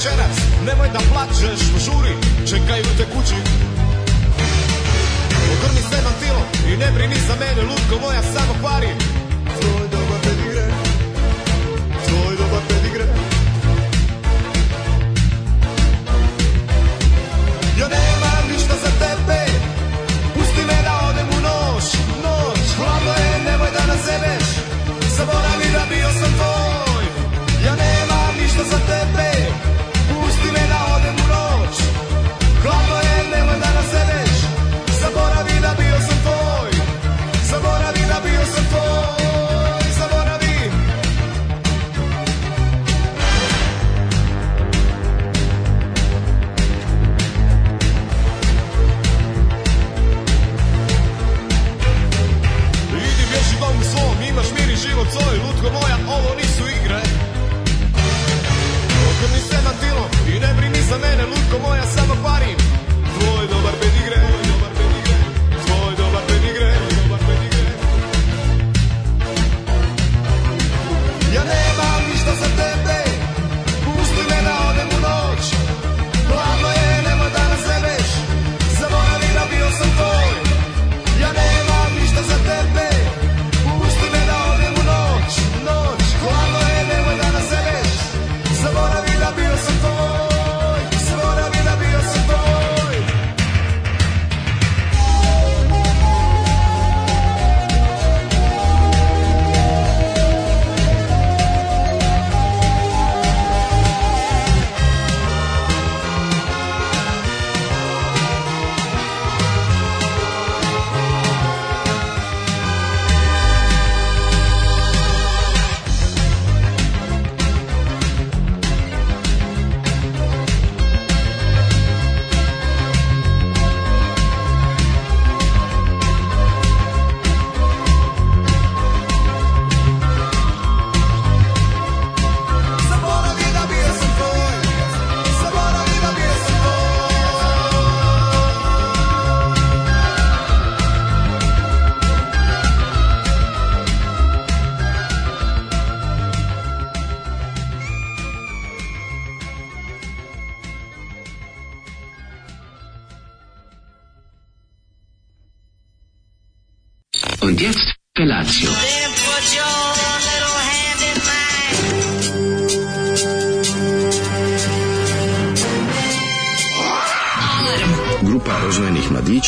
večerac, nemoj da plačeš, žuri, čekaju te kući. Ogrni se mantilom i ne brini za mene, lutko moja, samo pari,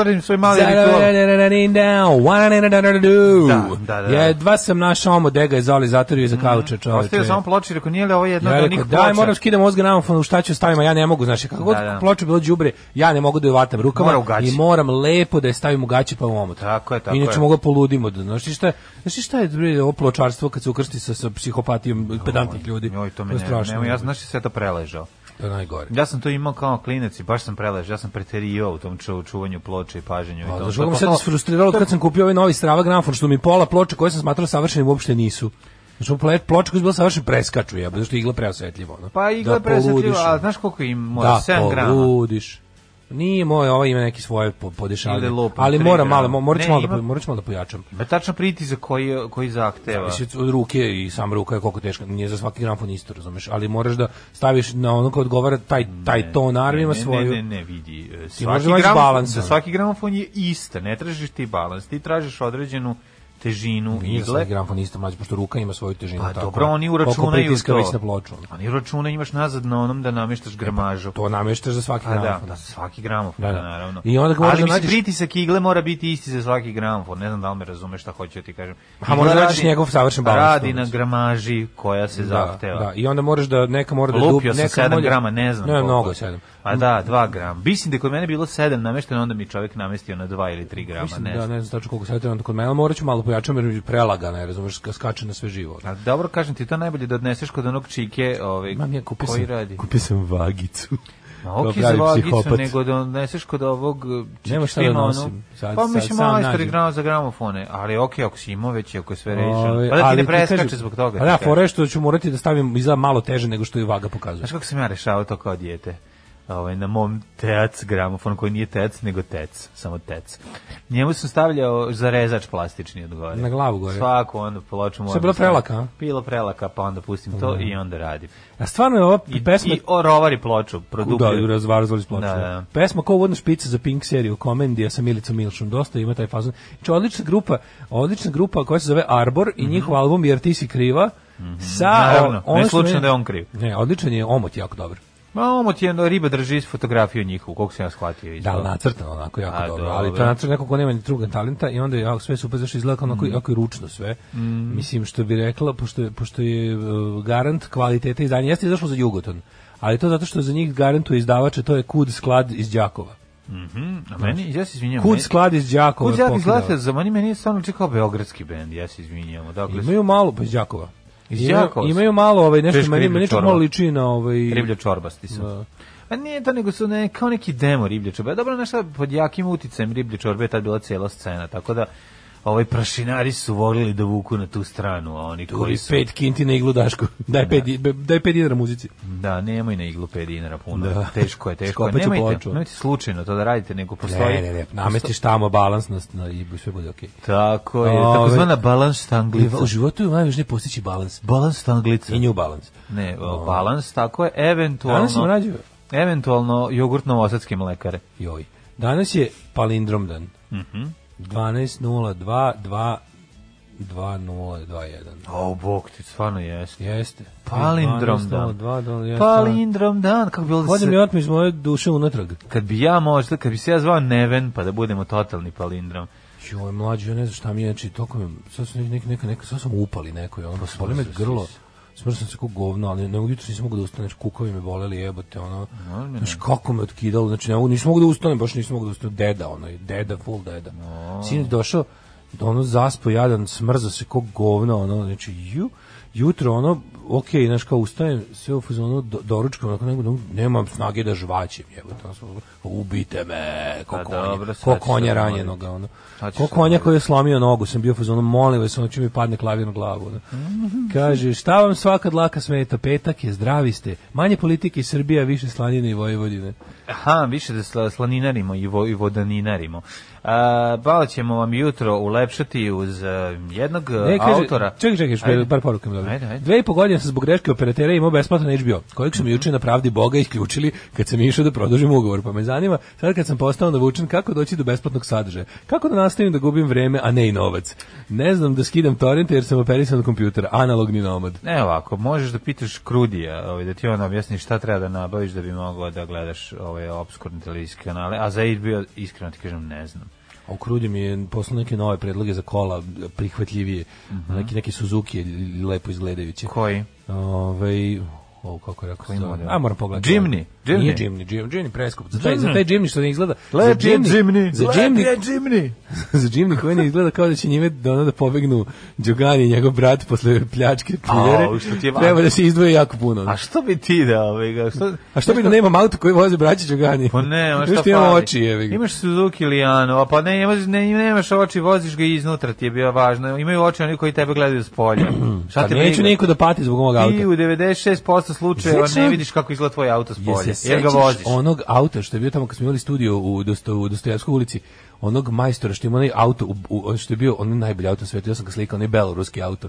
odradim svoj mali ritual. Da, da, da. dva sam našao omo dega je za alizatoru i za kauče čoveče. Ostaje samo ploče, rekao nije li ovo jedna da nikog ploča. Da, moram skidam mozga na u šta ću stavim, a ja ne mogu, znaš, kako god ploče bilo đubre, ja ne mogu da je vatam rukama i moram lepo da je stavim u gaći pa u omot. Tako je, tako Inače je. mogu poludimo, da, znaš šta, znaš šta je bre ovo pločarstvo kad se ukrsti sa, sa psihopatijom pedantnih ljudi. Joj, to me ne, ne, ja znaš sve to preležao. To je najgore. Ja sam to imao kao klinac i baš sam prelež, ja sam preterio u tom ču, čuvanju ploče i paženju. A, i to, Znači, sam se isfrustriralo kad sam kupio ovaj novi Strava gramfon, što mi pola ploče koje sam smatrao savršenim uopšte nisu. Znači, ploč, pločka je bila savršeno preskaču, ja, zato što je igla preosetljiva. No? Pa igla da preosetljiva, a znaš koliko im mora? Da, 7 grama. Da, poludiš. Nije moje, ovo ima neki svoje podešavanje. Ali mora malo, da morat ću malo, da, morat malo da pojačam. Ima tačno pritisak koji, koji zahteva. Zavisi od ruke i sam ruka je koliko teška. Nije za svaki gramfon isto, razumeš. Ali moraš da staviš na ono kao odgovara taj, taj ton armima svoju. Ne, ne, ne, vidi. Da svaki, svaki balans, za svaki gramofon je ista. Ne tražiš ti balans. Ti tražiš određenu težinu da igle. Nije grafonista mlađe, pošto ruka ima svoju težinu. Pa tako, dobro, oni uračunaju to. Već na ploču. Oni uračunaju, imaš nazad na onom da namještaš e pa, gramažu. to namještaš za svaki pa da, gramofon. Da, da, svaki gramofon, da, da. naravno. I onda Ali da nađeš... pritisak igle mora biti isti za svaki gramofon. Ne znam da li me razumeš šta hoću da ti kažem. A možda da radiš njegov savršen balans. Radi na gramaži koja se da, zahteva. Da, i onda moraš da neka mora da dupi. Lupio sam 7 grama, ne znam. Ne, mnogo 7. A da, 2 grama. Mislim da kod mene bilo 7 namešteno, onda mi čovjek namestio na 2 ili 3 grama, ne Da, ne znam tačno koliko 7 je kod mene, ali moraću malo pojačam jer prelagana je, razumeš, skače na sve živo. A dobro kažem ti, to najbolje da odneseš kod onog čike, ovaj, Mam, ja, kupi koji sam, radi. Kupio sam vagicu. Ma ok za vagicu, nego da odneseš kod ovog e, Nema šta da nosim. Sad, pa mi ćemo majstori gramo za gramofone, ali ok, ako si imao već, ako je sve rešeno. Ovaj, pa da ti ne preskače zbog toga. Pa da, da fore što ću morati da stavim iza malo teže nego što i vaga pokazuje. Znaš kako sam ja rešao to kao dijete? ovaj, na mom tec gramofon koji nije tec, nego tec, samo tec. Njemu sam stavljao zarezač plastični od gore. Na glavu gore. Svako onda ploču moram. Što je bilo da prelaka? Stavljati. Bilo prelaka, pa onda pustim to mm. i onda radim. A stvarno je ova I, pesma... I rovari ploču, produblju. Da, razvarzali ploču. Da, da. Pesma kao uvodna špica za Pink seriju komendija sa Milicom Milšom, dosta ima taj fazon. Znači, odlična grupa, odlična grupa koja se zove Arbor i mm -hmm. njihov album Jer ti si kriva, Mm -hmm. Sa, Naravno, on, ne slučajno da je on kriv. Ne, odličan je omot jako dobar. Ma ovo ti je riba drži fotografiju njihovu, koliko se ja shvatio. Da, izgleda. Da, nacrtano onako jako A, dobro, dobro, ali to nacrtano neko ko nema ni drugog talenta i onda je sve super zašto izgleda onako mm. jako i ručno sve. Mm. Mislim što bi rekla, pošto, pošto je uh, garant kvaliteta izdanja, jeste izašlo za Jugoton, ali to zato što za njih garantuje izdavače, to je kud sklad iz Đakova. Mhm. Mm a meni ja se izvinjavam. Kud sklad iz Đakova. Kud ja izlazite za meni meni je samo čekao beogradski bend, ja se izvinjavam. Dakle, imaju malo pa iz Đakova. Imaju, imaju malo ovaj nešto manje, meni malo liči na ovaj riblja čorba, su. Da. A pa nije to nego su ne, kao neki demo riblje čorbe. Dobro, nešto pod jakim uticajem riblje čorbe je tad bila cijela scena, tako da ovaj prašinari su volili da vuku na tu stranu, a oni koji su... pet kinti na iglu Daško. Daj, da. pet, daj pet dinara muzici. Da, nemoj na iglu pet dinara puno. Da. Teško je, teško je. Nemojte, nemojte slučajno to da radite, nego postoji... Ne, ne, ne, namestiš tamo balans na, na, i sve bude okej. Okay. Tako je, o, tako zvana balans stanglica. U životu je najvažnije postići balans. Balans stanglica. I nju balans. Ne, o, balans, tako je, eventualno... Danas sam rađio. Eventualno jogurtno-osadske mlekare. Joj. Danas je palindromdan. Mhm. Mm 12 2021. O, bog ti, stvarno jeste. Jeste. Palindrom dan. 2, Palindrom dan, kako bilo da se... Vodim li iz moje duše unatrag? Kad bi ja možda, kad bi se ja zvao Neven, pa da budemo totalni palindrom. Joj, mlađi, ja ne znam šta mi je, znači, toliko mi, sad su neka, neka, neka, sad sam upali nekoj, ono, pa, boli me grlo. Si smrlo sam se kao govno, ali ne mogu nisam mogu da ustanem, znači, kukovi me boleli, jebote, ono, no, znaš, kako me otkidalo, znači, ne mogu, nisam mogu da ustanem, baš nisam mogu da ustanem, deda, ono, deda, full deda. No. Sin je došao, ono, zaspo, jadan, smrzo se kao govno, ono, znači, ju, jutro ono ok, znaš, kao ustajem, sve u fazonu do, doručkam, onako nego, da nemam snage da žvaćem, jebo, tamo smo, ubite me, ko da, konja, dobro, ko konja ranjenoga, ono. Ko konja koji je slomio nogu, sam bio u fazonu, molim vas, ono će mi padne klavir na glavu, ono. Kaže, šta vam svaka dlaka smeta, petak je, zdravi ste, manje politike Srbija, više slanine i Vojvodine. Aha, više da slaninarimo i, vo, i vodaninarimo. A, Bala ćemo vam jutro ulepšati uz uh, jednog e, ne, kaže, autora. Čekaj, čekaj, ajde. par poruka mi dobro. Dve i po godine sam zbog greške operatera imao besplatan HBO, kojeg su mi juče na pravdi Boga isključili kad sam išao da produžim ugovor. Pa me zanima, sad kad sam postao navučen, kako doći do besplatnog sadržaja? Kako da nastavim da gubim vreme, a ne i novac? Ne znam da skidam torrente jer sam operisan od kompjutera, analogni nomad. Ne ovako, možeš da pitaš Krudija, ovaj, da ti on objasni šta treba da nabaviš da bi mogao da gledaš ove ovaj, obskurne televizijske kanale, a za HBO iskreno ti kažem ne znam a u Krudi mi je poslao neke nove predloge za kola prihvatljivije, mm -hmm. neki, neki Suzuki lepo izgledajući. Koji? Ove, ovaj, ovo kako je rekao, a moram pogledati. Jimny? Jimny. Nije Jimny, Jim, Jimny preskup. Za taj, da, za da. taj Jimny što ne izgleda. Lep za Jimny, Za Jimny, Lep Jimny. za Jimny koji ne izgleda kao da će njime da ono da pobegnu Đogani i njegov brat posle pljačke piljere. Treba da se izdvoje jako puno. A što bi ti da, ovaj ga? Što A što bi da nemam auto koji voze braća Đogani? Pa ne, ma šta pa. oči, jevi. Imaš Suzuki Liano, a pa ne, nemaš ne, nemaš oči, voziš ga iznutra, ti je bio važno. Imaju oči oni koji tebe gledaju s polja. šta pa te neću niko da pati zbog mog auta. I u 96% slučajeva ne vidiš kako izgleda tvoj auto s polja jer ga voziš. Onog auta što je bio tamo kad smo imali studio u, Dosto, u Dostojevskoj ulici, onog majstora što ima onaj auto, u, u, što je bio onaj najbolji auto na svetu, ja sam ga slikao, onaj beloruski auto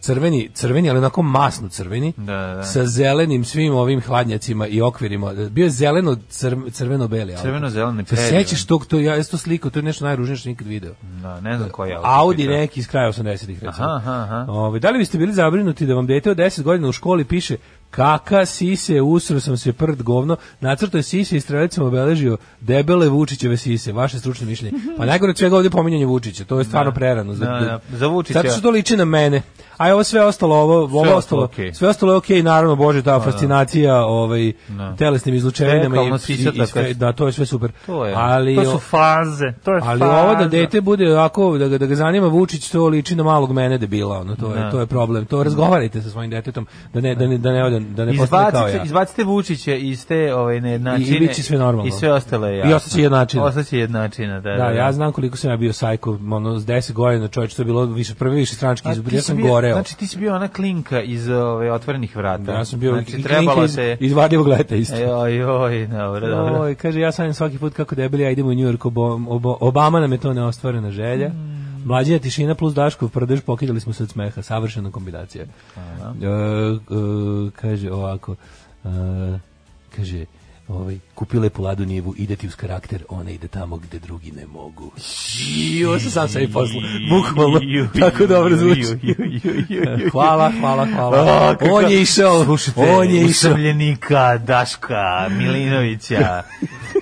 crveni, crveni, ali onako masno crveni, da, da. da. sa zelenim svim ovim hladnjacima i okvirima. Bio je zeleno, cr, crveno-beli auto. Crveno-zeleni Se sećaš tog, to, ja to sliku, to je nešto najružnije što nikad video. Da, ne znam da. koji auto. Audi pitao. neki iz kraja 80-ih, recimo. Aha, aha. Ove, da li biste bili zabrinuti da vam dete od 10 godina u školi piše Kaka sise, usro sam se prd govno, nacrto je sise i strelicom obeležio debele Vučićeve sise, vaše stručno mišljenje. Pa najgore od svega ovdje pominjanje Vučića, to je stvarno da. prerano. Za, da, da, da, za Vučića. Zato što to liči na mene. A ovo sve ostalo, ovo, sve ovo ostalo, okay. sve ostalo je okej, okay, naravno, Bože, ta da, fascinacija ovaj, no. telesnim izlučevinama i, i, i sve, da, to je sve super. To, je. Ali, to su faze. To je ali faza. ovo da dete bude ovako, da, da ga zanima Vučić, to liči na malog mene debila, ono, to, je, to je problem. To razgovarajte sa svojim detetom, da ne, da ne, da ne ode da ne postane kao ja. Izbacite Vučića iz te ovaj nejednačine. I, i biće sve normalno. I sve ostale ja. I ostaće jednačina. Ostaće jednačina, da, da. Da, ja da. znam koliko sam ja bio sajko, ono s 10 godina, čovjek to je bilo više prvi više stranački izbor, ja sam bio, goreo. Znači ti si bio ona klinka iz ove otvorenih vrata. ja sam bio znači, trebalo iz, se iz Vadivog leta isto. Joj, e, joj, dobro, dobro. Oj, kaže ja sam svaki put kako debeli, ja idemo u Njujork, Obama nam je to neostvarena želja. Mm. Mlađina tišina plus Daškov prdež pokidali smo se od smeha, savršena kombinacija. E, e, kaže ovako, e, kaže, ovaj, kupi lepu ladu njevu, ide ti uz karakter, ona ide tamo gde drugi ne mogu. Jo, ovo sam sam sebi poslao, bukvalno, tako dobro da zvuči. hvala, hvala, hvala. on je išao, slušajte, on je išao. Daška Milinovića,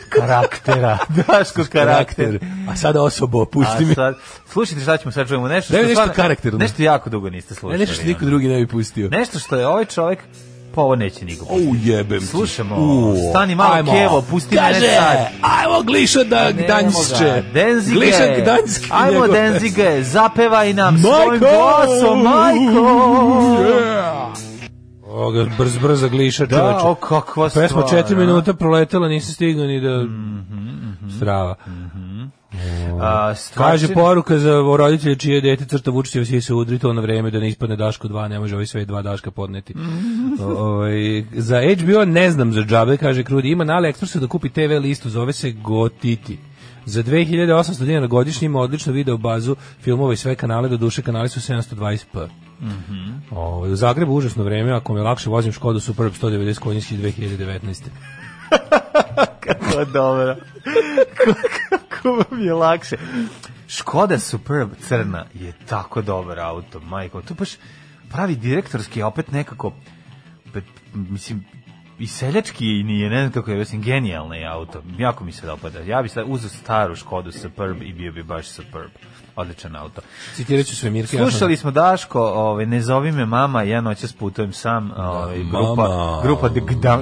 karaktera, Daško karakter. A sada osobo, pusti mi. Sad, slušajte šta ćemo sad čujemo, nešto, ne, što, nešto, stvarno, nešto jako dugo niste slušali. Ne, nešto što niko drugi ne bi pustio. Nešto što je ovaj čovjek pa ovo neće niko pustiti. U jebem ti. Slušamo, U, stani malo ajmo. kevo, pusti Kaže, mene sad. Ajmo Gliša da Gdansče. Denzige, Gliša Gdansk. Ajmo njegov. Denzige, zapevaj nam svojim glasom, Majko. Yeah. Oga, brz, brz, gliša da, čoveče. Da, o kakva stvar. Pesma četiri minuta proletela, nisi stigao ni da... Mm -hmm, mm -hmm. Strava. Mm -hmm. Ovaj. A, Kaže poruka za roditelje čije dete crta Vučićeva svi se udri to na vreme da ne ispadne Daško 2, ne može ovi sve dva Daška podneti. Ovaj, o, i, za HBO ne znam za džabe, kaže Krudi, ima na AliExpressu da kupi TV listu, zove se Gotiti. Za 2800 dinara godišnje ima odlično video bazu filmova i sve kanale, do duše kanali su 720p. Mm -hmm. o, u Zagrebu užasno vreme, ako mi je lakše vozim Škodu Superb 190 konjinski 2019. Kako dobro. Kako vam je lakše. Škoda Superb crna je tako dobar auto, majko. To baš pravi direktorski, opet nekako, opet, mislim, i seljački i nije, ne znam kako je, mislim, genijalno je auto. Jako mi se dopada. Ja bih sad uzeo staru Škodu Superb i bio bi baš Superb. Odličan auto. Citirat sve Mirke. Slušali smo Daško, ovaj ne zovi me mama, ja noćas putujem sam, da, ovaj grupa, mama. grupa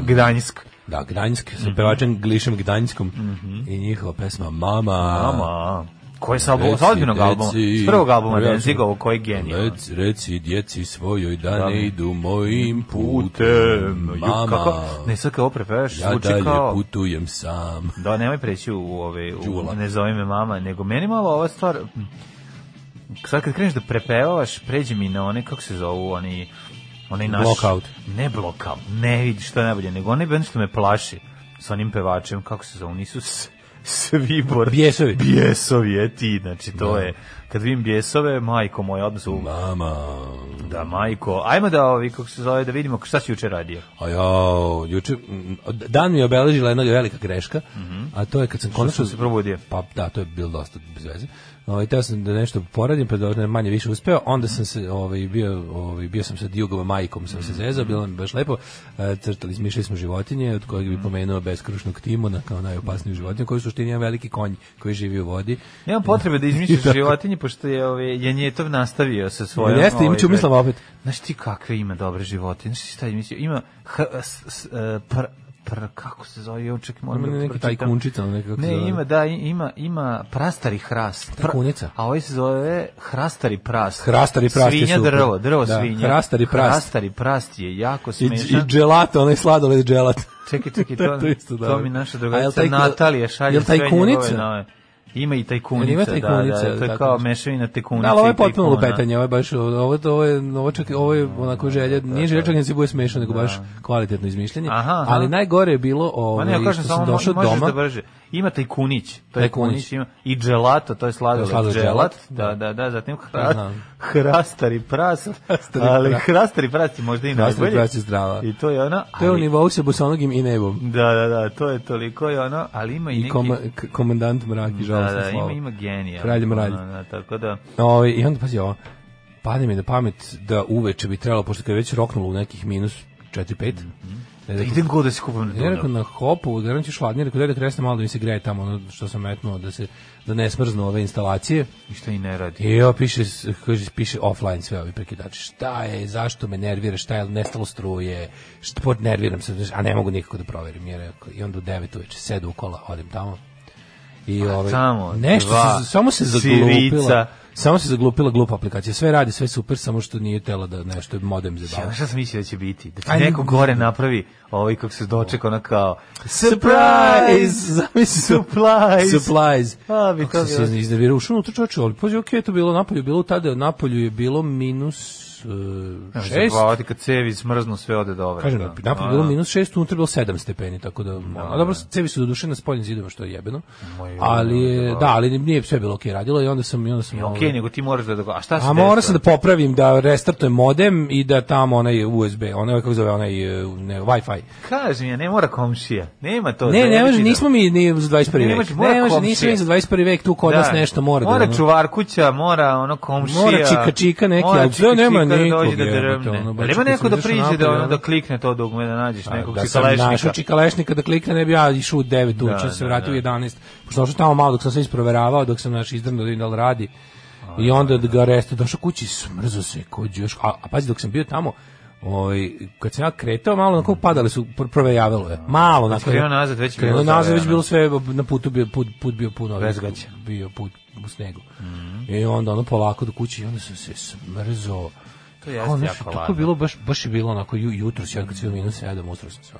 Gdansk. Da, Gdańsk, sa pevačem mm -hmm. Glišem Gdanjskom mm -hmm. i njihova pesma Mama. Mama. Koji sa albuma, sa ozbiljnog albuma, s prvog albuma Denzigovo, koji je genij. Reci, reci djeci svojoj da, da ne idu mojim putem, mama. Kako, ne sad kao prepevaš, ja zvuči kao... Ja dalje putujem sam. Da, nemoj preći u ove, u, ne zove me mama, nego meni malo ova stvar... Sad kad kreneš da prepevaš, pređi mi na one, kako se zovu, oni onaj naš blockout. Ne blockout, ne vidi što najbolje, nego onaj bend što me plaši sa onim pevačem, kako se zove, nisu s, Svibor. Bjesovi. Bjesovi, je ti, znači to da. je, kad vidim bjesove, majko moj, odmah su... Mama. Da, majko, ajmo da ovi, kako se zove, da vidimo šta si juče radio. A ja, juče, dan mi je obeležila jedna velika greška, mm -hmm. a to je kad sam konačno... se probudio. Pa da, to je bilo dosta bez veze. Ovaj teo sam da nešto poradim, pa da manje više uspeo. Onda sam se ovaj bio ovaj bio sam sa Djugovom majkom, sam se mm. zezao, bilo mi baš lepo. E, crtali smišljali smo životinje od kojih bi mm. pomenuo beskrušnog timona kao najopasniju mm. životinju, koji su suštini jedan veliki konj koji živi u vodi. Nemam potrebe da izmišljaš životinje pošto je ovaj Janjetov nastavio sa svojom. Jeste, ovaj, imaću mislim da- opet. Znaš ti kakve ima dobre životinje? Znaš ti šta ima? E, pr, pr, kako se zove, on čak moram da neki taj kunčica, nekako Ne, zove. ima da ima ima prastari hrast. Pr, kunica. A ovaj se zove hrastari prast. Hrastari prast svinja je super. drvo, drvo da, svinja. Hrastari prast. Hrastari prast je jako smešan. I, i gelato, onaj sladoled gelat. Čekaj, čekaj, to, to, isto, da. to mi naša drugarica Natalija šalje sve njegove nove. Ima i tajkunica, ima tajkunica da, da, to je kao mešavina tajkunica. Da, ali ovo je potpuno lupetanje, ovo je baš ovo ovo je ovo čak ovo je onako želja, da, nije da, želja da. čak da se bude smešno, nego da. baš kvalitetno izmišljanje. Aha, aha. Ali najgore je bilo ovo, ne, ja ovaj, kažem, što sam došao doma. Da brže. Ima taj kunić, to je kunić, ima i dželato, to je sladoled, sladoled dželat, da, da, da, da zatim hra, hrastar i pras, ali hrastar i pras je možda i najbolje. Hrastar i zdrava. I to je ono... Ali, to je u nivou sa bosanogim i nebom. Da, da, da, to je toliko je ono, ali ima i, I neki... komandant mrak i žalostno da, da, slovo. ima, ima genija. Kralj mralj. Da, da, tako da... O, ovaj, I onda, pazi ovo, padne mi na pamet da uveče bi trebalo, pošto kad je već roknulo u nekih minus 4-5, mm -hmm Ne, da idem kod da se kupam na Ja rekao na hopu, da ćeš hladnije, rekao da tresne malo da mi se greje tamo ono što sam metnuo, da se da ne smrznu ove instalacije. I što i ne radi. I e, evo piše, kaže, piše offline sve ovi prekidači. Šta je, zašto me nervira, šta je, nestalo struje, šta, pod nerviram se, a ne mogu nikako da proverim. Jer, I onda u 9 uveče sedu u kola, odem tamo. I pa, ovaj, nešto, dva, se, samo se zaglupila. Sivica Samo se zaglupila glupa aplikacija. Sve radi, sve super, samo što nije tela da nešto modem zabava. Ja, šta sam mislio da će biti? Da ti neko gore napravi ovaj kako se doček ona kao surprise, zamisli surprise. Surprise. A, bi to se iznervirao. Ušao unutra čoveče, ali pazi, okej, okay, to bilo napolju, bilo tada, napolju je bilo minus 6. kad cevi smrznu sve ode dobro. Kažem, da. napolje bilo da, da. minus 6, unutra bilo 7 stepeni, tako da... No, da, a dobro, cevi su doduše na spoljnim zidovima, što je jebeno. Moj, ali, je, da, ali nije sve bilo okej okay radilo i onda sam... I onda sam okej, okay, ovaj- nego ti moraš da... Doga... A šta se A mora sam da popravim, da restartujem modem i da tamo onaj USB, onaj, kako zove, onaj e, ne, Wi-Fi. Kaži mi, ne mora komšija. Nema to. Ne, ne može, nismo mi ni za 21. vek. Ne može, nismo mi za 21. vek, tu kod nas nešto mora. Mora čuvar kuća, mora ono komšija. Mora čika čika neki, ali nema, da dođe da drmne. Ali ima neko da priđe da, ono, da klikne to dugme, da nađeš nekog da, cikalešnika. Da sam našao čikalešnika da klikne, ne bi ja išao u 9 da, uče, da, se da, vratio da, da. u 11. Pošto sam tamo malo dok sam se isproveravao, dok sam naš izdrno da, da li radi. A, I onda da ga da. aresta, došao kući, smrzo se, kođe još. A, a pazi, dok sam bio tamo, Oj, ovaj, kad se ja kretao, malo na onako padale su, pr provejavalo je. Malo, onako. Krenuo nazad, već bilo nazad, već bilo sve, na putu bio, put, put bio puno. Bezgaća. Bio put u snegu. Mm -hmm. I onda ono polako do kuće i onda sam se smrzo. To jeste jako lažno. Tako je bilo, baš, baš je bilo onako jutros ja kad sve minus 7, usro sam se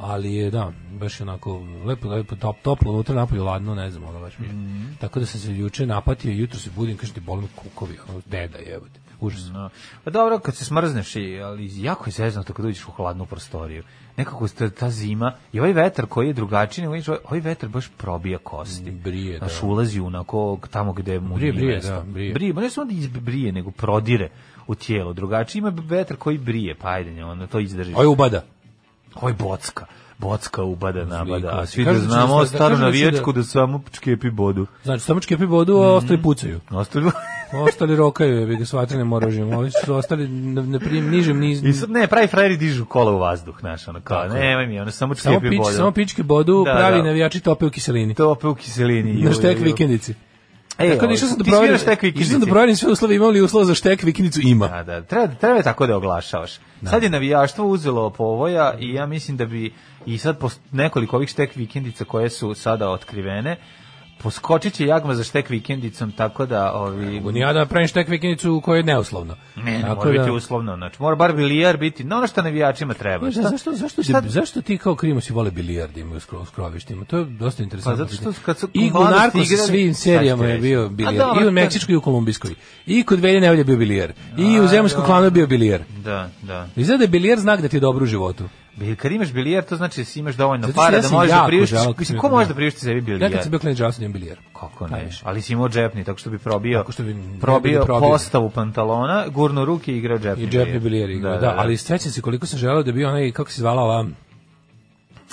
Ali je, da, baš je onako lepo, lepo top, toplo, unutra napolju ladno, ne znam, ono baš mi Mm. Tako da sam se juče napatio, jutros se budim, kažete, bolim kukovi, ono, deda jebote. Užas. No. Pa dobro, kad se smrzneš, i, ali jako je zezno kad da uđeš u hladnu prostoriju. Nekako ta, ta zima i ovaj vetar koji je drugačiji, nego ovaj, ovaj vetar baš probija kosti. Mm, brije, da. Znaš, ulazi onako tamo gde mu brije, brije, da, brije. Brije, ne samo da izbrije, nego prodire u tijelo. Drugačije ima vetar koji brije, pa ajde, ono to izdržiš. Oj ubada. Oj bocka bocka ubada nabada, a svi da, da znamo da, da staru da navijačku da, da samo čkepi bodu. Znači, samo čkepi bodu, a mm. ostali pucaju. Ostali ostali rokaju, bi ga svatrine morožjem, ovi su ostali na, na prim, nižem niz... I sad, ne, pravi frajeri dižu kola u vazduh, znaš, ono kao, Tako. nemoj mi, ono samo čkepi samo pič, bodu. Samo pičke bodu, da, pravi da. navijači tope u kiselini. Tope u kiselini. Na štek vikendici. E, tako da išao sam da proverim, išao sam da proverim sve uslove, imam li uslova za štek vikinicu? Ima. Da, da, treba, treba je tako da oglašavaš. Da. Sad je navijaštvo uzelo povoja i ja mislim da bi i sad nekoliko ovih štek vikendica koje su sada otkrivene, poskočit će jagma za štek vikendicom, tako da... Ovi... Mogu ja da pravim štek vikendicu koja je neuslovno. Ne, ne mora da... biti uslovno, znači mora bar bilijar biti, no ono što navijačima treba. Ne, šta, zašto, zašto, šta... Te, zašto ti kao krimosi vole bilijar da imaju skro, skrovištima? To je dosta interesantno. Pa zato što kad su I u narko sa svim serijama je bio bilijar. I u Meksičkoj i u Kolumbijskoj. I kod Velje Nevolje bio bilijar. I u Zemljskoj klanu je bio bilijar. Da, da. I znači da je bilijar znak da ti je dobro u životu. Kad imaš bilijer, to znači da si imaš dovoljno Zato para ja da možeš da priuštiš. Mislim, ko može da priušti sebi bilijer? Ja kad sam bio klinič, ja sam bilijer. Kako ne? Ali si imao džepni, tako što bi probio, tako što bi probio, probio postavu pantalona, gurno ruke i igrao džepni. I džepni bilijer igrao, da, da, da, da, Ali srećan se koliko sam želeo da bio onaj, kako se zvala ova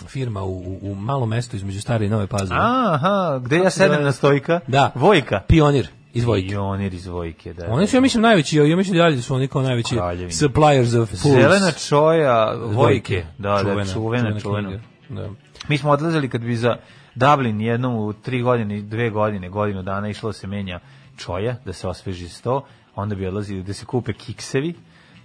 firma u, u, malom mestu između stare i nove pazove. Aha, gde ja sedem na stojka? Da. Vojka. Pionir izvojke. Vojke. Pionir iz Vojke, da. Oni su, da. ja mislim, najveći, ja mislim da dalje da su oni kao najveći Kraljevini. suppliers of fools. Zelena čoja Vojke, Vojke. da, čuvena, da, čuvena, čuvena. čuvena. Da. Mi smo odlazili kad bi za Dublin jednom u tri godine, dve godine, godinu dana išlo da se menja čoja, da se osveži sto, onda bi odlazili da se kupe kiksevi,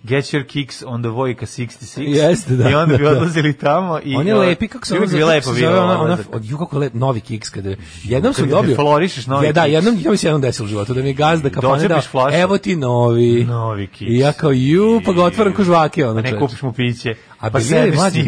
get your kicks on the Vojka 66. Jeste, da. I onda da, bi da, odlazili tamo i On je lepi kako se zove, bi lepo bio. Ona, od ju kako lep novi kicks. kada jednom sam dobio. Florišeš novi. Ja, da, jednom ja mi se jednom desilo u životu da mi gazda kafane da. Evo ti novi. Novi kicks. I ja kao ju pa ga otvaram kožvake ona. Ne kupiš mu piće. A pa se mlađi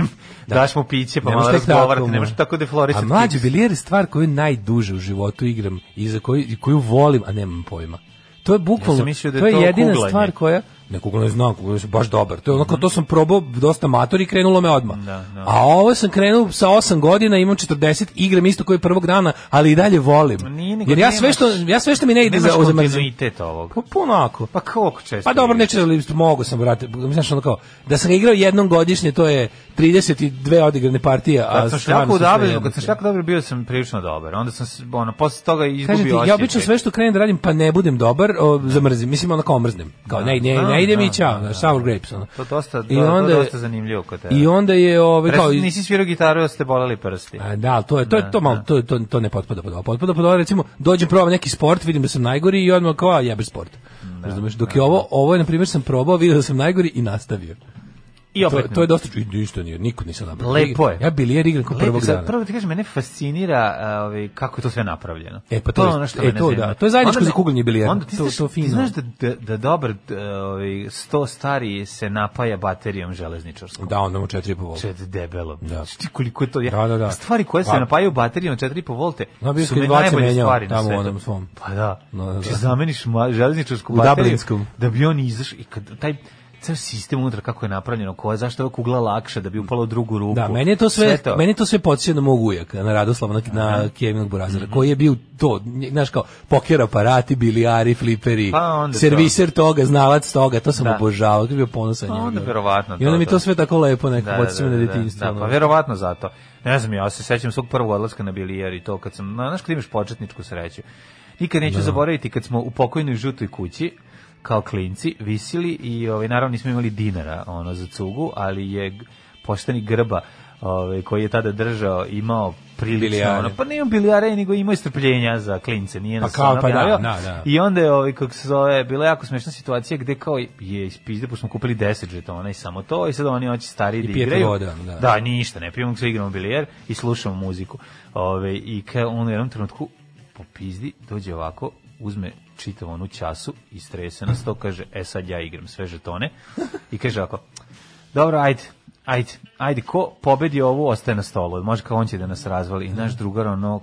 da. daš mu piće, pa malo razgovarate, ne možeš tako da deflorisati. A mlađi bilijer je stvar koju najduže u životu igram i za koju, koju volim, a nemam pojma. To je bukvalno, ja da to je jedina stvar koja, nekog ne znam, kog je baš dobar. To je onako, to sam probao dosta matori i krenulo me odmah. Da, da. A ovo sam krenuo sa 8 godina, imam 40, igram isto koji prvog dana, ali i dalje volim. Nije, Jer ja sve što ja sve što mi ne ide za kontinuitet ovog. Pa puno ako. Pa koliko često? Pa dobro, neče ali da mogu sam brate, znaš ono kao da sam igrao jednom godišnje, to je 32 odigrane partije, a da sam šljaku dobro, kad sam šljaku dobro bio sam prilično dobar. Onda sam ono posle toga izgubio Kažete, ja obično sve što krenem da radim pa ne budem dobar, o, zamrzim. Mislim ono kao mrznem. Kao ne, ne, da, da, ne, ide mi čao, da, da, Sour Grapes. Ono. To dosta, I onda, to dosta zanimljivo kod tebe. I onda je... Ovaj, kao, nisi svirao gitaru, da ste boleli prsti. A, da, to je, to, je, da, to, malo, da. to, to, to ne potpada pod ovo. Potpada pod ovo, recimo, dođem probam neki sport, vidim da sam najgori i odmah kao, jebe sport. Da, Razumeš, dok je ovo, ovo je, na primjer, sam probao, vidio da sam najgori i nastavio. I opet to, to je dosta ništa nije, niko nisam napravio. Lepo je. Ja bilijer igram kao prvog dana. Prvo da ti kažem, mene fascinira ovaj kako je to sve napravljeno. E pa to, to je ono što e, to, da. to je zajedničko za kugljenje bilijera. Onda ti to, to fino. Ti znaš da da, da dobar ovaj 100 stari se napaja baterijom železničarskom. Da, onda mu 4,5 V. Čet debelo. Da. Ti koliko je to ja. Da, da, da. Stvari koje se pa. napajaju baterijom 4,5 V. No, bio je najbolje stvari tamo onom svom. Pa da. da ti da. zameniš železničarsku bateriju da bi on izašao i kad taj ceo sistem unutra kako je napravljeno, ko je, zašto je kugla lakša da bi upala u drugu ruku. Da, meni je to sve, sve to... meni to sve podsjeća na mog ujaka, na Radoslava na, na Kevin Burazara, mm -hmm. koji je bio to, znaš kao poker aparati, bilijari, fliperi, pa serviser to. toga, znalac toga, to sam da. obožavao, bio ponosan. Pa onda verovatno. I onda to, mi to da. sve tako lepo nekako da, da, da na da, detinjstvo. Da, da, pa verovatno zato. Ne znam, ja se sećam svog prvog odlaska na bilijari i to kad sam, znaš kad imaš početničku sreću. Nikad neću zaboraviti kad smo u pokojnoj žutoj kući, kao klinci visili i ovaj naravno nismo imali dinara ono za cugu, ali je pošteni grba ovaj koji je tada držao imao prilično ono, pa nije bilijare nego imao strpljenja za klince nije pa kao, pa da, da, da. i onda je ovaj kako se zove bila jako smešna situacija gde kao je ispizde pošto smo kupili 10 žetona i samo to i sad oni hoće stari da igraju voda, da. da ništa ne pijemo sve igramo bilijar i slušamo muziku ovaj i kao on u jednom trenutku popizdi dođe ovako uzme čitavu onu času i strese nas to, kaže, e sad ja igram sve žetone i kaže ako, dobro, ajde, ajde, ajde, ko pobedi ovu, ostaje na stolu, može kao on će da nas razvali i naš drugar ono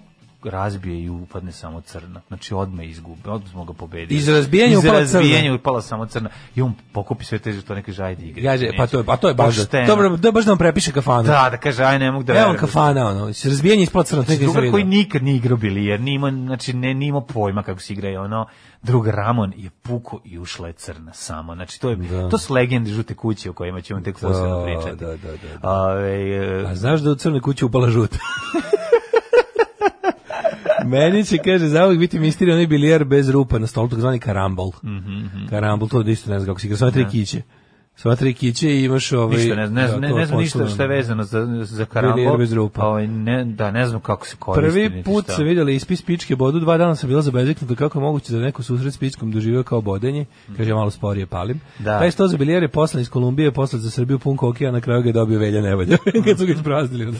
razbije i upadne samo crna. Znači odme izgube, odmah smo ga pobedili. Iz razbijanja upala crna. Iz razbijanja upala samo crna. I on pokupi sve teže to neke žajde igre. Kaže, pa to je, pa to je baš da. Dobro, da baš da nam prepiše kafana. Da, da kaže aj ne mogu da. Evo da kafana ono, iz razbijanja ispala crna, znači, druga izreda. koji nikad nije igrao bili, jer nima, znači ne nima pojma kako se igra i ono drug Ramon je puko i ušla je crna samo. Znači to je da. to su legende žute kuće o kojima ćemo tek posebno da, pričati. Da, da, da. da. A, e, A znaš da u crne kuće upala žuta? Meni će, kaže, zauvijek biti misterij onaj bilijar bez rupa na stolu, zvani karambol. Mm -hmm. Karambol, to da isto ne znam kako se igra, sva tri kiće. Sva tri kiće i imaš ovaj ništa ne znam ne, da, ne, ne znam ništa što je vezano za za karambol. Bez rupa. Ovaj ne da ne znam kako se koristi. Prvi put se videli ispis pičke bodu, dva dana sam bila zabezeknuta kako je moguće da neko susret s pičkom doživio kao bodenje. Kaže malo sporije palim. Da. Taj sto za bilijere poslan iz Kolumbije, poslan za Srbiju pun kokija, na kraju ga je dobio Velja Nevolja. Kad su ga ispraznili.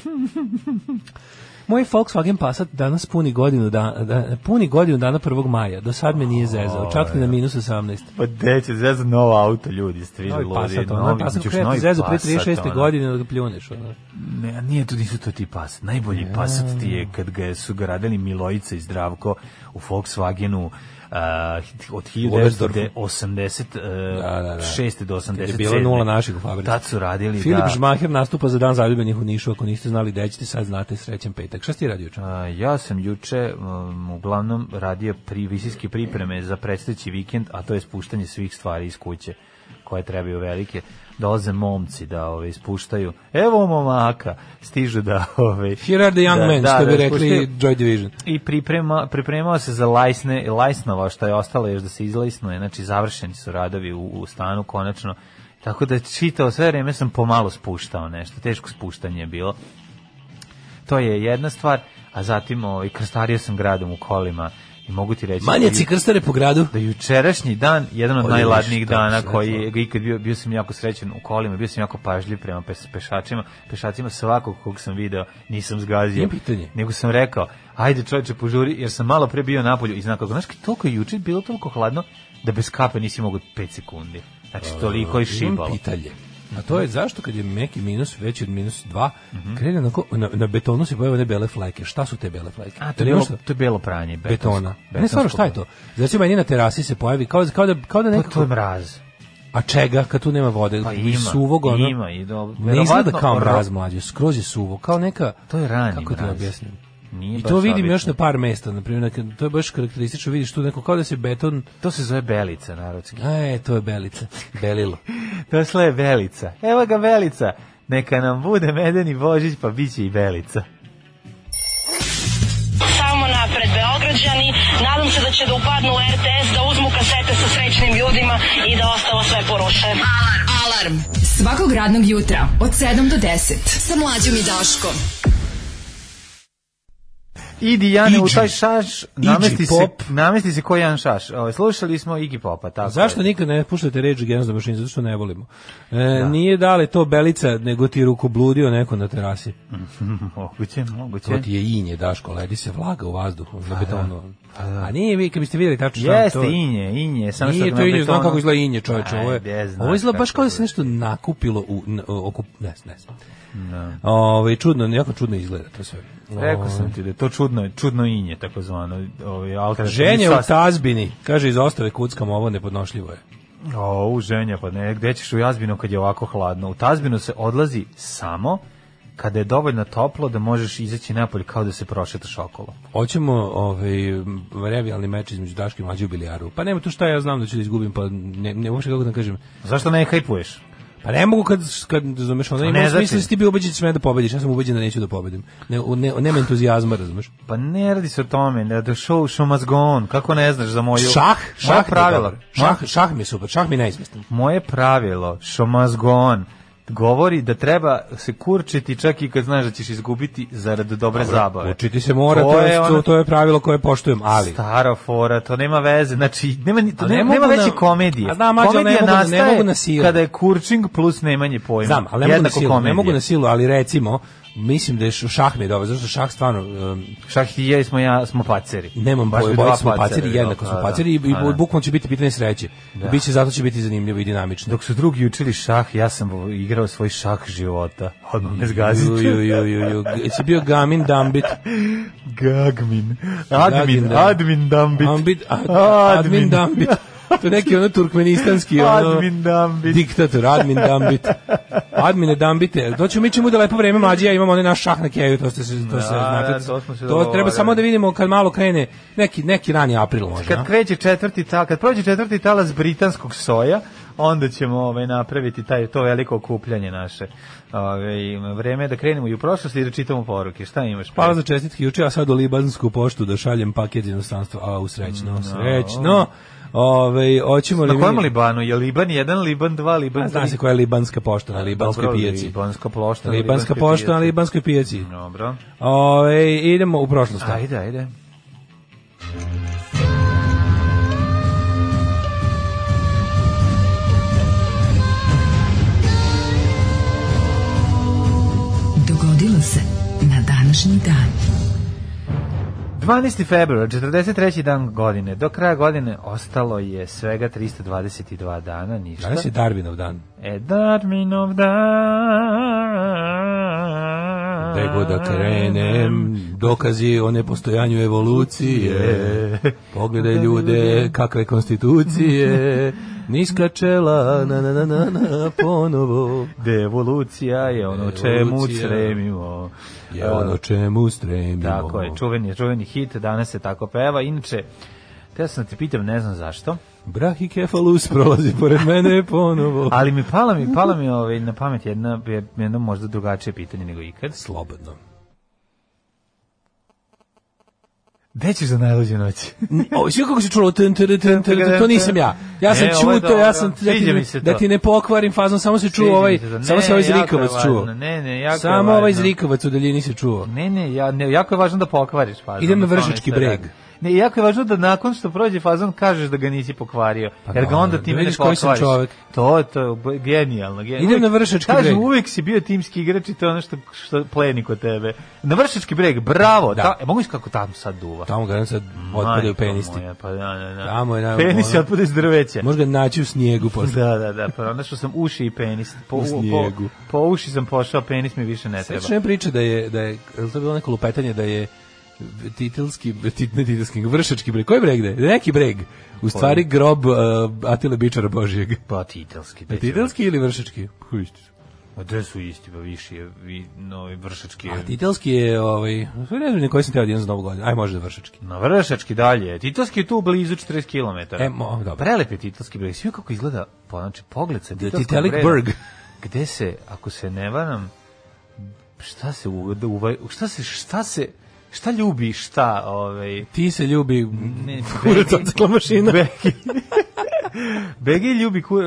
Moj Volkswagen Passat danas puni godinu dana, da, puni godinu dana 1. maja. Do sad me nije zezao. Čak ni na minus 18. Pa deće, zeza novo auto ljudi, stvari ludi. Passat, ono, novi, Passat koji je zezao pre 36. godine da ga pljuneš. Ono. Ne, nije to, nisu to ti Passat. Najbolji Passat ti je kad ga su gradili Milojica i Zdravko u Volkswagenu Uh, od 1986. Uh, da, da, da. do 87. Kad je bila nula naših u fabrici. Tad su radili, Filip da. Žmaher nastupa za dan zaljubljenih u Nišu, ako niste znali gde ćete, sad znate srećen petak. Šta ti radio A, ja sam juče um, uglavnom radio pri, visijske pripreme za predstojeći vikend, a to je spuštanje svih stvari iz kuće koje trebaju velike, doze momci da ove ovaj, ispuštaju. Evo momaka, stižu da ove ovaj, Here are the young da, men, da, što bi da rekli Joy Division. I priprema, pripremao se za lajsne, lajsnova što je ostalo još da se izlajsnuje, znači završeni su radovi u, u stanu konačno. Tako da čitao sve vreme sam pomalo spuštao nešto, teško spuštanje je bilo. To je jedna stvar, a zatim ovaj, krstario sam gradom u kolima I mogu ti reći... Manjaci da krstare po gradu. Da jučerašnji dan, jedan od najladnijih dana koji ga ikad bio, bio sam jako srećen u kolima, bio sam jako pažljiv prema pešačima, pešacima svakog kog sam video nisam zgazio. pitanje. Nego sam rekao, ajde čovječe požuri, jer sam malo pre bio napolju i znakao, znaš toliko juče bilo toliko hladno da bez kape nisi mogu 5 sekundi. Znači, toliko je šibalo. Imam pitanje a to je zašto kad je meki minus veći od minus 2, mm -hmm. krene na, na betonu se pojave bele fleke. Šta su te bele fleke? A, to, je, belo, to je belo pranje. Betonsko, betona. ne, stvarno, šta je to? Znači, meni na terasi se pojavi, kao, da- kao da, kao da pa nekako... To je mraz. A čega kad tu nema vode? Pa ima, suvog, ono, ima i dobro. Ne izgleda kao mraz mlađe, skroz je suvo, kao neka... To je rani kako mraz. Kako ti objasnim? Nije I to vidim obično. još na par mesta, na primjer, to je baš karakteristično, vidiš tu neko kao da se beton... To se zove belica, narodski. A, e, to je belica, belilo. to je belica, evo ga belica, neka nam bude medeni božić, pa bit će i belica. Samo napred, Beograđani, nadam se da će da upadnu RTS, da uzmu kasete sa srećnim ljudima i da ostalo sve poruše. Alarm! Alarm! Svakog radnog jutra, od 7 do 10, sa mlađom i Daškom. Idi Jane u taj šaš, namesti se, namesti se koji jedan šaš. Ovaj slušali smo Iggy Popa, tako. Zašto je. nikad ne puštate Rage Against the Machine, zato što ne volimo. E, da. nije dale to Belica, nego ti ruku bludio neko na terasi. moguće, moguće. To ti je inje, Daško, ledi se vlaga u vazduhu, na betonu. A, da. A nije, vi kad biste videli tačno šta Jeste, to... inje, inje. Samo nije što to inje, znam kako izgleda inje, čoveče, pa, Ovo je, ovo izgleda baš kao da se nešto nakupilo u, okup, ne, ne, ne. Da. Ove, ovaj, čudno, jako čudno izgleda to sve. Rekao sam ovaj. ti da to čudno čudno, čudno inje, zvano. Ovaj, Ženje u tazbini, kaže iz ostave kuckam, ovo nepodnošljivo je. O, u ženja, pa ne, gde ćeš u jazbinu kad je ovako hladno? U tazbinu se odlazi samo kada je dovoljno toplo da možeš izaći napolje kao da se prošetaš okolo. Hoćemo ovaj revijalni meč između Daške i Mlađe u bilijaru. Pa nema tu šta ja znam da ću da izgubim, pa ne, ne uopšte kako da kažem. Zašto ne hajpuješ? Pa ne mogu kad kad razumeš, ona ima znači. smisla da ti bi ubeđen da da pobediš, ja sam ubeđen da neću da pobedim. Ne, ne, nema entuzijazma, razumeš? Pa ne radi se o tome, da the show show must go on. Kako ne znaš za moju Šah, šah pravilo. Šah, šah mi je super, šah mi je najizvestan. Moje pravilo, show must go on govori da treba se kurčiti čak i kad znaš da ćeš izgubiti zarad dobre Dobro, zabave. Kurčiti se mora, to, to je, ona... to je pravilo koje poštujem, ali... Stara fora, to nema veze, znači nema, to ne, nema veće komedije. A da, mađa, Komedija ne nastaje ne mogu na silu. kada je kurčing plus nemanje pojma. Znam, ali ne mogu, na silu, ne mogu na silu, ali recimo, Mislim da je šah ne dobro, zašto šah stvarno... Um, šah i ja smo, ja, smo paceri. Nemam boje, boje da smo paceri, jednako da, smo da, paceri i, i bukvalno će biti pitanje sreće. Da. Biće, zato će biti zanimljivo i dinamično. Dok su drugi učili šah, ja sam igrao svoj šah života. Odmah me zgazit ću. Ju, ju, ju, ju. Jesi bio gamin dambit? Gagmin. Admin, admin dambit. Admin, admin dambit to je neki ono turkmenistanski ono, admin dambit. Diktator, admin dambit. Admine dambite. Doćemo mi ćemo da lepo vreme mlađi, ja imamo onaj naš šah na keju, to ste se, to se, da, da, znate. Da, to, se to treba samo da vidimo kad malo krene, neki, neki rani april možda. Kad kreće četvrti tal, kad prođe četvrti talas britanskog soja, onda ćemo ovaj napraviti taj to veliko okupljanje naše. Ovaj vreme je da krenemo i u prošlost i da čitamo poruke. Šta imaš? Pa za čestitke juče, a sad do libansku poštu da šaljem paket inostranstva, a usrećno, srećno. No. Ovaj hoćemo li Na kojem mi... Libanu? Je Liban 1, Liban 2, Liban 3? Zna se koja je libanska pošta na libanskoj pijaci. Libanska pošta, libanska, libanska pošta na libanskoj pijaci. Dobro. Ovaj idemo u prošlost. Ajde, ajde. Dogodilo se na današnji dan. 12. februar, 43. dan godine. Do kraja godine ostalo je svega 322 dana, ništa. Danas je Darwinov dan. E, Darwinov dan. Nego da, krenem, dokazi o nepostojanju evolucije, pogledaj ljude kakve konstitucije, niska čela, na na na na, na ponovo. Devolucija je ono čemu stremimo. Je ono čemu stremimo. Tako je, čuveni, čuveni hit, danas se tako peva, inače Te sam da ti pitam, ne znam zašto. Brahi Kefalus prolazi pored mene ponovo. Ali mi pala mi, pala mi ovaj, na pamet jedna, jedno možda drugačije pitanje nego ikad. Slobodno. Gde ćeš za najluđe noć? o, sve kako se čulo, ten, ten, ten, ten, to nisam ja. Ja sam e, to, ja sam, da ti, da ti ne pokvarim fazom, samo se čuo ovaj, ne, samo se ovaj zrikovac čuo. Ne, ne, jako Samo ovaj zrikovac u daljini se čuo. Ne, ne, ja, ne, jako je važno da pokvariš fazom. Idem na da vršički da breg. Radi. Ne, jako je važno da nakon što prođe fazon kažeš da ga nisi pokvario. Pa jer ga onda ti da vidiš koji sam čovjek. To to genijalno, genijalno. Idem na vršački breg. uvek si bio timski igrač i to je ono što što pleni kod tebe. Na vršački breg, bravo. Da. Ta, e, mogu iskako tamo sad duva. Tamo ga sad otpadaju penisti. Moja, pa da, da, da. Tamo je na da, Penis ono, otpada iz drveća. Možda naći u snijegu posle. da, da, da, pa našao sam uši i penis. Po, u snijegu. Po, po uši sam pošao, penis mi više ne treba. Sve priče da je da je, da je to bilo neko lupetanje da je titelski, tit, ne titelski, vršački breg. Koji breg da je? Neki breg. U stvari grob uh, Atile Bičara Božijeg. Pa titelski. Pa titelski ili vršački? Hujišti pa, A gde su isti, pa viši je, vi, novi vršački A titelski je, ovaj, ne znam koji sam teo jedan za novu godinu, aj može da vršački. Na vršački dalje, titelski je tu blizu 40 km. E, mo, dobro. Prelep je titelski breg, svi kako izgleda, pa znači, pogled sa titelskog brega. Berg. Gde se, ako se ne varam, šta se, u, da šta se, šta se, šta se Šta ljubi, šta? Ovaj... Ti se ljubi kurac od mašina. Begi. Begi ljubi kur...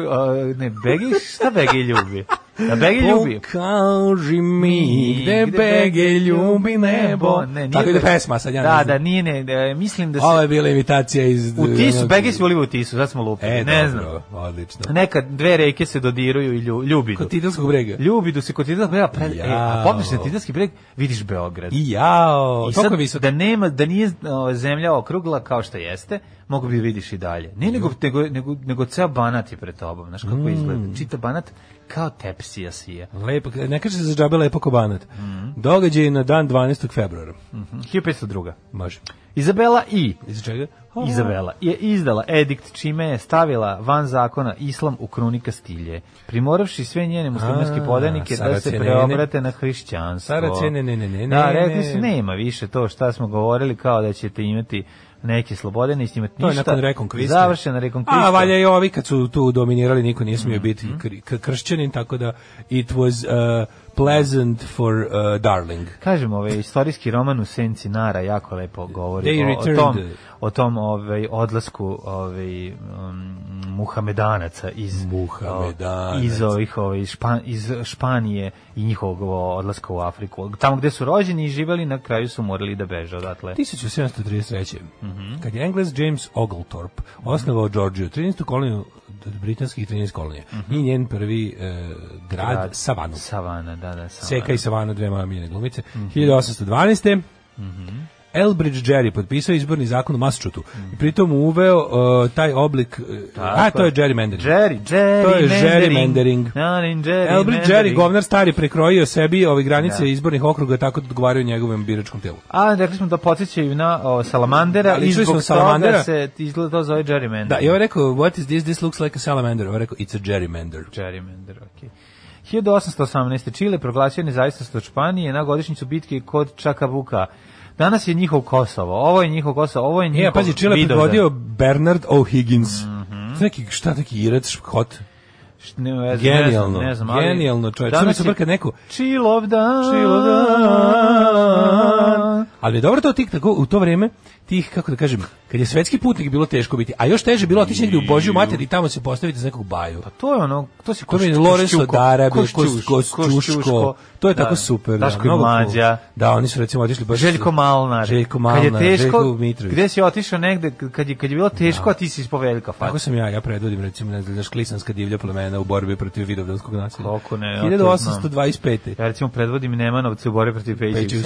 ne, Begi, šta Begi ljubi? Da Bege ljubi. Pokaži mi gde Bege ljubi nebo. Ne, nije Tako ide da- pesma sad, ja da, ne Da, znam. da, nije, ne, mislim da se... Ovo je bila imitacija iz... U Tisu, Bege si u Tisu, sad smo lupili, e, ne dobro, znam. odlično. Nekad dve reke se dodiruju i lju, ljubidu. Kod Titanskog brega. Ljubidu se kod Titanskog brega, pre, e, a popiš na Titanski breg, vidiš Beograd. I jao, I sad, da nema, da nije o, zemlja okrugla kao što jeste, mogu bi vidiš i dalje. Ne, nego, mhm. nego, nego, nego ceo banat je pre tobom, znaš kako mm. izgleda. Čita banat kao tepsija sija. Lepo, ne kaže se za džabe lepo kao banat. Mm. Događaj na dan 12. februara. Mm -hmm. 1502. Može. Izabela I. Iz čega? Oh. Izabela je izdala edikt čime je stavila van zakona islam u kruni Kastilje, primoravši sve njene muslimanske podanike da se preobrate na hrišćanstvo. Saracije, ne, ne, ne, ne, Da, rekli su, nema više to šta smo govorili, kao da ćete imati neke slobode, ne istima ništa. To je nakon rekonkvista. Završena rekonkvista. A valja i ovi kad su tu dominirali, niko nije smio mm -hmm. biti kršćanin, tako da it was... Uh, pleasant for uh, darling. Kažem, ovaj istorijski roman u senci Nara jako lepo govori They o, o, tom o tom ovaj odlasku ovaj um, Muhamedanaca iz Muhamedanaca. iz ovih ovaj Špan, iz Španije i njihovog odlaska u Afriku. Tamo gde su rođeni i živeli na kraju su morali da beže odatle. 1733. Mm -hmm. Kad je Englez James Oglethorpe osnovao Georgiju, 13. koloniju britanskih 13 kolonija mm -hmm. i njen prvi eh, grad, grad Savana. Savana, da da, da, samo, Seka da. i Savana, dve mamine glumice. Mm -hmm. 1812. Mm -hmm. Elbridge Jerry potpisao izborni zakon u Massachusettsu mm. i pritom uveo uh, taj oblik uh, a to je gerrymandering. Jerry, Jerry to je gerrymandering. Jerry Elbridge Jerry govnar stari prekrojio sebi ove granice da. izbornih okruga tako da odgovaraju njegovom biračkom telu. A rekli smo da podsjećaju na o, salamandera da, i zbog salamandera da se izgleda to zove gerrymandering. Da, i on rekao what is this this looks like a salamander. On rekao it's a gerrymander. Gerrymander, okay. 1818. Chile proglasio nezavisnost od Španije na godišnjicu bitke kod Čakabuka. Danas je njihov Kosovo. Ovo je njihov Kosovo, ovo je e, njihov. Je, pazi, Chile predvodio Bernard O'Higgins. Mm -hmm. Neki šta neki Irac hot. Ne, ne, genijalno, ne znam, ali genijalno, čovjek. Samo se brka neko. Chill ovdan. da. Chill Ali je dobro to tik tako u to vrijeme tih kako da kažem, kad je svetski putnik bilo teško biti, a još teže bilo otići negdje u Božju mater i tamo se postaviti za nekog baju. Pa to je ono, to se komi Lorenzo Darabi, Koščuško. To je da, tako super, da, mnogo mlađa. Da, oni su recimo otišli baš Željko Malnar. Željko Malnar, kad je teško, Gde si otišao negde kad je kad je bilo teško, da. a ti si ispao velika faca. Tako sam ja, ja predvodim recimo ne znaš klisanska divlja plemena u borbi protiv vidovdanskog nasilja. Koliko ne, 1825. Ja recimo predvodim Nemanovce u borbi protiv Pejića.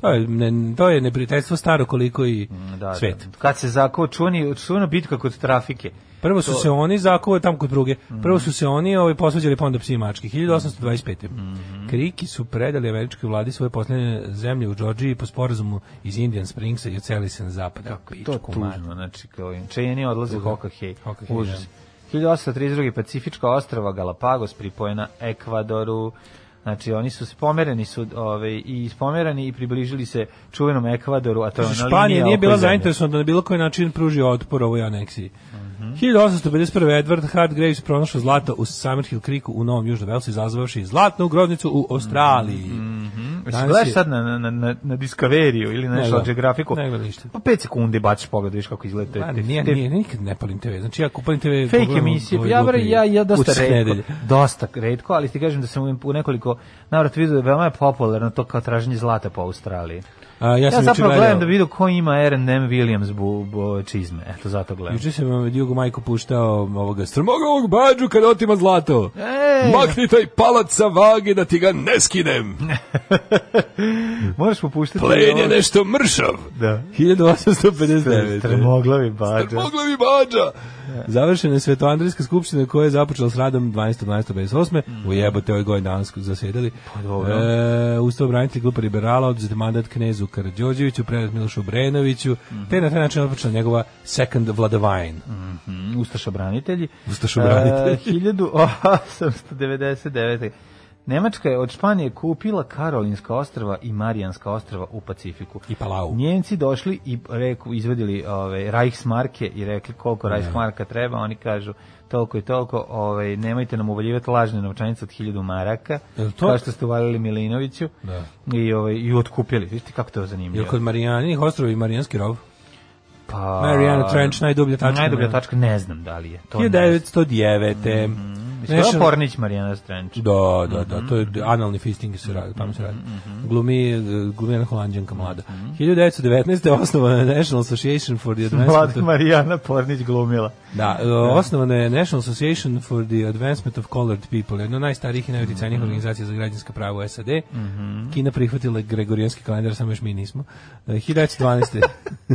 To je ne, to je neprijateljstvo staro koliko i mm, da, da, svet. Da. Kad se zakuo čuni, čuna bitka kod trafike. Prvo su to... se oni zakuvali tamo kod druge. Mhm. Prvo su se oni ovaj posvađali pa onda psi i mački 1825. Mm -hmm. Kriki su predali američkoj vladi svoje posljednje zemlje u Džordžiji po sporazumu iz Indian Springsa i ocelili se na zapad. Kako to tužno, znači kao im čejeni odlaze Hokahej. Hokahej. 1832. Da. Pacifička ostrava Galapagos pripojena Ekvadoru. Znači oni su spomereni su ovaj i spomerani i približili se čuvenom Ekvadoru, a to je ona Španija nije bila zainteresovana da na bilo koji način pruži otpor ovoj aneksiji. Mm -hmm. 1851. Edward Hart Graves pronašao zlato u Summerhill Creeku u Novom Južnom Velsu izazvavši zlatnu grobnicu u Australiji. Mm -hmm. Gledaš sad na, na, na, na Discoveriju ili na National da. Geographicu? Ne gledam ništa. Pa 5 sekundi baciš pogled, viš kako izgleda. Ma, pa, nije, te... nije, nikad ne palim TV. Znači ja kupalim TV... Fake emisije. Pa ovaj ja, ja, ja dosta redko, dosta redko, ali ti kažem da sam u nekoliko navrat vidio da je veoma popularno to kao traženje zlata po Australiji. A, ja, sam ja zapravo gledam gledao... da vidu ko ima R&M Williams bu, bu, čizme. Eto, zato gledam. Juče sam vam Diogo Majko puštao ovoga strmogovog bađu kada otima zlato. Ej. Makni taj palac sa vage da ti ga ne skinem. Moraš mu Plen je nešto mršav. Da. 1859. Strmoglavi eh? bađa. Strmoglavi bađa. Završena je Svetoandrijska skupština koja je započela s radom 12.12.58. Mm. Mhm. U jebote ovaj goj danas zasedali. Pa dobro. E, Ustav branitelj grupa liberala oduzeti mandat knezu Karadžođeviću, predat Milošu Brenoviću, mm -hmm. te na taj način otpočela njegova second vladavajn. Mm -hmm. Ustaša branitelji. Ustaša branitelji. E, 1899. Nemačka je od Španije kupila Karolinska ostrava i Marijanska ostrava u Pacifiku. I Palau. Njenci došli i reku, izvadili ove, Reichsmarke i rekli koliko Reichsmarka treba, oni kažu toliko i toliko, ovaj, nemojte nam uvaljivati lažne novčanice od 1000 maraka, to? kao što ste uvalili Milinoviću da. i, ovaj, i otkupili. Vidite kako to je zanimljivo. Je kod Marijaninih ostrova i Marijanski rov? Pa, Mariana Trench, najdublja tačka. Najdublja tačka, ne znam da li je. To 1909. Mm -hmm. Mislim, National... Pornić Marijana Strančić. Da, da, da, mhm. to je analni fisting se radi, tamo se radi. Mhm, mhm. Glumi, glumi jedna holandjanka mlada. 1919. je osnovana National Association for the Advancement... Mlada Marijana Pornić glumila. Da, da. E, osnovana je National Association for the Advancement of Colored People, jedna od najstarijih i najuticajnijih organizacija za građanska prava u SAD. Kina prihvatila gregorijanski kalendar, samo još mi nismo. 1912. E,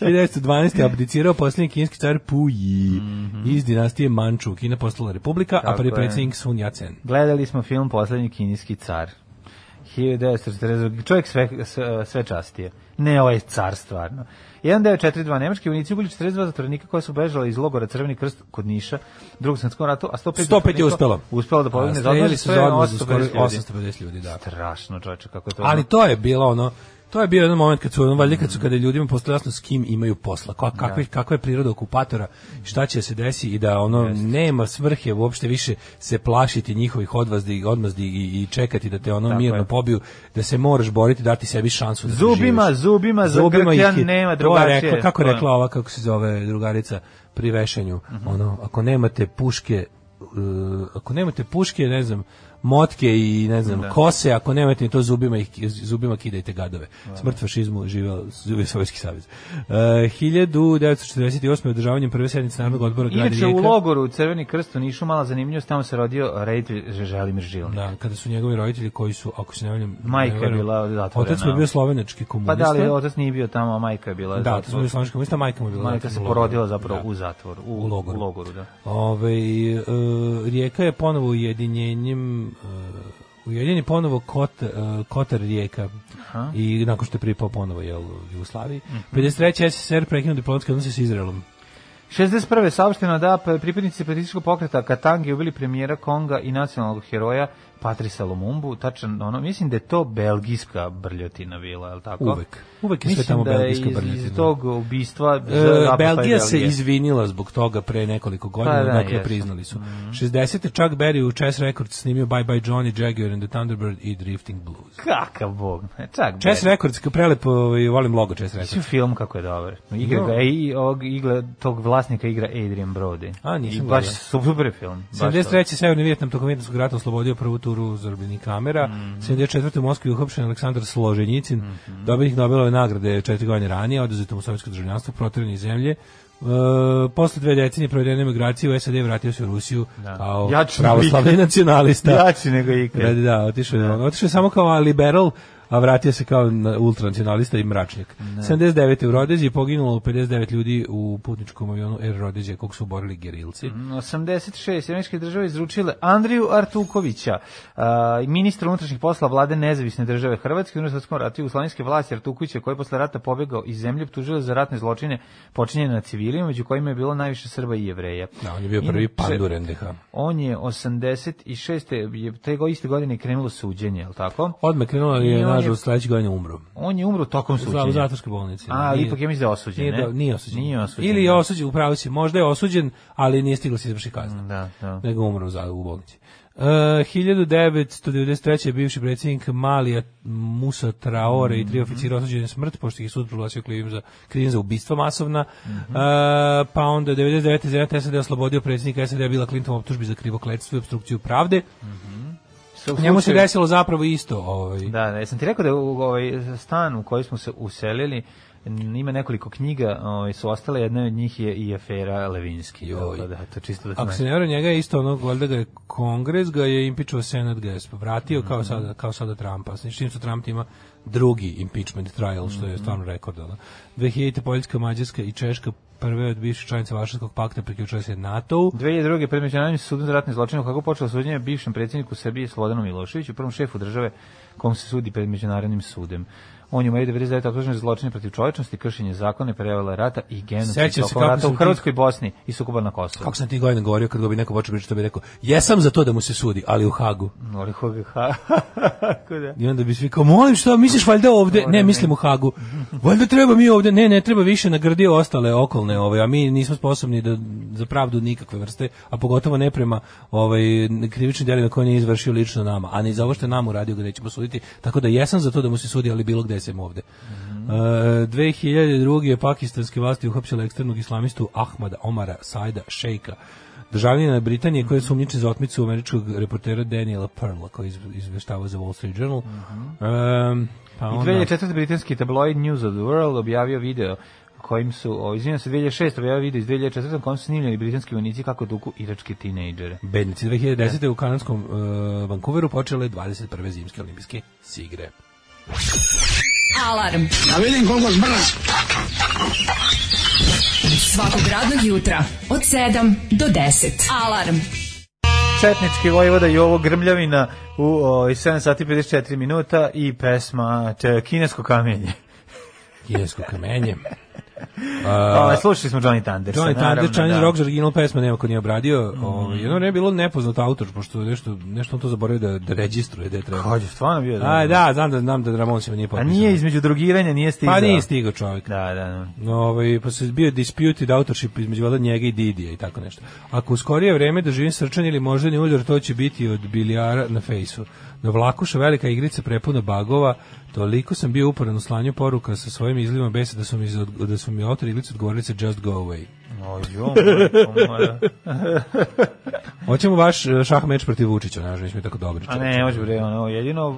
1912. Da. abdicirao posljednji kinski car Puyi iz dinastije Manču. Kina postala republika, a prvi predsjednik Sun Yat-sen. Gledali smo film Poslednji kineski car. 1940. Čovjek sve, sve častije. Ne ovaj car stvarno. 1942. deo 42 nemački vojnici ubili 42 zatvornika koja su bežala iz logora Crveni krst kod Niša, drugog svetskom ratu, a 105, 105 je uspelo. Uspelo da pobegne. Streljali su za odmaz 850 ljudi, da. Strašno, čoveče, kako je to. Ali to je bilo ono To je bio jedan moment kad su ono, valjda kad su mm. kada ljudima postalo jasno s kim imaju posla, kakva da. kakve, kakva je priroda okupatora, šta će da se desiti i da ono Jeste. nema svrhe uopšte više se plašiti njihovih odvazdi, odmazdi i, i čekati da te ono Tako mirno je. pobiju, da se moraš boriti, dati sebi šansu da zubima, živiš. Zubima, zubima, za nema drugačije. Rekla, kako rekla ova, kako se zove drugarica pri vešanju, uh mhm. -huh. ono, ako nemate puške, uh, ako nemate puške, ne znam, motke i ne znam, da. kose, ako nemate ni to zubima, ih, zubima kidajte gadove. Da. Smrt fašizmu, živa živeo Sovjetski savez. E, uh, 1948. održavanjem prve sednice Narodnog odbora grada Inače, u logoru Crveni krst u Nišu mala zanimljivost, tamo se rodio reditelj Želimir Žilnik. Da, kada su njegovi roditelji koji su, ako se ne valjam, majka je bila zatvorena. Otac mu je bio slovenački komunista. Pa da, li otac nije bio tamo, majka je bila Da, otac mu je bio slovenački komunista, majka mu je bila Majka se porodila zapravo da. u zatvoru, u, u, logoru. u logoru. da. Ove, ovaj, uh, rijeka je ponovo ujedinjenjem Uh, ujedinjen je ponovo Kot, uh, Kotar Rijeka Aha. i nakon što je pripao ponovo jel, Jugoslaviji. Mm -hmm. 53. SSR prekinuo diplomatske odnose sa Izraelom. 61. saopšteno da pripadnici političkog pokreta Katangi ubili premijera Konga i nacionalnog heroja Patrisa Lumumbu, tačan ono, mislim da je to belgijska brljotina bila, je li tako? Uvek. Uvek je mislim sve tamo da belgijska iz, brljotina. Iz tog ubistva e, Belgija, Belgija se izvinila zbog toga pre nekoliko godina, pa, da, dakle priznali su. Mm -hmm. 60. Chuck Berry u Chess Records snimio Bye Bye Johnny, Jaguar and the Thunderbird i Drifting Blues. Kakav bog. Chuck Chess Records, Records, prelepo i volim logo Chess Records. Mislim film kako je dobar. Igra no. ga i og, igra, tog vlasnika igra Adrian Brody. A, nisam I baš super film. 73. Severni Vjetnam tokom Vjetnamskog rata oslobodio prvu tu skulpturu zarobljenih kamera. Mm -hmm. 74. u Moskvi uhapšen Aleksandar Složenjicin, mm -hmm. dobitnik Nobelove nagrade četiri godine ranije, oduzeto mu sovjetsko državljanstvo, protiran zemlje. E, posle dve decenije provedene emigracije u SAD vratio se u Rusiju da. kao Jači pravoslavni nacionalista. Jači nego ikad. Da, da, da otišao je, da. otišao samo kao liberal a vratio se kao ultranacionalista i mračnjak. Ne. 79. u Rodezi poginulo 59 ljudi u putničkom avionu Air Rodezija kog su borili gerilci. 86. Mm, Sjemeničke države izručile Andriju Artukovića, ministra unutrašnjih posla vlade nezavisne države Hrvatske u Unesvetskom ratu u slavinske vlasti Artukovića koji je posle rata pobegao iz zemlje optužio za ratne zločine počinjene na civilima među kojima je bilo najviše Srba i Jevreja. Da, on je bio prvi pandur NDH. On je 86. je te iste godine krenulo suđenje, je li tako? Odme krenulo je na kažu, sledeće godine umro. On je umro tokom suđenja. U zatvorskoj bolnici. A, da. ali ipak da je mislim osuđen, nije, ne? Da, nije osuđen. Nije osuđen. Ili je da. osuđen, upravo si, možda je osuđen, ali nije stigla se izvrši kazna. Da, da. Nego umro u, u bolnici. Uh, 1993. je bivši predsjednik Malija Musa Traore mm -hmm. i tri mhm. oficira osuđeni smrt, pošto ih sud proglasio krivim za, krivim za ubistva masovna. Mm -hmm. uh, pa onda 99. Zenat SAD oslobodio predsjednika SAD Bila Clinton optužbi za krivokletstvo i obstrukciju pravde. Mm -hmm. Njemu se desilo zapravo isto. Ovaj. Da, da, sam ti rekao da u ovaj stan u koji smo se uselili, ima nekoliko knjiga, ovaj su ostale, jedna od njih je i afera Levinski. Joj. Da, da to čisto da. Ako se njega je isto ono valjda ga je Kongres ga je impeachao Senat ga je vratio mm -hmm. kao mhm. sada kao sada Trumpa. Znači čim su Trump ima drugi impeachment trial što je mhm. stvarno rekord. Da. 2000 Poljska, Mađarska i Češka prve od bivših članica Varšavskog pakta priključila se NATO-u. 2002. pred međunarodnim sudom za ratne zločine kako počelo suđenje bivšem predsjedniku Srbije Slobodanu Miloševiću, prvom šefu države kom se sudi pred međunarodnim sudem. On je u maju 99. optužen za zločine protiv čovečnosti, kršenje zakona, prevela rata i genocid tokom rata u Hrvatskoj ti... Bosni i sukoba na Kosovu. Kako sam ti godin govorio kad go bi neko počeo pričati, to bi rekao, jesam za to da mu se sudi, ali u Hagu. No, ali u Hagu. Da. I onda bi svi kao, molim što, misliš valjda ovde? Ne, mislim u Hagu. Valjda treba mi ovde, ne, ne, treba više nagradio ostale okolne, ovaj, a mi nismo sposobni da za pravdu nikakve vrste, a pogotovo ne prema ovaj, krivičnim djelima koje nije izvršio lično nama, a ni za ovo što je nam uradio gde ćemo suditi, tako da jesam za to da mu se sudi, ali bilo gde donesemo ovde. Mm -hmm. uh, 2002. je pakistanske vlasti uhapšile ekstremnog islamistu Ahmada Omara Saida Šejka državljena Britanije koji je sumnjičen za otmicu američkog reportera Daniela Pearla koji je izveštava za Wall Street Journal. Mm -hmm. um, pa I 2004. britanski tabloid News of the World objavio video kojim su, o, izvinjam se, 2006. objavio video iz 2004. kojim su snimljeni britanski vojnici kako duku iračke tinejdžere. Bednici 2010. Yeah. u kanadskom uh, Vancouveru počele 21. zimske olimpijske sigre. Alarm. Da vidim koliko zbrz. Svakog radnog jutra od 7 do 10. Alarm. Četnički vojvoda i ovo grmljavina u o, 7 sati 54 minuta i pesma če, Kinesko kamenje. Kinesko kamenje uh, slušali smo Johnny Thunder. Johnny Thunder, Chinese da. Rocks, original pesma, nema ko nije obradio. Mm. Ovo, ovaj, jedno ne je bilo nepoznat autor, pošto nešto, nešto on to zaboravio da, da registruje. Da treba. Kad stvarno bio? Da, A, da, znam da, znam da Ramon se nije popisao. A nije između drugiranja, nije stigao. Pa nije stigao čovjek. Da, da. da. Ovo, ovaj, pa se bio disputed autorship između vada njega i Didija i tako nešto. Ako u skorije vreme da živim srčan ili možda ne udar, to će biti od bilijara na fejsu. Na vlakuša velika igrica prepuna bagova, toliko sam bio uporan u slanju poruka sa svojim izlivom besa da su mi, da su mi otri iglice odgovorili se just go away. O, jo, Hoćemo vaš eh, šah meč protiv Vučića, ne mi tako dobro. A ne, može bre, ono, jedino,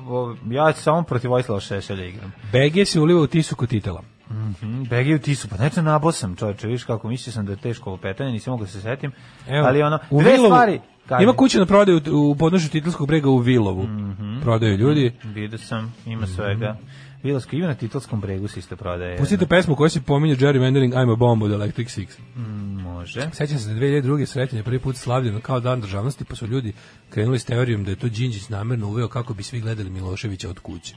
ja samo protiv Vojislava Šešelja igram. BG se uliva u tisku titela. Mhm, mm Begiju Tisu, pa nešto nabosam, čoveče, viš kako mislio sam da je teško ovo pitanje, nisam mogu da se setim. Evo, ali ono, dve stvari. Kaži. Ima kuću na prodaju u podnožju Titelskog brega u Vilovu. Mm -hmm. Prodaju ljudi. Mhm. Vidio sam, ima svega. Mm -hmm. Vilovska ima na Titelskom bregu se isto prodaje. Pustite da. pesmu koja se pominje Jerry Mendering I'm a Bomb od Electric Six. Mm, može. Sećam se da 2002. sretanje prvi put slavljeno kao dan državnosti, pa su ljudi krenuli s teorijom da je to Đinđić namerno uveo kako bi svi gledali Miloševića od kuće.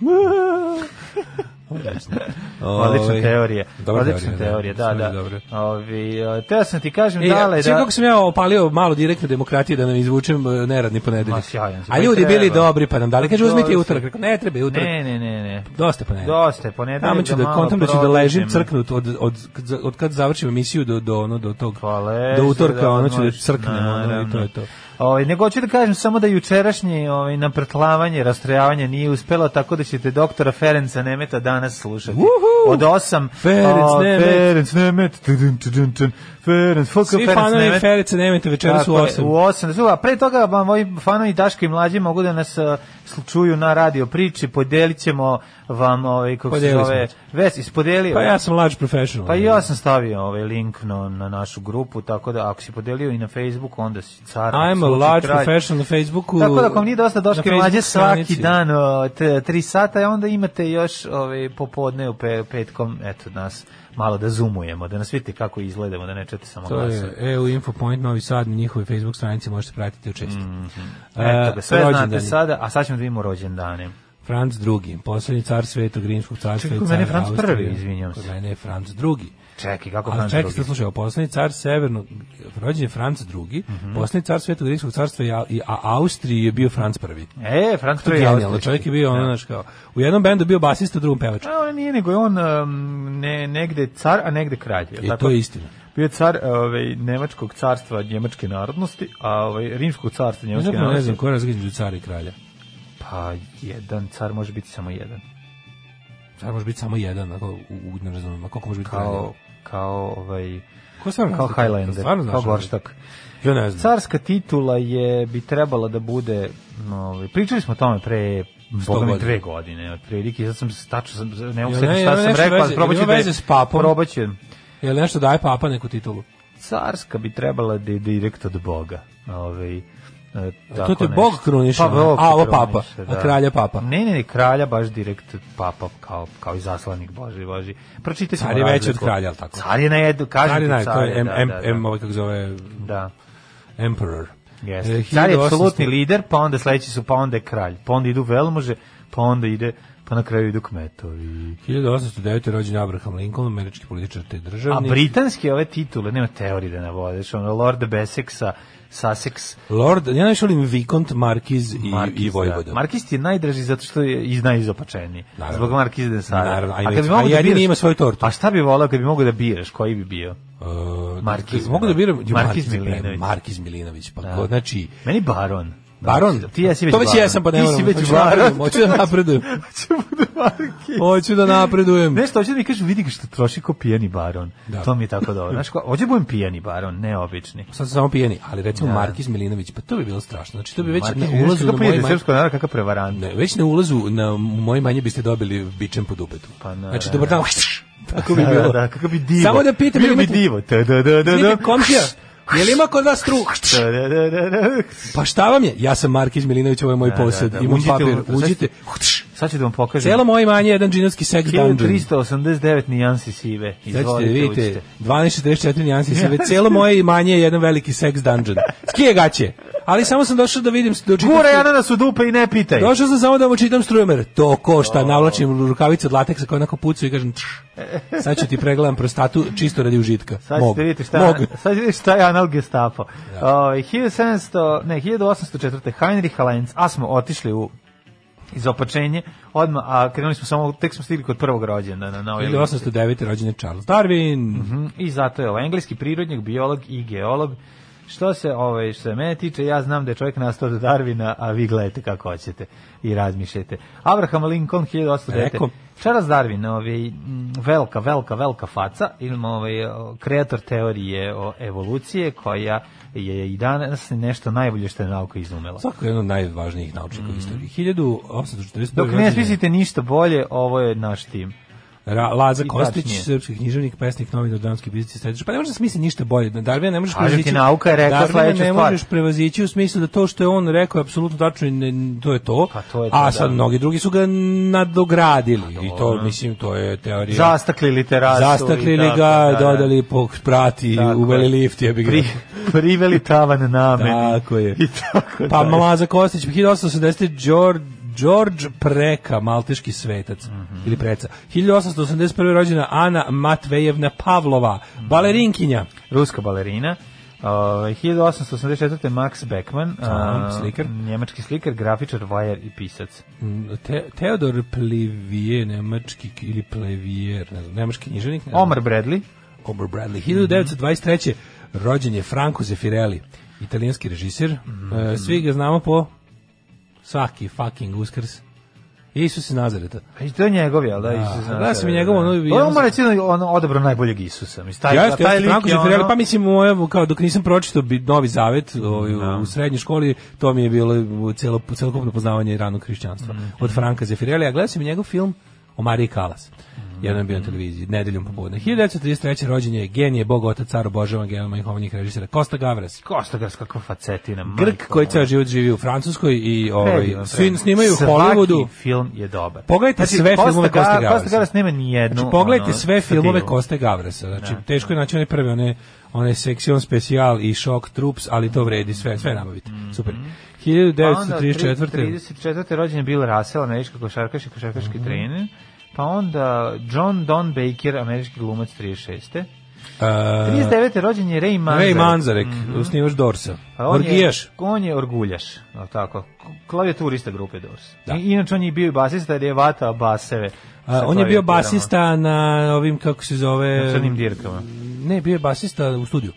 Odlično. Ovaj, Odlična teorija. Odlična teorija, da, da. da. Ovi, teo sam ti kažem, e, dale, da... kako da- sam ja opalio malo direktno demokratije da nam izvučem e, neradni ponedeljak. A ljudi bili dobri, pa nam dali, kaže, uzmite utorak. Rekao, ne treba utorak. Ne, ne, ne, ne. Dosta ponedeljak. Dosta je ponedeljak. Tamo ću da kontam da ću da ležim crknut od, od, od kad završim emisiju do, do, ono, do tog, pa do utorka, da, ono ću da crknem, ono, i to je to. Ovaj nego hoću da kažem samo da jučerašnje ovaj napretlavanje, rastrojavanje nije uspelo tako da ćete doktora Ferenca Nemeta danas slušati. Uhu! od 8. Ferenc Nemet. Ferenc Ferenc Ferenc Svi Ferenc Ferenca Nemeta večeras u 8. U 8. A pre toga vam moji fanovi Daška i mlađi mogu da nas čuju na radio priči, podelićemo vam ovaj, kako se zove, ves, ispodelio. Pa ja sam large professional. Pa ja sam stavio ovaj link na, na našu grupu, tako da ako si podelio i na Facebooku, onda si car. I'm a large kralj. professional na Facebooku. Tako da ako vam nije dosta Daška i Mlađe svaki dan od 3 sata, onda imate još ovaj, popodne u pe, petkom, eto, nas malo da zoomujemo, da nas vidite kako izgledamo, da ne čete samo to glasa. To je EU e Infopoint, Novi Sad, na njihovoj Facebook stranici možete pratiti u čestu. Mm -hmm. E, eto, sve rođendani. znate sada, a sad ćemo da vidimo rođendane. Franc II, poslednji car Svetog Rimskog carstva Čekaj, i car Franc prvi, izvinjam se. Kod mene je Franc II. Čekaj, kako Franc čekaj, drugi? slušaj, poslednji car severno, rođen je Franc drugi, mm -hmm. poslednji car Svetog Rimskog carstva i, i a Austriji je bio Franc prvi. E, Franc prvi je genijalno, čovjek je bio, ono, da. znaš, kao, u jednom bendu bio basista, u drugom pevač. A, on nije, nego je on um, ne, negde car, a negde kralj. Je I e, to je istina bio je car ovaj nemačkog carstva njemačke narodnosti, a ovaj rimskog carstva njemačke ne znam, narodnosti. Ne znam koja je razlika između cara i kralja. Pa jedan car može biti samo jedan šta može biti samo jedan, ako, u, u, ne razumijem, koliko može biti kao, kao, ovaj, Ko sam kao Highlander, stvarno kao Gorštak. Ja ne znam. Carska titula je bi trebala da bude, ovaj, pričali smo o tome pre Boga mi dve godine, otprilike, sad sam stačno, sam, ne mogu se šta sam rekao, ali probaću da je, s papom. Je li nešto daje papa neku titulu? Carska bi trebala da je direkt od Boga. Ovaj, E, to ti je Bog kruniše, pa, a ovo papa, da. a kralja papa. Ne, ne, ne, kralja baš direkt papa, kao, kao i zaslanik Boži, Boži. Pročitaj Car je veći od kralja, ali tako? Car je na jedu, kaže car je na, to je M, da, M, da, M, da. ovaj kako zove, da. Emperor. Yes. E, car je apsolutni lider, pa onda sledeći su, pa onda je kralj, pa onda idu velmože, pa onda ide pa na kraju idu kmetovi. 1809. je rođen Abraham Lincoln, američki političar te državni. A britanski ove titule, nema teorije da navodeš, ono Lord Bessexa, Sussex. Lord, ja najviše volim Vikont, Markiz i, Markiz, i Vojvoda. Da. Markiz ti je najdraži zato što je iz najizopačeniji. Zbog Markiz de Sara. Naravno, a, kad bi a, da biraš, ima svoju tortu. A šta bi volao kad bi mogao da biraš, koji bi bio? Uh, Markiz. Mogu da biram Markiz, Markiz Milinović. Milinović. Markiz Milinović, pa da. ko, znači... Meni Baron. Da, baron? Ti jesi već To već baron. jesam, pa ne moram. Ti si već hoću da baron. Hoću da napredujem. Da hoću da napredujem. Nešto, hoću da mi kažu, vidi što troši ko pijeni baron. Da. To mi je tako dobro. Znaš, hoću da budem pijeni baron, ne obični. Sad sam samo pijeni, ali recimo da. Markis Milinović, pa to bi bilo strašno. Znači, to bi već Markis, na ulazu... Kako pijete srpsko narod, kakav prevarant. Ne, već ne ulazu na moj manje biste dobili bičem po dupetu. Pa na, znači, dobar dan. Tako bi bilo. Da, kako bi divo. Samo da pitam, bi divo. Da, da, da, da. Komšija, Je ima kod vas truk? Da, da, da, pa šta vam je? Ja sam Markić Milinović, ovo je moj posjed. posed. Da, da. Imam uđite papir, u, uđite. Sad ću da vam pokažem. Celo moje manje je jedan džinovski sex dungeon. 389 nijansi sive. Izvolite, vidite, 12.34 nijansi sive. Celo moje manje je jedan veliki sex dungeon. Skije gaće ali samo sam došao da vidim da čitam. Gura Jana su dupe i ne pitaj. Došao sam samo da mu čitam strumer. To košta, navlačim rukavice od lateksa kao onako pucu i kažem tš. Sad ću ti pregledam prostatu čisto radi užitka. Sad Mogu. ćete vidjeti šta, Mogu. sad ćete šta je anal gestapo. Da. Ovaj, o, 1700, ne, 1804. Heinrich Lenz, a smo otišli u izopačenje, odma a krenuli smo samo, tek smo stigli kod prvog rođena. Na, na 1809. rođen je Charles Darwin. Uh mhm, -huh. I zato je ovo engleski prirodnjak, biolog i geolog, Što se, ovaj, što se mene tiče, ja znam da je čovjek nastao od Darvina, a vi gledate kako hoćete i razmišljajte. Abraham Lincoln, 1809. Charles Darwin, ovaj, velika, velika, velika faca, ili ovaj, kreator teorije o evolucije, koja je i danas nešto najbolje što je nauka izumela. Svako je jedno od najvažnijih naučnika mm. u mhm. istoriji. 1841. Dok ne smislite ništa bolje, ovo je naš tim. Ra, Laza Kostić, srpski književnik, pesnik, novinar, dramski biznis, stetič. Pa ne možeš smisliti ništa bolje. Darvina ne možeš prevazići. nauka je rekla sledeću stvar. ne možeš prevazići u smislu da to što je on rekao je apsolutno tačno i to je to. Pa to je to, A da. sad da. mnogi drugi su ga nadogradili. Pa to, I to, ne. mislim, to je teorija. Zastakli literasu. Zastakli ga, da, dodali po prati, tako uveli lift, je bi ga. Pri, priveli tavan namen. Tako je. I tako pa Laza Kostić, 1880. George George Preka, malteški svetac mm -hmm. ili preca. 1881. rođena Ana Matvejevna Pavlova, mm -hmm. balerinkinja, ruska balerina. Uh, 1884. Max Beckman, uh, slikar. njemački slikar, grafičar, vajer i pisac. Mm, Te, Teodor Plevije, nemački ili Plevier, ne znam, nemački književnik. Ne Omar Bradley. Omar Bradley. 1923. Mm -hmm. rođen je Franco Zeffirelli, italijanski režisir. Mm -hmm. E, uh, svi ga znamo po Svaki fucking uskrs. Isus iz Nazareta. A e, i to je njegov, jel da, da, Isus iz Nazareta. Da, sam i njegov, ono... To je ono recimo, da ono, odabro najboljeg Isusa. Mislim, taj, ja, taj, taj lik je Pa mislim, evo, kao, dok nisam pročitao Novi Zavet ovaj, no. Da. u srednjoj školi, to mi je bilo celo, celokupno poznavanje ranog hrišćanstva. Mm. Od Franka Zefirelija. Ja gledao sam i njegov film o Mariji Kalas. Mm i on je bio na televiziji nedeljom popodne. 1933. rođen je genije, bog otac, car obožavan generalno i režisera Kosta Gavras. Kosta Gavras, kakva facetina. Grk koji ceo život živi u Francuskoj i ovaj, svi snimaju u Hollywoodu. Svaki film je dobar. Pogledajte znači, sve Kosta filmove Ga, Kosta Gavrasa. Kosta Gavras nema ni jednu. Znači, pogledajte ono, sve filmove Koste Gavrasa. Znači, ne. Da. teško je naći one prve, one, one seksion Special i shock troops, ali to vredi sve, sve nabavite. Mhm. Super. 1934. 1934. Pa onda, 34. rođen je Bill Russell, američka košarkaš i košarkaški mm -hmm. trener pa onda John Don Baker, američki glumac 36. Uh, 39. rođen je Ray Manzarek. Ray Manzarek, mm -hmm. Dorsa. Pa on Orgijaš. Je, on je Orguljaš, no, tako. klavijaturista grupe Dors. Da. I, inače on je bio i basista, da je vata baseve. A, on je bio basista na ovim, kako se zove... Na crnim dirkama. Ne, bio je basista u studiju.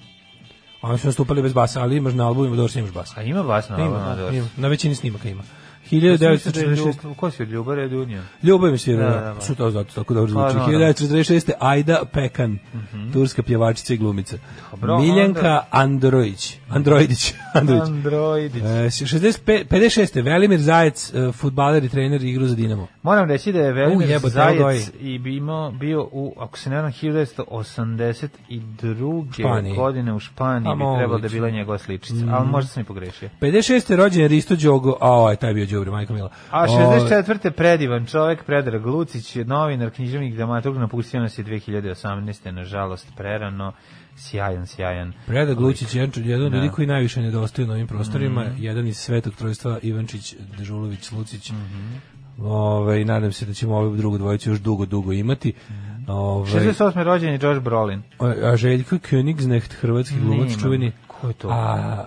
Oni su nastupali bez basa, ali imaš na albumu Dorsa imaš basa. A ima bas na albumu Dorsa? Na većini snimaka ima. 1946. Ko si od Ljuba Redunija? Ljuba mi da, da, da, da. Su to zato tako dobro pa, zvuči. 1946. Da, da. Ajda Pekan, mm -hmm. turska pjevačica i glumica. Dobro, Miljenka Androjić. Androidić. Androidić. Androidić. E, 65, 56. Velimir Zajec, e, futbaler i trener i igru za Dinamo. Moram reći da je Velimir U, jebo, Zajec i bimo, bio u, ako se ne znam, 1982. Španiji. godine u Španiji. A, pa bi trebalo da bila njegova sličica. Mm. Ali mhm. možda sam i pogrešio. 56. rođen Risto Đogo, a ovaj taj bio Đogo đubre, majka mila. A 64. predivan čovjek Predrag Lucić, novinar, književnik, dramaturg, napustio nas je 2018. nažalost prerano. Sjajan, sjajan. Predrag Lucić je jedan od ljudi da. koji najviše nedostaje na ovim prostorima, mm -hmm. jedan iz Svetog Trojstva Ivančić, Dežulović, Lucić. Mm -hmm. Ove, ovaj, nadam se da ćemo ovu drugu dvojicu još dugo, dugo imati. Mhm. Ove, ovaj, 68. rođen je Josh Brolin. A, a Željko Königsnecht, hrvatski glumac, čuveni. Ko je to? A,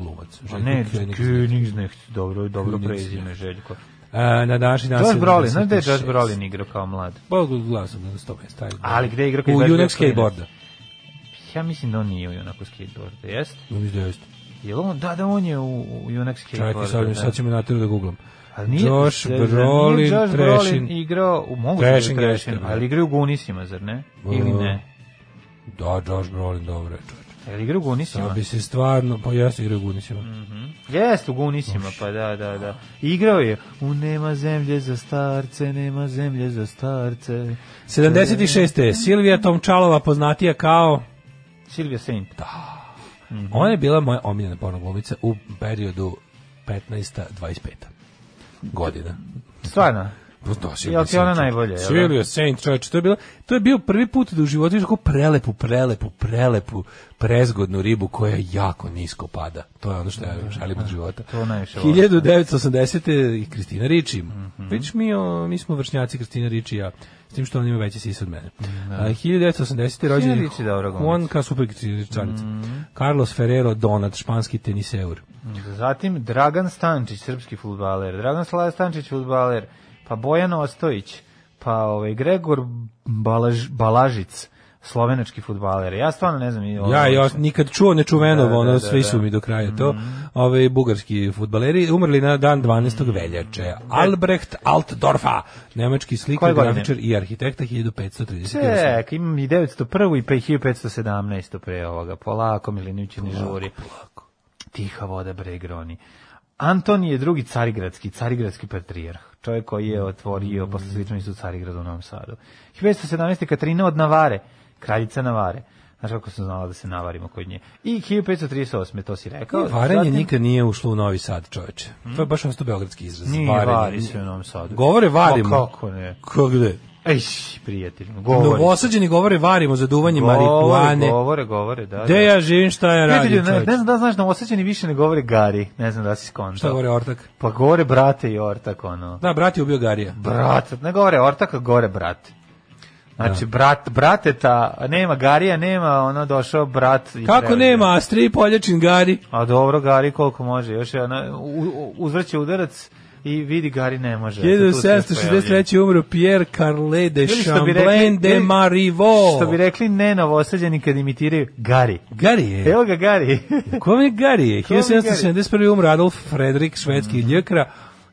glumac. Željko ne, Königsnecht, dobro, dobro prezime Željko. E, na današnji dan Josh Brolin, znaš gde je Josh Brolin igrao kao mlad? Bog gledao sam na 100 mesta. Ali gde je igrao kao mlad? U Junak skateboarda. Ja mislim da on nije u Junaku skateboarda, jeste? Ja mislim da jeste. Jel on, da, da, on je u, u Junak skateboarda. Čekaj, sad, da. sad ćemo natrati da googlam. Ali nije, Josh da, da, Brolin, Josh Brolin igrao, u, mogu trešin, da trešin, ali igrao u Gunisima, zar ne? Ili e, ne? Da, Josh Brolin, dobro je, čovječ. Je li igra u Gunisima? Sad bi se stvarno, pa jeste igra u Gunisima. Mm -hmm. Jeste u Gunisima, Uš. pa da, da, da. Igrao je u Nema zemlje za starce, nema zemlje za starce. 76. Silvija Tomčalova poznatija kao... Silvija Saint. Da. Mm -hmm. Ona je bila moja omiljena pornoglumica u periodu 15-25 godina. Stvarno? Pa Došao ja, ti ona najbolje. Svilio Saint Church, da? to je bila, to je bio prvi put da u životu vidiš prelepu, prelepu, prelepu, prezgodnu ribu koja jako nisko pada. To je ono što ja da. želim od života. To najviše. 1980. i Kristina Riči. Mm -hmm. Vidiš mi, o, mi smo vršnjaci Kristina Riči ja. S tim što on ima veće sise od mene. Mm, da. A, 1980. rođen je Juan Kasupegičanic. Mm. Carlos Ferrero Donat, španski teniseur. Da, zatim Dragan Stančić, srpski futbaler. Dragan Stančić, futbaler pa Bojan Ostojić, pa ovaj Gregor Balaž, Balažic, slovenački futbaler. Ja stvarno ne znam. Ovo... Ja, ja nikad čuo nečuveno, da, da ono, da, da, svi su mi do kraja to. Mm Ove bugarski futbaleri umrli na dan 12. Mm veljače. E. Albrecht Altdorfa, nemački slikar, grafičar i arhitekta 1530. Ček, imam i 901. i 1517. pre ovoga. Polako, Milinić, ne žuri. Polako. Tiha voda, bre, groni. Anton je drugi carigradski, carigradski patrijarh, čovjek koji je otvorio mm. posle su Carigradu u Novom Sadu. 1517. Katarina od Navare, kraljica Navare. Znaš kako sam znala da se navarimo kod nje. I 1538. to si rekao. Varanje zatim... nikad nije ušlo u Novi Sad, čoveče. Mm? To je baš ono beogradski izraz. Nije varanje. vari se u Novom Sadu. Govore pa varimo. Pa kako ne? Kako ne? Ej, prijatelj, govore. Novosađeni govore varimo za duvanje govore, marihuane. Govore, govore, da. Gde da. ja živim, šta ja radim, ne, ne, znam da znaš, novosađeni više ne govore Gari, ne znam da si skontao. Šta govore Ortak? Pa govore brate i Ortak, ono. Da, brat je ubio Garija. Brat, ne govore Ortak, govore brate. Znači, da. brat, brateta, nema Garija, nema, ono, došao brat. I Kako pregleda. nema, Astri, Poljačin, Gari? A dobro, Gari koliko može, još je, uzvrće udarac, i vidi Gari ne može. 1763. umro Pierre Carle de Champlain de Marivaux. Što bi rekli ne novosađeni kad imitiraju Gari. Gari je. Evo ga Gari. Kom je Gari je? 1771. umro Adolf Fredrik, švedski mm. ljekra.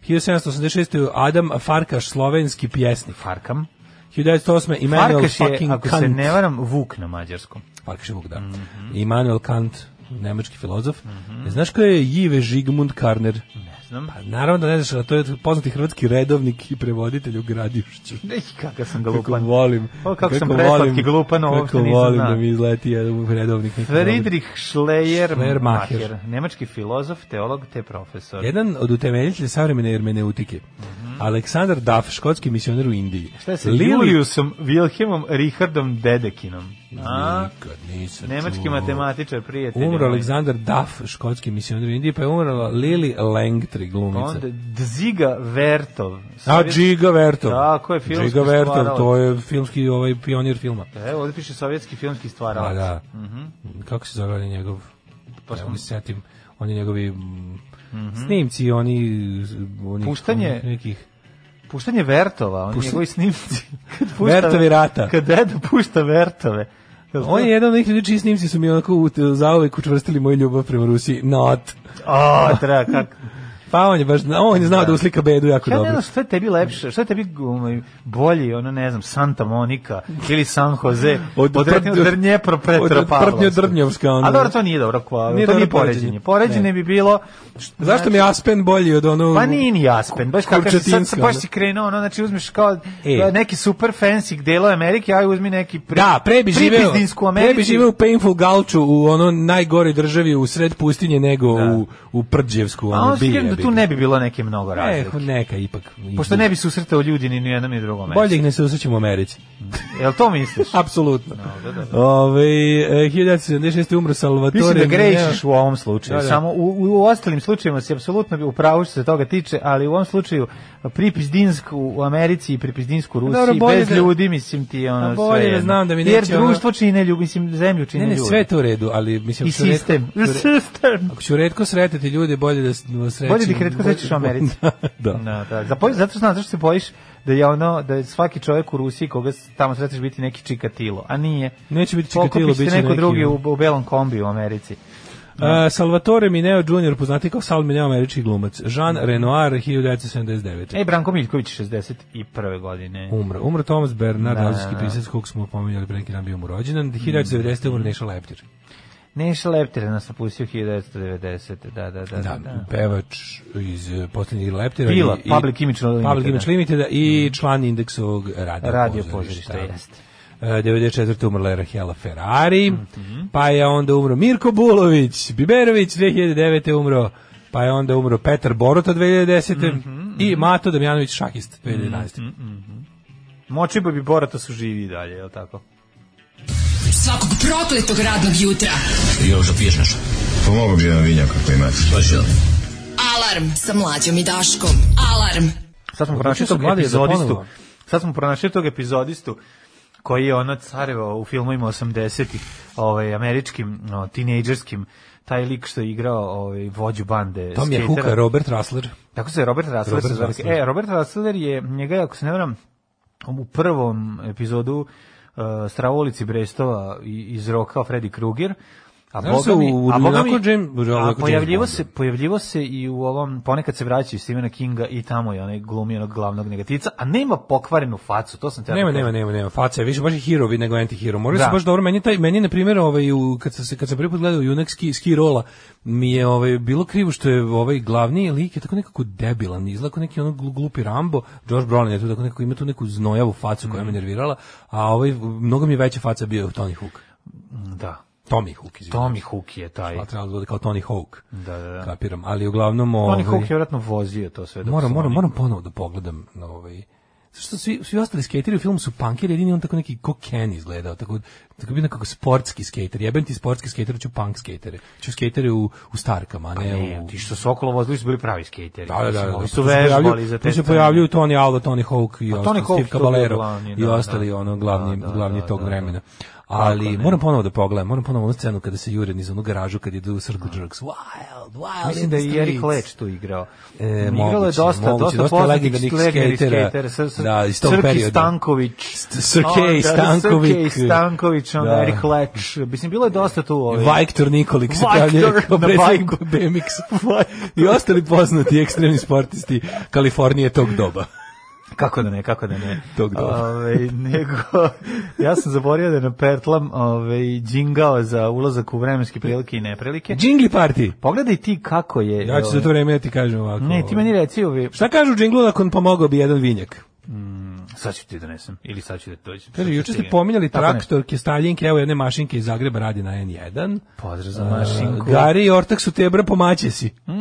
1786. Adam Farkaš, slovenski pjesnik. Farkam. 1908. Immanuel Farkaš je, fucking ako Kant. se ne varam, Vuk na mađarskom. Farkaš je Vuk, da. Mm -hmm. Immanuel Kant, nemački filozof. Mm -hmm. Znaš ko je Jive Žigmund Karner? Mm znam. Pa naravno da ne znaš, to je poznati hrvatski redovnik i prevoditelj u Gradišću. Neki kakav sam glupan. Kako volim. O, kako, kako sam preslatki glupan, ovo Kako volim da mi izleti jedan redovnik. Friedrich Schleiermacher, Schleiermacher, nemački filozof, teolog te profesor. Jedan od utemeljitelja savremene hermeneutike. Mm -hmm. Aleksandar Duff, škotski misioner u Indiji. Šta je Juliusom Wilhelmom Richardom Dedekinom? Nikad nisam Nemački čuo. matematičar, prijatelj. Umro Aleksandar Duff, škotski misioner u Indiji, pa je umrla Lili Langton Astri glumica. Pa onda Dziga Vertov. A, Dziga Vertov. Tako je, filmski Dziga Vertov, stvaralac. to je filmski ovaj, pionir filma. Evo, ovdje piše sovjetski filmski stvaralac. A, pa da. Mm -hmm. Kako se zove njegov? Pa smo... Evo, setim. Oni njegovi mm -hmm. snimci, oni... oni Puštanje... Nekih... Puštanje Vertova, oni Pušta... njegovi snimci. Kad pušta, Vertovi rata. Kad dedo pušta Vertove. On je jedan od njih ljudi znači, čiji snimci su mi onako zauvek učvrstili moju ljubav prema Rusiji. Not. O, treba kako. Pa on je baš, on je znao da, da uslika bedu jako ja dobro. Ja ne znam što je tebi lepše, što je tebi ovaj, bolji, ono ne znam, Santa Monika ili San Jose, od, od, od, od Dnjepro Petropavlovska. Od Drdnjevska. Ono. A dobro, to nije dobro, kvala. Nije to dobro nije poređenje. Poređenje bi bilo... Što, Zašto mi znači- Aspen bolji od onog? Pa nije ni Aspen, baš kako se sad, baš si krenuo, ono, znači uzmeš kao e. neki super fancy delo Amerike, aj uzmi neki pre, da, pre bi živeo, pre bi živeo u Painful Gauču, u ono najgori državi, u sred pustinje nego da. u, u Prđevsku, ono, tu, tu ne bi bilo neke mnogo razlike. Ne, neka ipak. Pošto ne bi susretao ljudi ni u jednom ni drugom mestu. Bolje ih ne se usrećemo u Americi. Jel to misliš? Apsolutno. No, da, da, da. Ove, 1976. E, umro Salvatore. Mislim da grešiš u ovom slučaju. Da, da. Samo u, u, ostalim slučajevima si apsolutno u pravu što se toga tiče, ali u ovom slučaju Pripizdinsk u Americi i Pripizdinsk u Rusiji, Dobro, bez da, ljudi, mislim ti ono bolje sve. Da znam da mi neće Jer društvo ono... čine ljudi, mislim zemlju čine ne, ne, ljudi. Ne, sve to u redu, ali mislim... I sistem. Redko, sistem. Ako ću redko sretati ljude, bolje da, da srećem. Bolje ih redko srećeš u Americi. da. No, da. da. da, da. Zapoj, zato što zašto se bojiš da je ono da je svaki čovjek u Rusiji koga tamo sretneš biti neki čikatilo, a nije. Neće biti čikatilo, biće neko neki, drugi u, u belom kombiju u Americi. Uh, Salvatore Mineo Jr. poznati kao Sal Mineo američki glumac. Jean Renoir 1979. Ej, Branko Miljković 61. godine. Umro. Umro Thomas Bernard, da, da, da. pisac kog smo pominjali pre neki dan bio mu rođendan. 1990. Mm. umro Neša Leptir. Neša Leptira nas napustio 1990. Da, da, da, da. da, da. Pevač iz eh, posljednjih Leptira. Bila, i, Public Image Limited. Public da. Image Limited i mm. član indeksovog radio, radio pozorišta. pozorišta jeste. 94. Eh, umrla je Rahela Ferrari, mm -hmm. pa je onda umro Mirko Bulović, Biberović 2009. umro, pa je onda umro Petar Borota 2010. Mm -hmm, i Mato Damjanović Šakist 2011. Mm -hmm. Moči bi Borota su živi i dalje, je li tako? Svakog prokletog radnog jutra. I još da piješ nešto? Pomogu pa bi jedan vinjak ako imate. Pa Alarm sa mlađom i Daškom. Alarm. Sad smo pronašli tog epizodistu. Sad smo pronašli tog epizodistu koji je ono careva u filmovima 80-ih, ovaj, američkim, no, tinejdžerskim, taj lik što je igrao ovaj, vođu bande. Tom skatera. je Huka, Robert Rassler. Tako se Robert Rassler. Robert Rassler. E, Robert Rassler je, njega, ako se ne vram, u prvom epizodu uh, Stravolici Brestova iz roka Freddy Krueger A Znaš boga mi, a boga mi, a pojavljivo se, pojavljivo se i u ovom, ponekad se vraćaju Stephena Kinga i tamo je onaj glumi onog glavnog negativca, a nema pokvarenu facu, to sam te... Da nema, nema, nema, nema, faca je više baš hirovi nego anti-hero. Može se da. baš dobro, meni, taj, meni na primjer, ovaj, u, kad, se, kad sam prvi put gledao Junak ski, ski rola, mi je ovaj, bilo krivo što je ovaj glavni lik je tako nekako debilan, izlako neki ono glupi Rambo, Josh Brolin je tu tako nekako, ima tu neku znojavu facu koja mm. me nervirala, a ovaj, mnogo mi je veća faca bio Tony Hook. Da, Tommy Hook, izvijem. Tommy Hook je taj. Smatram da kao Tony Hawk. Da, da, da. Kapiram, ali uglavnom... Tony ovaj, Hawk je vjerojatno vozio to sve. Moram, moram, moram ponovo da pogledam na ovaj... Što svi, svi ostali skateri u filmu su punkeri, jedini on tako neki ko Ken izgledao, tako, tako bi nekako sportski skater. Jebem ti sportski skater, ću punk skatere. Ću skatere u, u starkama, pa ne, pa ne u... ti što su okolo vozili su bili pravi skateri. Da, da, da. da Ovi pa su vežbali za te... Tu se pojavljuju Tony Alva, Tony Hawk i, pa ostali, Tony Steve Caballero glavni, da, i ostali da. ono glavni, da, da, glavni da, tog vremena ali moram ponovo da pogledam, moram ponovo onu scenu kada se jure iz onog garažu kad idu u Circle Jerks. Wild, wild. Mislim da je Erik Leach tu igrao. E, igralo je dosta, moguće, dosta, legendarnih skatera. Da, iz tog perioda. Stanković. Srkej Stanković. Srkej Stanković, onda da. Erik Leach. Mislim, bilo je dosta tu. Ovaj. Vajktor Nikolik da, se pravlja kao predsjednik BMX. I ostali poznati ekstremni sportisti Kalifornije tog doba. Kako da ne, kako da ne. Tog ove, ovaj, nego, ja sam zaborio da na pertlam ove, ovaj, džingao za ulazak u vremenske prilike i neprilike. Džingli party! Pogledaj ti kako je... Ja ću za ovaj. to vreme ja da ti kažem ovako. Ne, ti meni reci ovi... Šta kažu džinglu nakon pomogao bi jedan vinjak? Mm, sad ću ti da donesem, ili sad ću da dođem. Kaže, da juče ste pominjali traktorke, staljinke, evo jedne mašinke iz Zagreba radi na N1. Pozdrav za mašinku. Uh, Gari i Ortak su tebra, pomaće si. Mm.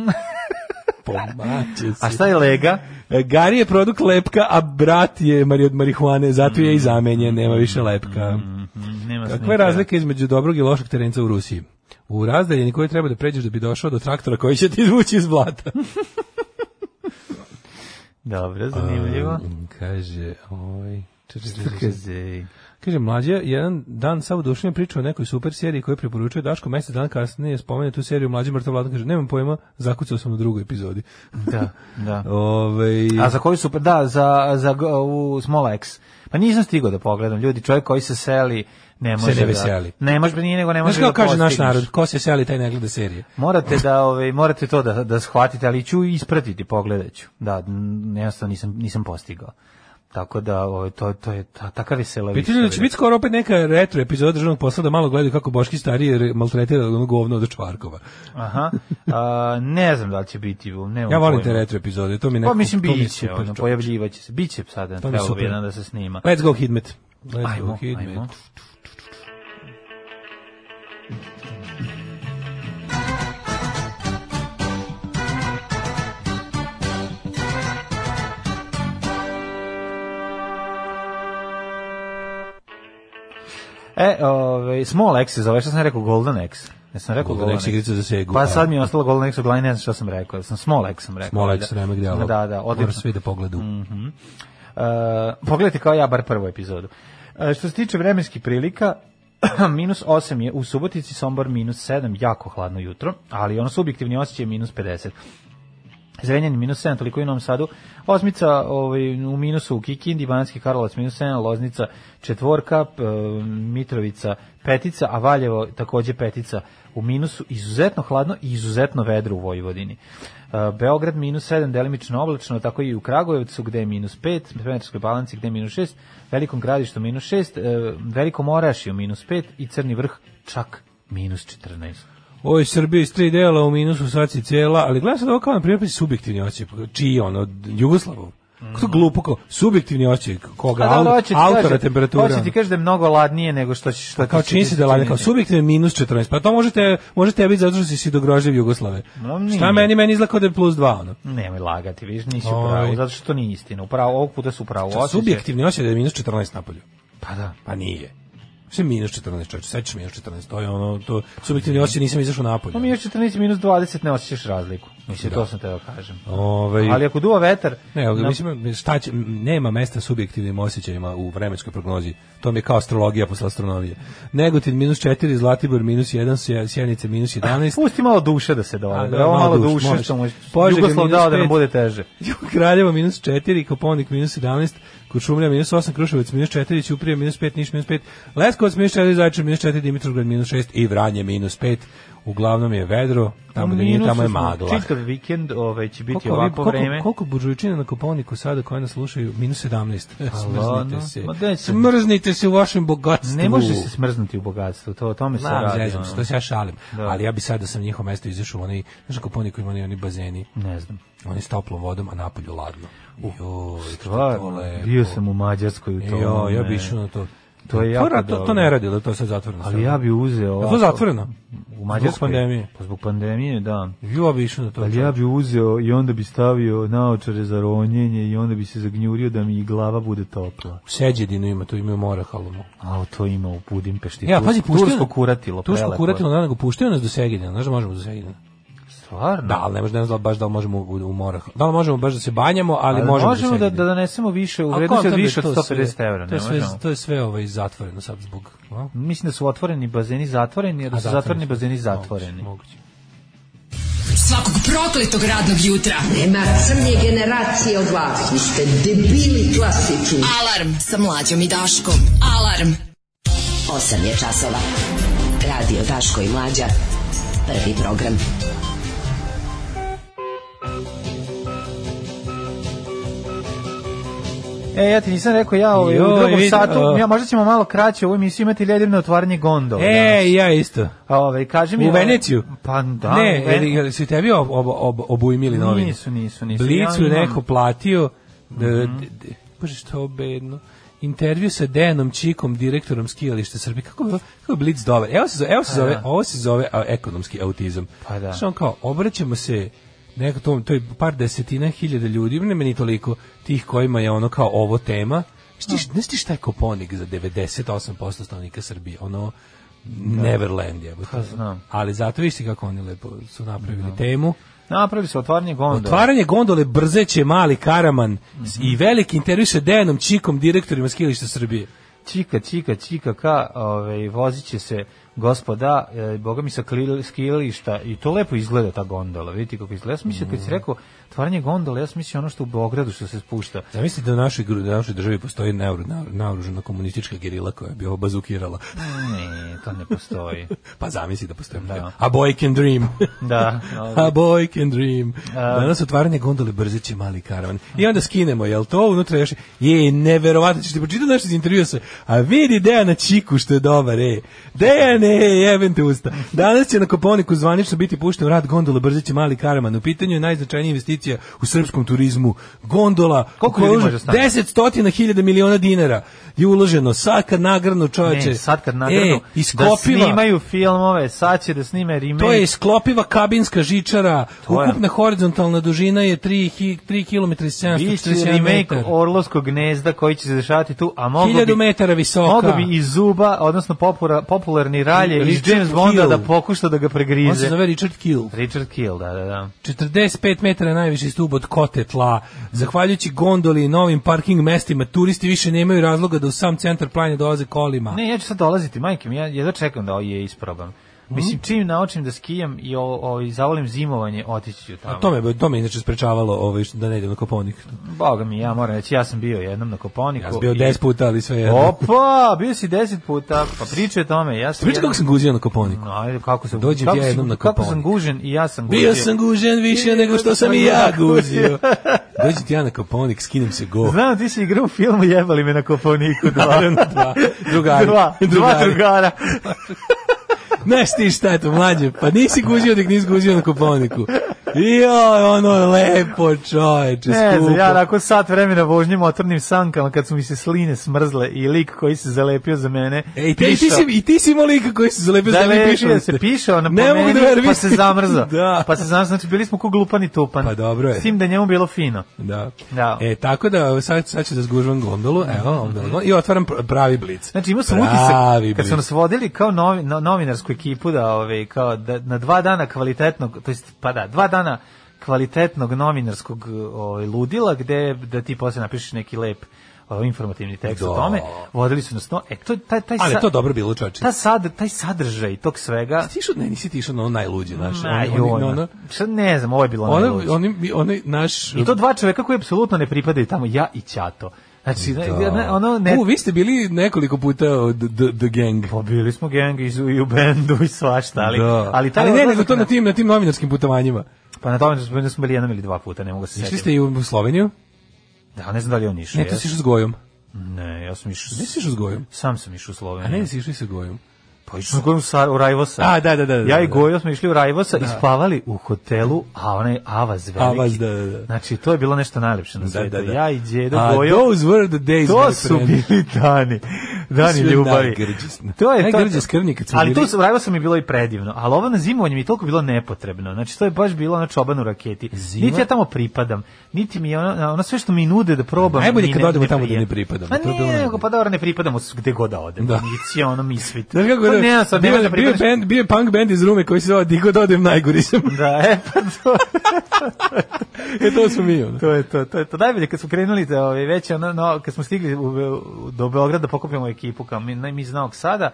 pomaće si. A šta je lega? E, Gari je produkt lepka, a brat je mari od marihuane, zato je i zamenjen, nema više lepka. Mm, mm, mm, nema Kakva je razlika između dobrog i lošeg terenca u Rusiji? U razdaljeni koji treba da pređeš da bi došao do traktora koji će ti izvući iz blata. Dobro, zanimljivo. A, kaže, oj, čekaj, Kaže, mlađa jedan dan sav dušnje pričao o nekoj super seriji koju preporučuje Daško mesec dana kasnije spomene tu seriju Mlađe mrtav vladan. Kaže, nemam pojma, zakucao sam u drugoj epizodi. da, da. Ove... A za koju super, da, za, za u Smolex. Pa nisam stigao da pogledam, ljudi, čovjek koji se seli ne može se ne da- veseli. Da, ne može nije nego ne može. Znaš kako da kaže naš narod, ko se seli taj ne gleda serije. Morate da ovaj morate to da da shvatite, ali ću ispratiti, pogledaću. Da, jednostavno nisam nisam postigao. Tako da, ovaj to to je ta, takav je selavi. Pitanje da će biti skoro opet neka retro epizoda državnog posla da malo gledaju kako Boški stariji maltretira ono govno od Čvarkova. Aha. A, ne znam da li će biti, ne Ja volim te retro epizode, to mi nekako. Pa mislim biće, ono, pojavljivaće se. Biće sada, treba bi jedan da se snima. Let's go Hitmet. Let's ajmo, go Hitmet. Ajmo. E, ovaj Small X se zove, šta sam rekao Golden X. Ja sam rekao Golden, Golden X za Segu. Pa da. sad mi je ostalo Golden X od Line, ne znam šta sam rekao. Ja sam Small X sam rekao. Small X da, dijalog. Da, da, odlično. Moraš svi da pogledaju. Mhm. Mm uh, pogledajte kao ja bar prvu epizodu. Uh, što se tiče vremenskih prilika, minus 8 je u Subotici, Sombor minus 7, jako hladno jutro, ali ono subjektivni osjećaj je minus 50. Zrenjanin minus 7, toliko i u Novom Sadu. Osmica ovaj, u minusu u Kikindi, Bananski Karlovac minus 7, Loznica četvorka, e, Mitrovica petica, a Valjevo takođe petica u minusu. Izuzetno hladno i izuzetno vedro u Vojvodini. E, Beograd minus 7, delimično oblačno, tako i u Kragujevcu gde je minus 5, Petarskoj balanci gde je minus 6, Velikom gradištu minus 6, e, Velikom Orašiju minus 5 i Crni vrh čak minus 14. Oj, Srbija iz tri dela u minusu, sad si cijela, ali gledam sad ovo kao na primjer subjektivni osjećaj, pa čiji ono, Jugoslavov. Mm. Kako glupo kao subjektivni osjećaj koga A, pa da, hoće autora kaže, temperatura. Hoće ti kaže da je mnogo ladnije nego što će što pa kao čini se da ladnije kao subjektivni minus 14. Pa to možete možete biti zato što si si dogrožljiv Jugoslave. No, nije. Šta meni meni izlako da je plus 2 ono. Nemoj lagati, viš nisi u pravu, zato što to nije istina. Upravo ovog puta su pravo. Subjektivni osjećaj da je minus 14 napolju. Pa da, pa nije. Sve minus 14, čovječe, sećaš minus 14, to je ono, to subjektivni osjećaj, nisam izašao napolje. Pa minus 14 minus 20 ne osjećaš razliku, da. mislim, da. to sam teo da kažem. Ove, ovaj, Ali ako duva vetar... Ne, na... mislim, šta će, nema mesta subjektivnim osjećajima u vremenskoj prognozi, to mi je kao astrologija posle astronomije. Negotin minus 4, Zlatibor minus 1, Sjenice minus 11. Ah, A, pusti malo duše da se dolazi, da, malo, malo duše, što mu Jugoslav dao da nam bude teže. Kraljevo minus 4, Koponik minus 17, Kuršumlija minus 8, Kruševac minus 4, Ćuprija minus 5, Niš minus 5, Leskovac minus 4, Zajčar minus 4, Dimitrovgrad minus 6 i Vranje minus 5 uglavnom je vedro, tamo gde da nije, tamo je magla. Čitav vikend ovaj, će biti koliko, ovako koliko, vreme. Koliko buržujčina na koponiku sada koja nas slušaju? Minus 17. Pa, smrznite se. Ma da se. smrznite se u vašem bogatstvu. Ne može se smrznuti u bogatstvu, to o tome se Znam, radi. Zezam, ono. to se ja šalim. Da. Ali ja bi sad da sam njihovo mesto izašao, onaj, znaš koponiku ima oni, bazeni. Ne znam. Oni s toplom vodom, a napolju ladno. Uh, Joj, stvarno, bio sam u Mađarskoj u tome. Jo, ja bi išao na to. To je pa, jako to, to, ne radi, da to se zatvoreno. Ali ja bih uzeo ovako. To zatvoreno. U Mađarskoj. Zbog pandemije. Pa zbog pandemije, da. Ja bih išao na to. Ali čar. ja bih uzeo i onda bih stavio naočare za ronjenje i onda bih se zagnjurio da mi i glava bude topla. U Seđedinu ima, to ima u Morahalunu. A to ima u Budimpešti. Ja, e, pazi, puštio, Tursko kuratilo. Tuško kuratilo, naravno, puštio nas do Segedina. Znaš da možemo do Segedina. Stvarno? Da, ali ne možemo, da baš da li možemo u, u morah. Da li možemo baš da se banjamo, ali, ali možemo, da možemo da, da, da donesemo više, u vrednosti od više od 150 €. To je sve to je sve ovaj zatvoreno sad zbog, no? Mislim da su otvoreni bazeni zatvoreni, jer da su zatvoreni bazeni zatvoreni. Moguće. Svakog prokletog radnog jutra. Nema crnje generacije od vas. Vi ste debili klasični. Alarm sa mlađom i Daškom. Alarm. 8 je časova. Radio Daško i mlađa. Prvi program. E, ja ti nisam rekao, ja ovaj, u drugom vid, satu, o... ja, možda ćemo malo kraće u ovoj emisiju imati ljedivno otvaranje gondol. E, da. ja isto. Ove, ovaj, kaži mi, u da- Veneciju? Pa da. Ne, ven... su tebi ob, ob, ob, obujmili novine? Nisu, nisu, nisu. Blicu ja neko platio, da, -hmm. bože što obedno intervju sa Denom Čikom, direktorom skijališta Srbije. Kako je, kako je Blitz dobar? Evo se zove, evo se pa da. zove, ovo se zove ekonomski autizam. Pa da. Što on kao, obraćamo se neko to, to je par desetina hiljada ljudi, ne meni toliko tih kojima je ono kao ovo tema. Stiš, ne stiš taj Koponik za 98% stanovnika Srbije, ono da. Neverland je. Pa, znam. Ali zato viš kako oni lepo su napravili da. temu. Napravi se otvaranje gondole. Otvaranje gondole brzeće mali Karaman mm -hmm. i mhm. veliki intervju sa Dejanom Čikom, direktorima skilišta Srbije. Čika, čika, čika, ka, ovaj, voziće se gospoda, e, boga mi sa skilišta i to lepo izgleda ta gondola, vidite kako izgleda. Ja sam mislio kad si mhm. rekao Otvaranje gondole, ja sam mislio ono što u Beogradu što se spušta. Zamislite da u našoj, da našoj državi postoji naoružana komunistička gerila koja bi ovo bazukirala. Ne, to ne postoji. pa zamisli da postoji. Da. A boy can dream. da. Ovdje. A boy can dream. A... Danas otvaranje gondole brzeće mali karavan. I onda skinemo, jel to unutra još je neverovatno, ćete pročitati nešto iz intervjua se, a vidi Dejana Čiku što je dobar, ej. Dejane, jebem te usta. Danas će na Koponiku zvanično biti pušten u rad gondole brzeće mali karavan. U pitanju je najznačajniji investicija investicija u srpskom turizmu, gondola, koliko ljudi može stati? 10 stotina hiljada miliona dinara je uloženo, sad kad nagradno čoveče. Ne, sad kad nagrano, e, isklopiva, da snimaju filmove, sad će da snime remake. To je isklopiva kabinska žičara, ukupna horizontalna dužina je 3, 3 km 741 remake metar. Orlovskog gnezda koji će se dešavati tu, a mogo 1000 metara visoka. Mogo bi iz zuba, odnosno popura, popularni ralje iz James Bonda Kill. da pokuša da ga pregrize. On se zove Richard Kill. Richard Kill, da, da, da. 45 metara naj najviši stub od kote tla. Zahvaljujući gondoli i novim parking mestima, turisti više nemaju razloga da u sam centar planine dolaze kolima. Ne, ja ću sad dolaziti, majke mi, ja jedva čekam da je isprobam. Mislim, čim naučim da skijam i o, o, i zavolim zimovanje, otići ću tamo. A to me, to me inače sprečavalo ovo, ovaj, da ne idem na Koponik. Boga mi, ja moram reći, ja sam bio jednom na Koponiku. Ja sam bio i... deset puta, ali sve jedno. Opa, bio si deset puta, pa pričaj o tome. Ja sam Pričaj jednom... kako sam guzio na Koponiku. No, ajde, kako sam, Dođem kako ja jednom na Koponik. Kako sam gužen i ja sam guzio. Bio sam gužen više nego što sam i ja guzio. Dođi ti ja na Koponik, skinem se go. Znam, ti si igrao u filmu Jebali me na Koponiku dva. Naravno, dva. Drugari. Dva, dva drugara. Znaš ti šta je to, mlađe, pa nisi guzio dok nisi guzio na kupovniku. Ja, ono lepo, čoveče, Ne, skupo. ja nakon sat vremena vožnje motornim sankama, kad su mi se sline smrzle i lik koji se zalepio za mene. E, i, ti, pišao, ti si, I ti si imao lika koji se zalepio za mene, pišao se. Pišao na ne pomeni, da pa se zamrzao. da. Pa se zamrzao, znači bili smo ko glupani tupan. Pa dobro je. S tim da njemu bilo fino. Da. da. E, tako da sad, sad ću da zgužvam gondolu, evo, gondolu, i otvaram pravi blic. Znači imao sam utisak, kad su nas vodili kao novi, no, novinarsku ekipu, da, ove, ovaj, kao da, na dva dana kvalitetnog, to jest, pa da, dva dana dana kvalitetnog novinarskog ovaj, ludila gde da ti posle napišeš neki lep ovaj, informativni tekst Do. o da. tome. Vodili su nas no. E, to, taj, taj Ali sa, to dobro bilo, čači Ta sad, taj sadržaj tog svega... Ti što ne, nisi ti što na ono najluđe, znaš. Na, oni, oni, ono, sad ne znam, ovo je bilo ono, najluđe. Oni, oni, naš... I to dva čoveka koji apsolutno ne pripadaju tamo, ja i Ćato. Znači, da. ono... Ne... U, vi ste bili nekoliko puta od the gang. Pa bili smo gang i, i u bendu i svašta, ali... Da. Ali, taj ali ne, nego to na tim, na tim novinarskim putovanjima. Pa na tome da, da smo bili jednom ili dva puta, ne mogu se sjetiti. Išli ste i u Sloveniju? Da, ne znam da li je on išao. Ne, ti si išao s Gojom. Ne, ja sam išao... Ne si išao s Gojom? Sam sam išao u Sloveniju. A ne, si išao i sa Gojom. Pa išli smo sa, u Rajvosa. A, da, da, da. da ja i da. Gojo smo išli u Rajvosa da. i spavali u hotelu, a onaj Avaz veliki. Avaz, da, da. da. Znači, to je bilo nešto najljepše na da, svetu. Da, da, Ja i Đedo, a, Gojo. Those were the days, to su bili dani. Dani ljubavi. To je najgrđe skrvnje kad smo Ali bili... tu Rajvosa mi bilo i predivno, ali ovo na zimovanje mi je toliko bilo nepotrebno. Znači, to je baš bilo na čobanu raketi. Zima? Niti ja tamo pripadam, niti mi je ono, ono sve što mi nude da probam. Najbolje kad odemo tamo da ne pripadam. Pa nije, pa dobro, ne pripadamo gde god da odemo. Da. Nici ono mi svit. Znaš kako je, ne, sam bio, bio, band, bio punk band iz Rume koji se zove Digo Dodem da najgori sam. Da, e, pa to. e, to smo mi. Ono. To je to, to je to. Najbolje, kad smo krenuli, da, ove, ovaj, već, ono, no, kad smo stigli u, do Beograda, da pokupimo ekipu, kao mi, mi iz Sada,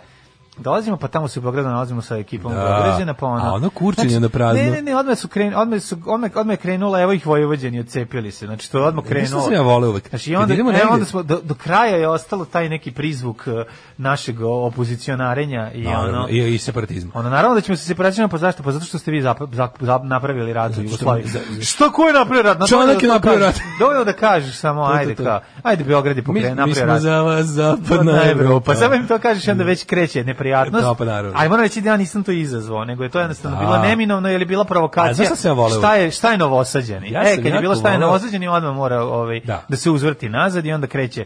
Dolazimo pa tamo se u Beogradu nalazimo sa ekipom da. Beograđana pa ona. A ono kurčenje znači, na prazno. Ne, ne, ne, odmah su krenuli, odmah su odmah odmah krenula, evo ih Vojvođani odcepili se. Znači to je odmah krenulo. Mislim da se ja vole uvek. Znači i onda, e, onda smo do, do kraja je ostalo taj neki prizvuk e, našeg opozicionarenja i naravno, ono i, i separatizma. Ono naravno da ćemo se separatizmom pa zašto? Pa zato što ste vi zap, zap, zap, napravili rat u Jugoslaviji. Šta ko je napravio rat? Na Čovjek je da napravio rat. Dovoljno da kažeš samo ajde ka. Ajde Beograd je pokrenuo napravio rat. Mi smo za vas zapadna Evropa. Pa samo im to kažeš onda već kreće neprijatnost. Da, pa naravno. Ali moram reći da ja nisam to izazvao, nego je to jednostavno bilo da. neminovno ili je bila provokacija. A, sam voleo? Šta je, šta je novosađeni? Ja e, kad je bilo šta je novosađeni, odmah mora ovaj, da. da. se uzvrti nazad i onda kreće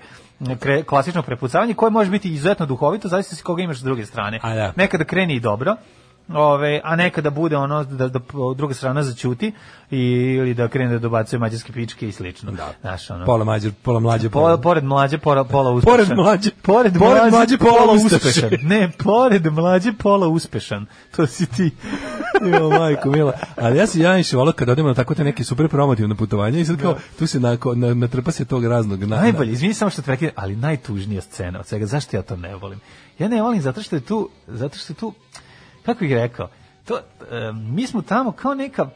kre, klasično prepucavanje koje može biti izuzetno duhovito, zavisi se koga imaš s druge strane. A, da. Nekada kreni i dobro, Ove, a nekada bude ono da, da druga strana zaćuti i, ili da krene da dobacuje mađarske pičke i slično. Da. Znaš, ono. Pola mlađe, pola mlađa, pola. pored mlađe, pola, pola uspešan. Pored mlađe, pored mlađe, pored mlađe pola, pola uspešan. ne, pored mlađe, pola uspešan. To si ti. jo, majko, mila. Ali ja se ja išao volao kad odemo na tako te neke super promotivne putovanje i sad kao, da. tu se na, na, natrpa se tog raznog. Na, Najbolje, izvini samo što te ali najtužnija scena od svega, zašto ja to ne volim? Ja ne volim zato što je tu, zato što je tu, kako ih rekao, to, mi smo tamo kao neka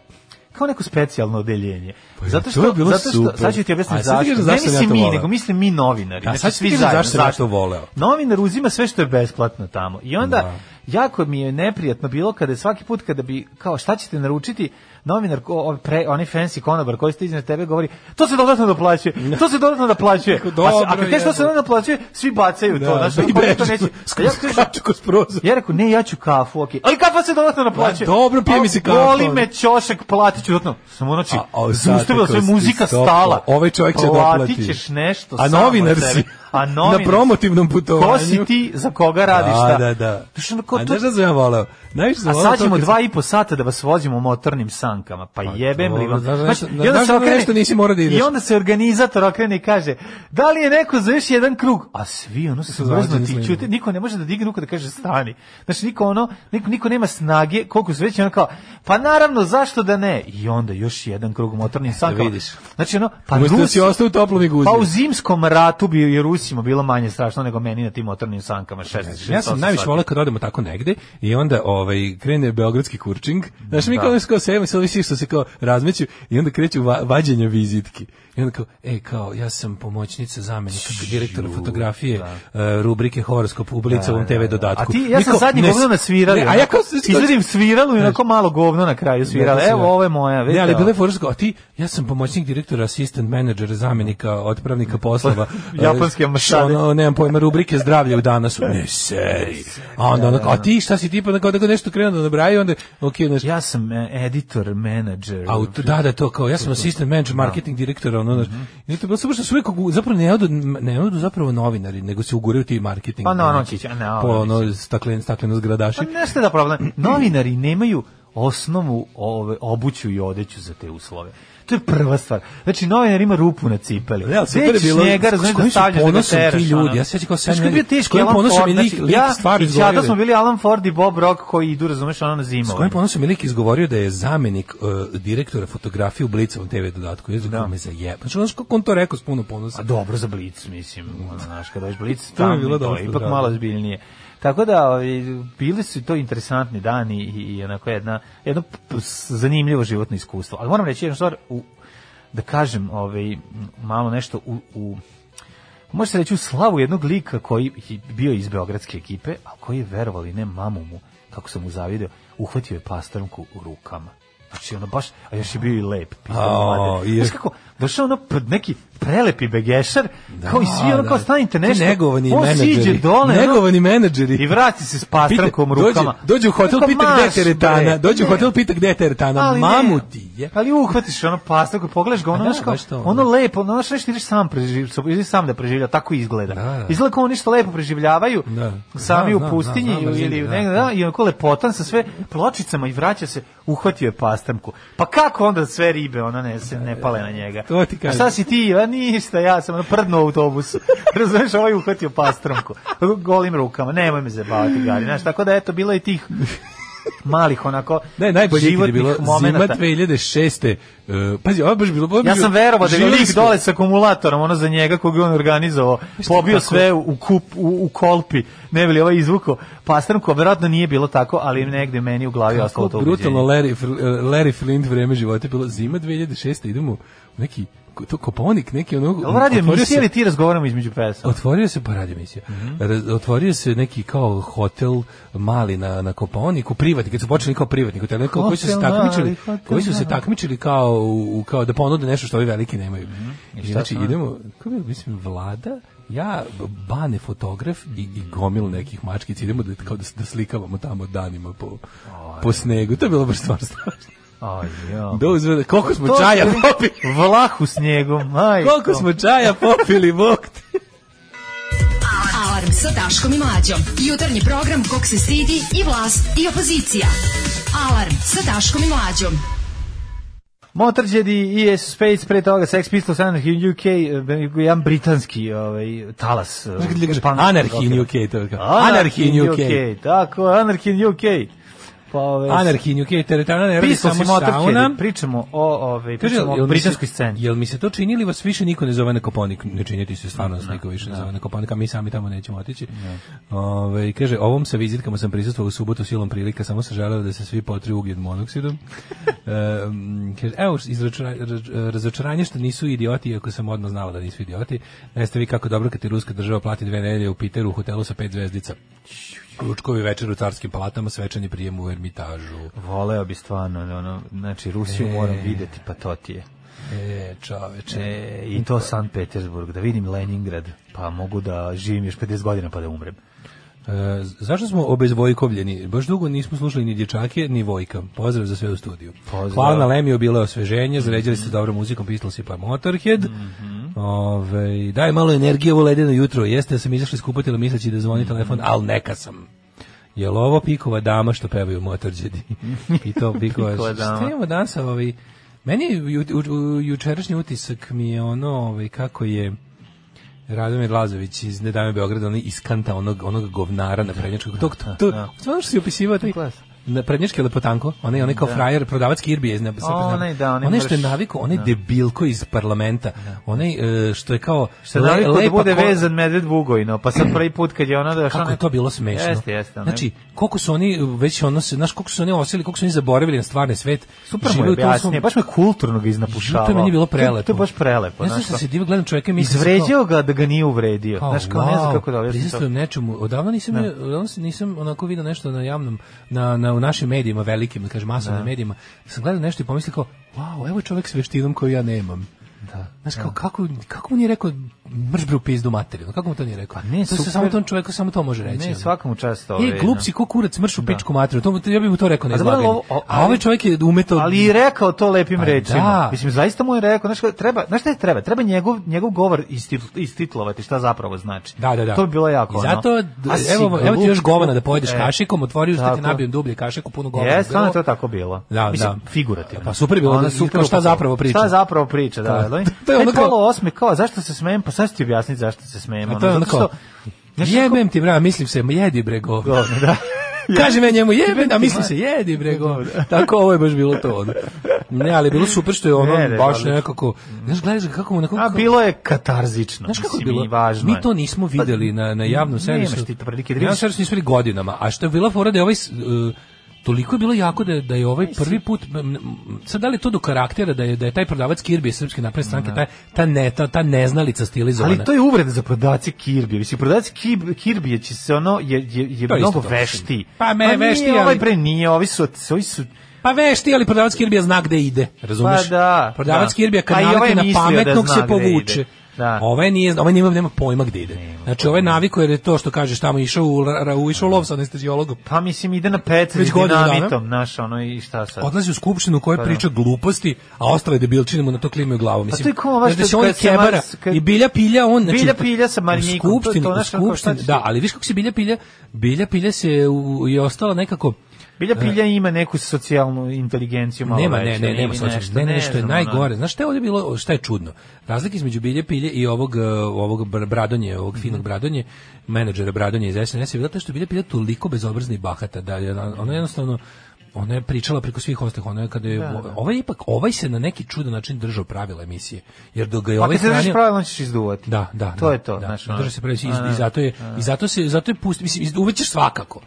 kao neko specijalno odeljenje. Pa zato što, zato što, super. sad ću ti objasniti zašto. Ne mislim ja mi, voleo. nego mislim mi novinari. znači, svi ću ti zašto, zašto voleo. Novinar uzima sve što je besplatno tamo. I onda, da. jako mi je neprijatno bilo kada svaki put kada bi, kao šta ćete naručiti, novinar, ko, pre, onaj fancy konobar koji stiže na tebe govori, to se dodatno doplaćuje, to se dodatno doplaćuje. Dobro, a, a kad da što se dodatno doplaćuje, svi bacaju da, to. znači da, pa i bežu, to neće. Skaču kroz prozor. Ja rekao, ne, ja ću kafu, okej. Okay. Ali kafa se dodatno doplaćuje. Da, dobro, pije mi se kafu. Voli me ćošak platit dodatno. Samo znači, zaustavila sve muzika stala. Ovaj čovjek će doplati. Platit ćeš nešto. A novinar si a novinar, na promotivnom putovanju. Ko si ti, za koga radiš, da? Da, da, da. Što, ko, a to... znaš da sam ja volao? Znaš, a sad ćemo dva i po sata da vas vozimo motornim sam strankama. Pa, pa jebem li vam. Znači, I onda se nisi mora da ideš. I onda se organizator okrene i kaže, da li je neko za još jedan krug? A svi ono se zvrznati, čuti, niko ne može da digne ruku da kaže stani. Znači, niko ono, niko, niko nema snage, koliko su već, ono kao, pa naravno, zašto da ne? I onda još jedan krug motornim e, da sankama. vidiš. Znači, ono, pa da Rusi, da toplom i Pa u zimskom ratu bi i Rusima bilo manje strašno nego meni na tim motornim sankama. 16, ja sam najviše volao kad odemo tako negde i onda ovaj, krene beogradski kurčing. Znači mi da. kao, kao se ovi svi što se kao razmeću i onda kreću va, vađenja vizitki. I onda kao, e, kao, ja sam pomoćnica zamjenika direktora fotografije da. uh, rubrike Horoskop u Blicovom da, TV da, da. dodatku. A ti, ja sam Niko, zadnji govno na svirali. a ja kao izvedim sviralu i onako malo govno na kraju svirala. Evo, ovo je moja. Ne, ali bilo je a ti, ja sam pomoćnik direktora, assistant manager, zamjenika, otpravnika poslova. E, Japanske ambasade. Ono, nemam pojma, rubrike zdravlje u danas. Ne, seri. A onda, onako, a ti šta si tipa, onako, nešto krenuo da nabraje, onda, ok, nešto. Ja sam e, editor manager, manager. A da, da, to kao, ja sam assistant manager, da. marketing direktor, ono, znaš. Mhm. I to je bilo super što su uvijek, zapravo ne odu, ne odu zapravo novinari, nego se uguraju ti marketing. Pa no, no, čića, ne, no, po ono, staklen, stakleno zgradaši. Pa nešto je da problem, novinari nemaju osnovu ove, obuću i odeću za te uslove to je prva stvar. Znači novinar ima rupu na cipeli. Ja, super je bilo. Njega razumeš da stavljaš da ga teraš. Ti ljudi, ja se sećam kao sam. Znači, bio teški Alan Ford, znači, lik, lik ja, stvar Ja, da smo bili Alan Ford i Bob Rock koji idu, razumeš, ono na zimu. S kojim ponosom je lik izgovorio da je zamenik uh, direktora fotografije u Blicovom TV dodatku. Ja znam, da. me zajebam. Znači, znači, kako on to rekao s puno ponosa. A dobro za Blic, mislim. Ono, Znaš, kada dođeš Blic, to je bilo dobro. Ipak malo zbiljnije. Tako da ovaj, bili su to interesantni dani i, i onako jedna, jedno zanimljivo životno iskustvo. Ali moram reći jednu stvar, u, da kažem ovaj, malo nešto u, u može se reći u slavu jednog lika koji je bio iz beogradske ekipe, a koji je verovali ne mamu mu, kako sam mu zavideo, uhvatio je pastrnku u rukama. Znači ono baš, a još je bio i lep. Pizda, oh, je. Znaš kako, došao ono pred neki prelepi begešar, da, kao i svi, ono da. kao stanite nešto, negovani on siđe dole, negovani no, menadžeri, i vrati se s pastrankom rukama. Dođe, dođe u hotel, Kako pita gde je teretana, dođe u hotel, pita gde je teretana, ali mamu ne, ti je. Ali uhvatiš ono pastranku, pogledaš ga, ono, da, kao, to, ono da. lepo, ono nešto nešto ideš sam, preživ, sam da preživlja, tako izgleda. Da, da. Izgleda kao oni što lepo preživljavaju, da. sami da, u pustinji ili negde, da, i onako lepotan sa sve pločicama i vraća se, uhvatio je pastranku. Pa kako onda sve ribe, ona ne, se ne pale na njega? To ti kažem. Šta si ti, ništa, ja sam na prdnu autobusu. Razumeš, ovaj uhvatio pastronku. Golim rukama, nemoj me zabavati, Gari. Znaš, tako da, eto, bilo je tih malih onako ne, najbolje je bilo momenata. zima 2006. Uh, pazi, ovo baš bilo... Ovo ja sam verovao da je lik dole sa akumulatorom, ono za njega kog je on organizovao, pa pobio tako? sve u, kup, u, u kolpi, ne bi ovaj izvuko pastranku, verovatno nije bilo tako, ali negde meni u glavi Kako ostalo to ubeđenje. Brutalno Larry, Larry Flint vreme života je bilo zima 2006. Idemo u neki to Koponik neki ono Ovo radi emisija ili ti razgovaramo između pesama? Otvorio se pa radio emisija. Mm -hmm. Otvorio se neki kao hotel mali na na Koponiku, privatni, kad su počeli kao privatni hoteli, neko koji su se takmičili, hotel, koji su se takmičili kao u, kao da ponude nešto što ovi veliki nemaju. Mm -hmm. I znači idemo, kako mislim vlada ja bane fotograf i, i gomil nekih mačkica idemo da kao da, da slikavamo tamo danima po, po snegu to je bilo baš stvarno Aj, jo. Da koliko smo čaja popili. Vlahu snijegom, aj. Koliko smo čaja popili, bok te. Alarm sa Daškom i Mlađom. Jutarnji program kog se sidi i vlast i opozicija. Alarm sa Daškom i Mlađom. Motorđedi i e Space, pre toga Sex Pistols, Anarchy in UK, eh, jedan britanski ovaj, talas. Eh, Anarchy in UK, to Anarchy in UK. Tako, Anarchy in UK. Pove... Pa, Anarhinju, kje je teretana ne radi samo sauna. Pričamo o, ove, pričamo o britanskoj sceni. Jel mi se to čini ili vas više niko ne zove na Koponik? Ne činiti se stvarno nas niko više ne zove na Koponik, a mi sami tamo nećemo otići. Ne. Ove, kaže, ovom sa vizitkama sam prisustvovao u subotu silom prilika, samo se želeo da se svi potri ugljen monoksidom. e, kaže, evo, izračura, razočaranje što nisu idioti, iako sam odno znao da nisu idioti. jeste vi kako dobro kad ti ruska država plati dve nedelje u Piteru u hotelu sa pet zvezdica ručkovi večer u carskim palatama, svečani prijem u ermitažu. Voleo bi stvarno, ono, znači Rusiju e... moram videti, pa to ti je. E, čoveče. E, I to San Petersburg, da vidim Leningrad, pa mogu da živim još 50 godina pa da umrem. E, zašto smo obezvojkovljeni? Baš dugo nismo slušali ni dječake, ni vojka. Pozdrav za sve u studiju. Pozdrav. Hvala na Lemiju, bilo je osveženje, zaređali ste dobrom muzikom, pistol si pa Motorhead. Mm -hmm. Ove, daj malo energije ovo ledeno jutro. Jeste da sam izašli skupatilo misleći da zvoni mm -hmm. telefon, ali neka sam. Je li ovo pikova dama što pevaju Motorheadi? Pitao pikova, pikova dama. Šta imamo danas? Ovaj, meni je ju, ju, jučerašnji utisak mi je ono ovaj, kako je Radomir Lazović iz Nedame Beograda, on iskanta onog, onog govnara na prednjačkog. Da, da, to, da. to, to, to, ono što si opisivao, taj, na prednjački lepotanko, ona je onaj kao da. frajer, prodavac Kirby iz neba. Onaj, da, onaj, onaj što je naviku, onaj da. debilko iz parlamenta, da. onaj e, što je kao... Što je naviku da bude ko... vezan medved Vugojno, pa sad prvi put kad je ona došla... Kako je to bilo smešno. Jeste, jeste. Znači, koliko su oni već odnose, se, znaš, koliko su oni osjeli, koliko su oni zaboravili na stvarni svet. Super mu je objasnije, baš me kulturno ga iznapušavao. To je meni bilo prelepo. To je baš prelepo. Ne znam što se divio, gledam čovjeka i mislim... Izvređao ga da ga nije uvredio. Znaš, kao ne znam kako da... Prizistujem nečemu, odavno nisam, da. odavno nisam onako vidio nešto na javnom, na, na na, u našim medijima, velikim, da kažem, masovnim da. medijima, sam gledao nešto i pomislio kao, wow, evo čovjek s veštinom koju ja nemam. Da. Znaš, kao, da. kako, kako mu nije rekao mrzbru pizdu materinu? Kako mu to nije rekao? Pa ne, to se samo tom čovjeku samo to može reći. Ne, svakom často. Ovaj, e, da. je glup si ko kurac mršu da. pičku materinu. To ja bih mu to rekao na izlaganju. A, ovaj čovjek je umetao... Ali i rekao to lepim pa, rečima. Da. Mislim zaista mu je rekao, znači treba, znaš šta je treba? Treba njegov njegov govor istitlovati šta zapravo znači. Da, da, da. To bi bilo jako. I zato ono, evo evo ti još govana da e, pojedeš e, kašikom, otvoriš da ti nabijem dublje kašiku puno govana. Jeste, to tako bilo. Da, da. Figurativno. Pa super bilo da su šta zapravo priča. Šta zapravo priča, da ovaj. to da, je da, ono kao... osme, kao, zašto se smijem? Pa sad ću ti objasniti zašto se smijem. Pa ono, to je ono kao, jebem ti, bra, mislim se, jedi bre, Govno, da. Kaže me njemu jebe, a mislim se jedi bre da. Tako ovo je baš bilo to. Ono. Ne, ali bilo super što je ono ne, ne, baš nekako, znaš gledaš kako mu na kako. A bilo je katarzično. Znaš kako je bilo? Važno mi to nismo pa, videli na na javnom servisu. Nemaš ti to prilike Ja vidiš. Ja nismo videli godinama, a što je bila fora da ovaj uh, toliko je bilo jako da, da je ovaj prvi put sad da li to do karaktera da je da je taj prodavac Kirbi srpske napredne stranke da. taj ta ne ta, ta neznalica stilizovana ali to je uvreda za prodavca Kirbi mislim prodavac Kirbi će se ono je je, je mnogo vešti pa me pa vešti ali... ovaj pre nije ovi su ovi su Pa vešti, ali prodavac Kirbija zna gde ide, razumeš? Pa da. Prodavac da. Kirbija kad pa nalete ovaj na pametnog da se povuče. Da. Ovaj nije, ovaj nema, nema pojma gde ide. Nema znači ovaj naviku jer da je to što kažeš tamo išao u ra, u išao lov sa anestezijologom. Pa mislim ide na pet dinamitom, naš ono i šta sad. Odlazi u skupštinu koja pa, da. priča gluposti, a ostale debilčine mu na to klimaju glavom. Mislim. Pa to je kao vaš znači, da što on kebara kad... i bilja pilja on znači bilja pilja sa marinikom, to, to, to, to, da, ali viš kako se bilja pilja, bilja pilja se u, je ostala nekako Bilja e. Pilja ima neku socijalnu inteligenciju malo Nema, veća, ne, ne, nema socijalnu. Ne, ne, ne, što je najgore. Znaš šta je ovdje bilo, šta je čudno? Razlika između Bilje Pilje i ovog, e, ovog Bradonje, ovog mhm. finog Bradonje, menadžera Bradonje iz SNS je bilo to što je Bilja Pilja toliko bezobrazna i bahata da je ona jednostavno ona je pričala preko svih ostalih, ona je kada je da, da. ovaj ipak ovaj se na neki čudan način držao pravila emisije. Jer dok ga je pa ovaj stranio, se pravila, on ćeš izduvati. Da, da. To da, je to, znači. Drži se pravila i, i zato je i zato se zato je pusti, mislim, izduvaćeš svakako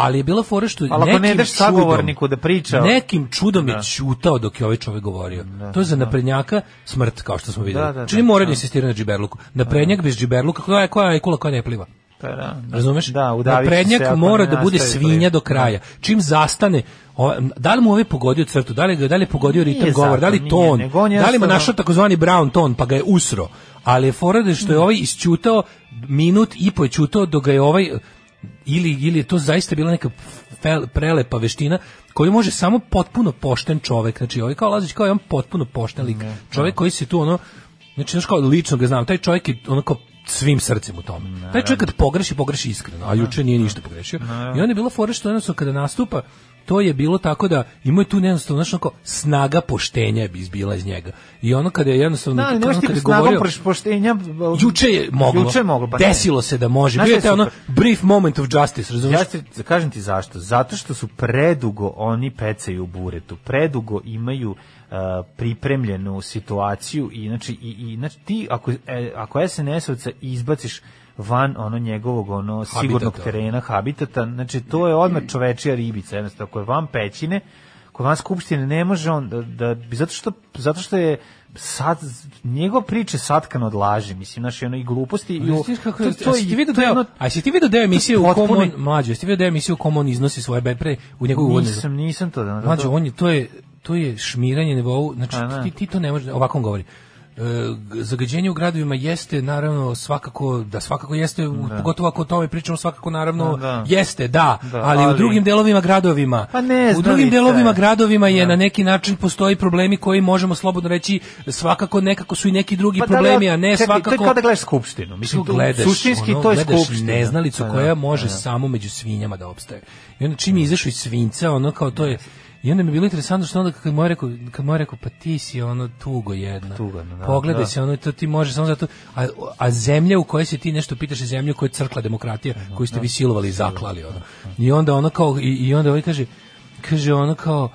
ali je bila fora što ali nekim ne daš sagovorniku da priča nekim čudom da. je ćutao dok je ovaj čovjek govorio da, to je za da. naprednjaka smrt kao što smo videli da, da čini da, mora da insistira na džiberluku naprednjak bez džiberluka koja je koja je kula koja ne pliva pa da. Razumeš? Da, Naprednjak se, mora da bude svinja do kraja. Čim zastane, o, da li mu ovaj pogodio crtu, da li ga da li je pogodio ritam govor, da li ton, nije, da li mu našao takozvani brown ton, pa ga je usro. Ali je fora što je hmm. ovaj isćutao minut i po je ćutao dok ga je ovaj ili, ili je to zaista bila neka prelepa veština koju može samo potpuno pošten čovek, znači ovaj kao Lazić kao je on potpuno pošten lik, ne, čovek koji se tu ono, znači znaš kao lično ga znam, taj čovek je onako svim srcem u tome. Naravno. Taj čovjek kad pogreši, pogreši iskreno, a juče nije ništa pogrešio. Naravno. I on je bila fora što jednostavno kada nastupa, to je bilo tako da imao je tu jednostavno znači kao snaga poštenja bi izbila iz njega. I ono kada je jednostavno da, ono kada, kada je govorio poštenja juče je moglo. Juče je moglo, pa desilo se da može. Znaš Bio je ono brief moment of justice, razumiješ? Ja ti da kažem ti zašto? Zato što su predugo oni pecaju u buretu, predugo imaju uh, pripremljenu situaciju i znači i, i znači ti ako e, ako SNS-ovca izbaciš van ono njegovog ono sigurnog terena, habitata. Znači to je odmah čovečija ribica, jednostavno ako je van pećine, koja van skupštine ne može on da, da zato što zato što je sad njegov priče satkan od laži, mislim, naše ono i gluposti i u, kako, to, to, a si ti vidio deo, a si ti vidio deo emisije u kom on mlađe, ti vidio deo emisije u kom on iznosi svoje bepre u njegovu odnosu. Nisam, nisam to da. Mlađe, on je to je to je šmiranje nivou, znači ti, ti to ne može, ovakom govori. E, zagađenje u gradovima jeste naravno svakako da svakako jeste da. pogotovo ako o tome pričamo svakako naravno da. da. jeste da, da ali, ali, u drugim delovima gradovima pa ne, u drugim delovima gradovima je da. na neki način postoji problemi koji možemo slobodno reći svakako nekako su i neki drugi pa da, problemi a ne čekaj, svakako to je gledaš skupštinu mislim gledaš, suštinski ono, to je skupština neznalicu pa koja može samo među svinjama da opstaje i onda čim izašao iz svinca ono kao to je I onda mi je bilo interesantno što onda kad mu je rekao, kad mu je rekao pa ti si ono tugo jedna. Tugo, no, da, Pogledaj da. se ono to ti može samo zato a, a zemlja u kojoj se ti nešto pitaš je zemlja u kojoj crkla demokratija, no, da, koju ste no, da. vi silovali i zaklali ono. I onda ono kao i, i onda ovaj kaže kaže ono kao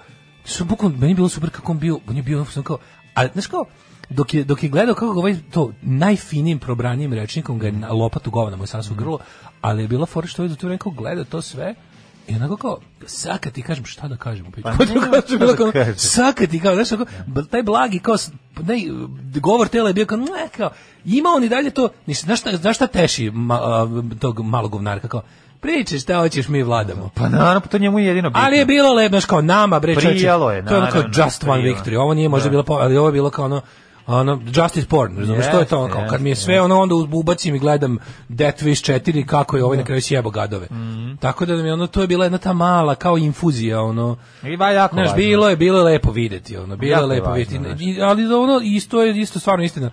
su bukom meni je bilo super kako on bio, on je bio ono kao a znaš kao dok je, dok je gledao kako ovaj to najfinijim probranijim rečnikom ga je na lopatu govna mu je su mhm. grlo, ali je bila fora što je ovaj do tu rekao gleda to sve I onako kao, saka ti kažem, šta da kažem? Pa ne, ne, da kažem. Da saka ti kao, znaš, ako, taj blagi kao, ne, govor tela je bio kao, ne, kao, ima on i dalje to, nisi, znaš, šta, znaš šta teši ma, a, tog malog govnarka, kao, Pričaš šta hoćeš, mi vladamo. Pa naravno, pa to njemu je jedino bitno. Ali je bilo lepo, kao nama, bre, Prijalo je, naravno. To je ono kao just one victory. Ovo nije možda da. bilo, ali ovo je bilo kao ono, ono, justice porn, razumiješ, yes, što je to ono, kao, kad mi je sve yes. ono, onda ubacim i gledam Death Wish 4 kako je ovaj da. na kraju sjebo gadove. Mm -hmm. Tako da mi ono, to je bila jedna ta mala, kao infuzija, ono, I ba, jako znaš, bilo je, bilo je lepo videti, ono, bilo jako je lepo videti, ali ono, isto je, isto stvarno istina,